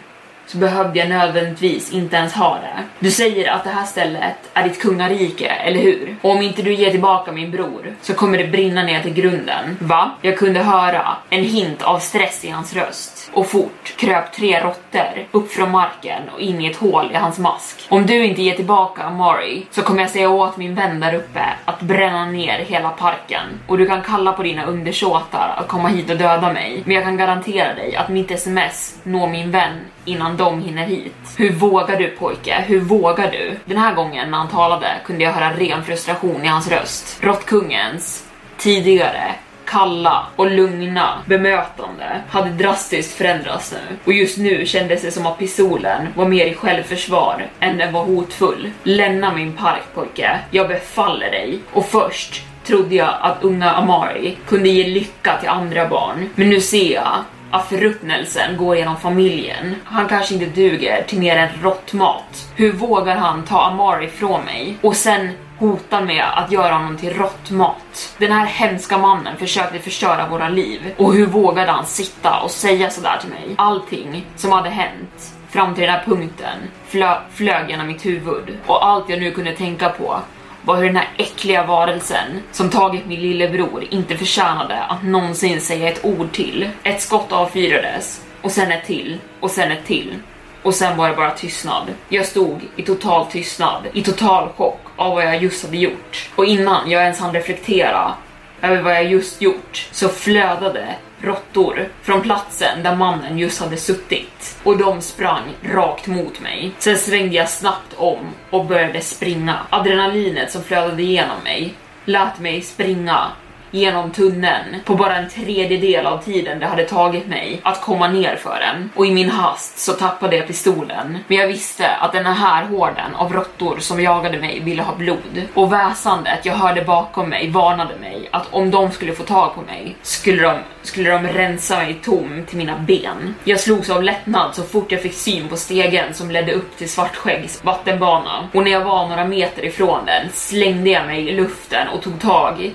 så behövde jag nödvändigtvis inte ens ha det. Du säger att det här stället är ditt kungarike, eller hur? Och om inte du ger tillbaka min bror så kommer det brinna ner till grunden. Va? Jag kunde höra en hint av stress i hans röst. Och fort kröp tre råttor upp från marken och in i ett hål i hans mask. Om du inte ger tillbaka Amari så kommer jag säga åt min vän där uppe att bränna ner hela parken. Och du kan kalla på dina undersåtar att komma hit och döda mig. Men jag kan garantera dig att mitt sms når min vän innan de hinner hit. Hur vågar du pojke? Hur vågar du? Den här gången när han talade kunde jag höra ren frustration i hans röst. Råttkungens tidigare kalla och lugna bemötande hade drastiskt förändrats nu. Och just nu kändes det som att pistolen var mer i självförsvar än den var hotfull. Lämna min park pojke, jag befaller dig. Och först trodde jag att unga Amari kunde ge lycka till andra barn. Men nu ser jag av förruttnelsen går genom familjen. Han kanske inte duger till mer än råttmat. Hur vågar han ta Amari från mig? Och sen hotar med att göra honom till råttmat. Den här hemska mannen försökte förstöra våra liv. Och hur vågade han sitta och säga sådär till mig? Allting som hade hänt fram till den här punkten flö flög genom mitt huvud. Och allt jag nu kunde tänka på var hur den här äckliga varelsen som tagit min lillebror inte förtjänade att någonsin säga ett ord till. Ett skott avfyrades och sen ett till och sen ett till och sen var det bara tystnad. Jag stod i total tystnad, i total chock av vad jag just hade gjort. Och innan jag ens hann reflektera över vad jag just gjort så flödade råttor från platsen där mannen just hade suttit och de sprang rakt mot mig. Sen svängde jag snabbt om och började springa. Adrenalinet som flödade igenom mig lät mig springa genom tunneln på bara en tredjedel av tiden det hade tagit mig att komma ner för den. Och i min hast så tappade jag pistolen. Men jag visste att den här hården av råttor som jagade mig ville ha blod. Och väsandet jag hörde bakom mig varnade mig att om de skulle få tag på mig skulle de, skulle de rensa mig tom till mina ben. Jag slogs av lättnad så fort jag fick syn på stegen som ledde upp till Svartskäggs vattenbana. Och när jag var några meter ifrån den slängde jag mig i luften och tog tag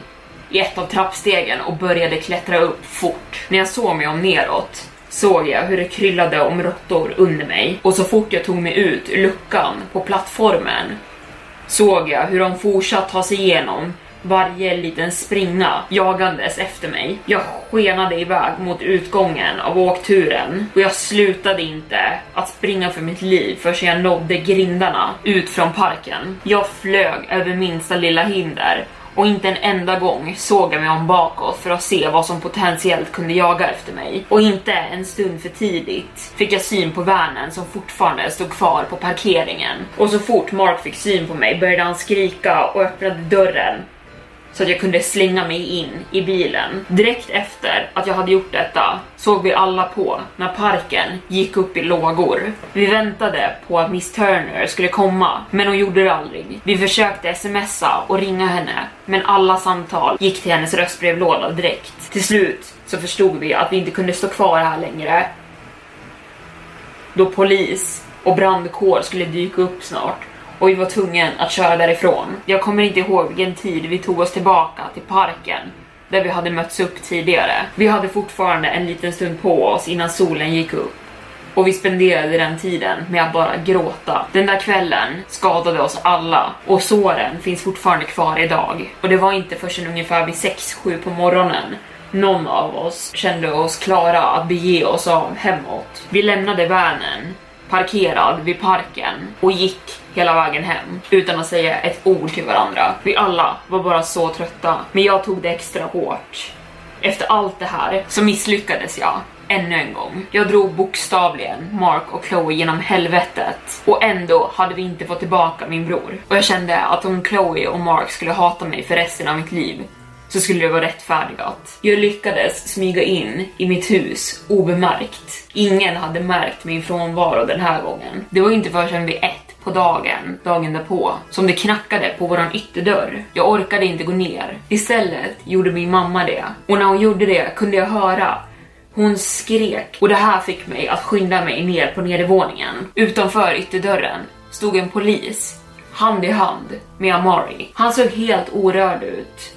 i ett av trappstegen och började klättra upp fort. När jag såg mig om neråt såg jag hur det kryllade om råttor under mig och så fort jag tog mig ut ur luckan på plattformen såg jag hur de fortsatt ta sig igenom varje liten springa jagandes efter mig. Jag skenade iväg mot utgången av åkturen och jag slutade inte att springa för mitt liv förrän jag nådde grindarna ut från parken. Jag flög över minsta lilla hinder och inte en enda gång såg jag mig om bakåt för att se vad som potentiellt kunde jaga efter mig. Och inte en stund för tidigt fick jag syn på vanen som fortfarande stod kvar på parkeringen. Och så fort Mark fick syn på mig började han skrika och öppnade dörren så att jag kunde slänga mig in i bilen. Direkt efter att jag hade gjort detta såg vi alla på när parken gick upp i lågor. Vi väntade på att Miss Turner skulle komma, men hon gjorde det aldrig. Vi försökte smsa och ringa henne, men alla samtal gick till hennes röstbrevlåda direkt. Till slut så förstod vi att vi inte kunde stå kvar här längre. Då polis och brandkår skulle dyka upp snart och vi var tvungna att köra därifrån. Jag kommer inte ihåg vilken tid vi tog oss tillbaka till parken där vi hade mötts upp tidigare. Vi hade fortfarande en liten stund på oss innan solen gick upp och vi spenderade den tiden med att bara gråta. Den där kvällen skadade oss alla och såren finns fortfarande kvar idag. Och det var inte förrän ungefär vid 6-7 på morgonen någon av oss kände oss klara att bege oss av hemåt. Vi lämnade vanen parkerad vid parken och gick hela vägen hem utan att säga ett ord till varandra. Vi alla var bara så trötta, men jag tog det extra hårt. Efter allt det här så misslyckades jag ännu en gång. Jag drog bokstavligen Mark och Chloe genom helvetet och ändå hade vi inte fått tillbaka min bror. Och jag kände att om Chloe och Mark skulle hata mig för resten av mitt liv så skulle det vara rättfärdigat. Jag lyckades smyga in i mitt hus obemärkt. Ingen hade märkt min frånvaro den här gången. Det var inte förrän vid ett på dagen, dagen därpå, som det knackade på våran ytterdörr. Jag orkade inte gå ner. Istället gjorde min mamma det. Och när hon gjorde det kunde jag höra hon skrek och det här fick mig att skynda mig ner på nedervåningen. Utanför ytterdörren stod en polis, hand i hand med Amari. Han såg helt orörd ut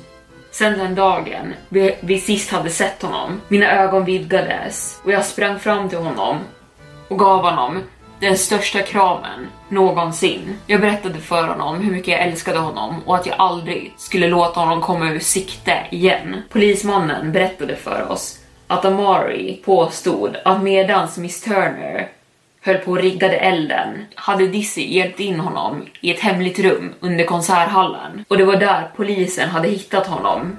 sen den dagen vi, vi sist hade sett honom. Mina ögon vidgades och jag sprang fram till honom och gav honom den största kramen någonsin. Jag berättade för honom hur mycket jag älskade honom och att jag aldrig skulle låta honom komma ur sikte igen. Polismannen berättade för oss att Amari påstod att medans Miss Turner höll på och riggade elden hade Dizzy hjälpt in honom i ett hemligt rum under konserthallen och det var där polisen hade hittat honom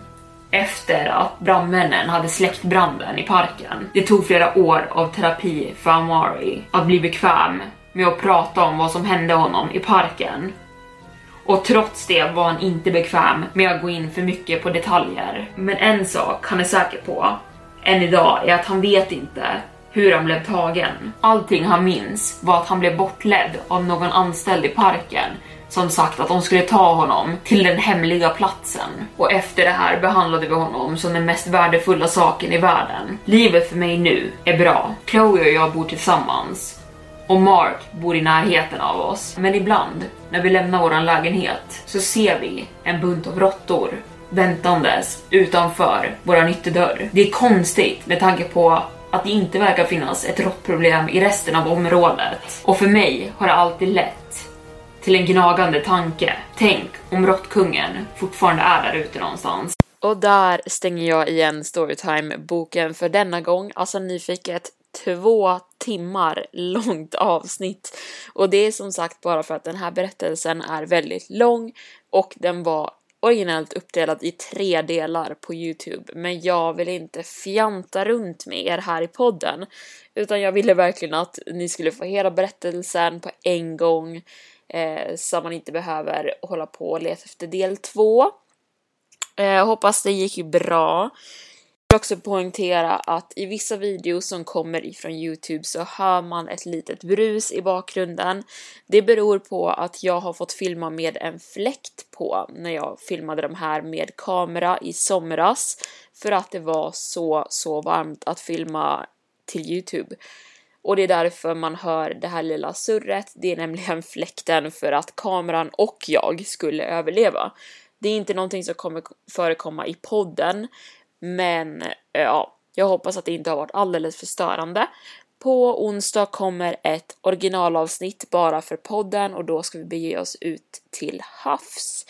efter att brandmännen hade släckt branden i parken. Det tog flera år av terapi för Amari att bli bekväm med att prata om vad som hände honom i parken. Och trots det var han inte bekväm med att gå in för mycket på detaljer. Men en sak han är säker på, än idag, är att han vet inte hur han blev tagen. Allting han minns var att han blev bortledd av någon anställd i parken som sagt att de skulle ta honom till den hemliga platsen. Och efter det här behandlade vi honom som den mest värdefulla saken i världen. Livet för mig nu är bra. Chloe och jag bor tillsammans. Och Mark bor i närheten av oss. Men ibland, när vi lämnar våran lägenhet, så ser vi en bunt av råttor väntandes utanför våran ytterdörr. Det är konstigt med tanke på att det inte verkar finnas ett råttproblem i resten av området. Och för mig har det alltid lett till en gnagande tanke. Tänk om råttkungen fortfarande är där ute någonstans. Och där stänger jag igen Storytime-boken för denna gång. Alltså ni fick ett två timmar långt avsnitt. Och det är som sagt bara för att den här berättelsen är väldigt lång och den var originellt uppdelad i tre delar på Youtube men jag vill inte fjanta runt med er här i podden utan jag ville verkligen att ni skulle få hela berättelsen på en gång eh, så man inte behöver hålla på och leta efter del två. Eh, hoppas det gick bra vill också poängtera att i vissa videos som kommer ifrån Youtube så hör man ett litet brus i bakgrunden. Det beror på att jag har fått filma med en fläkt på när jag filmade de här med kamera i somras för att det var så, så varmt att filma till Youtube. Och det är därför man hör det här lilla surret. Det är nämligen fläkten för att kameran och jag skulle överleva. Det är inte någonting som kommer förekomma i podden, men eh, ja, jag hoppas att det inte har varit alldeles för störande. På onsdag kommer ett originalavsnitt bara för podden och då ska vi bege oss ut till havs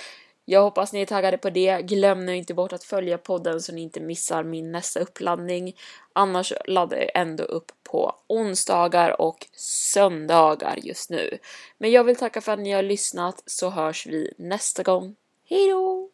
Jag hoppas ni är taggade på det. Glöm nu inte bort att följa podden så ni inte missar min nästa uppladdning. Annars laddar jag ändå upp på onsdagar och söndagar just nu. Men jag vill tacka för att ni har lyssnat så hörs vi nästa gång. Hejdå!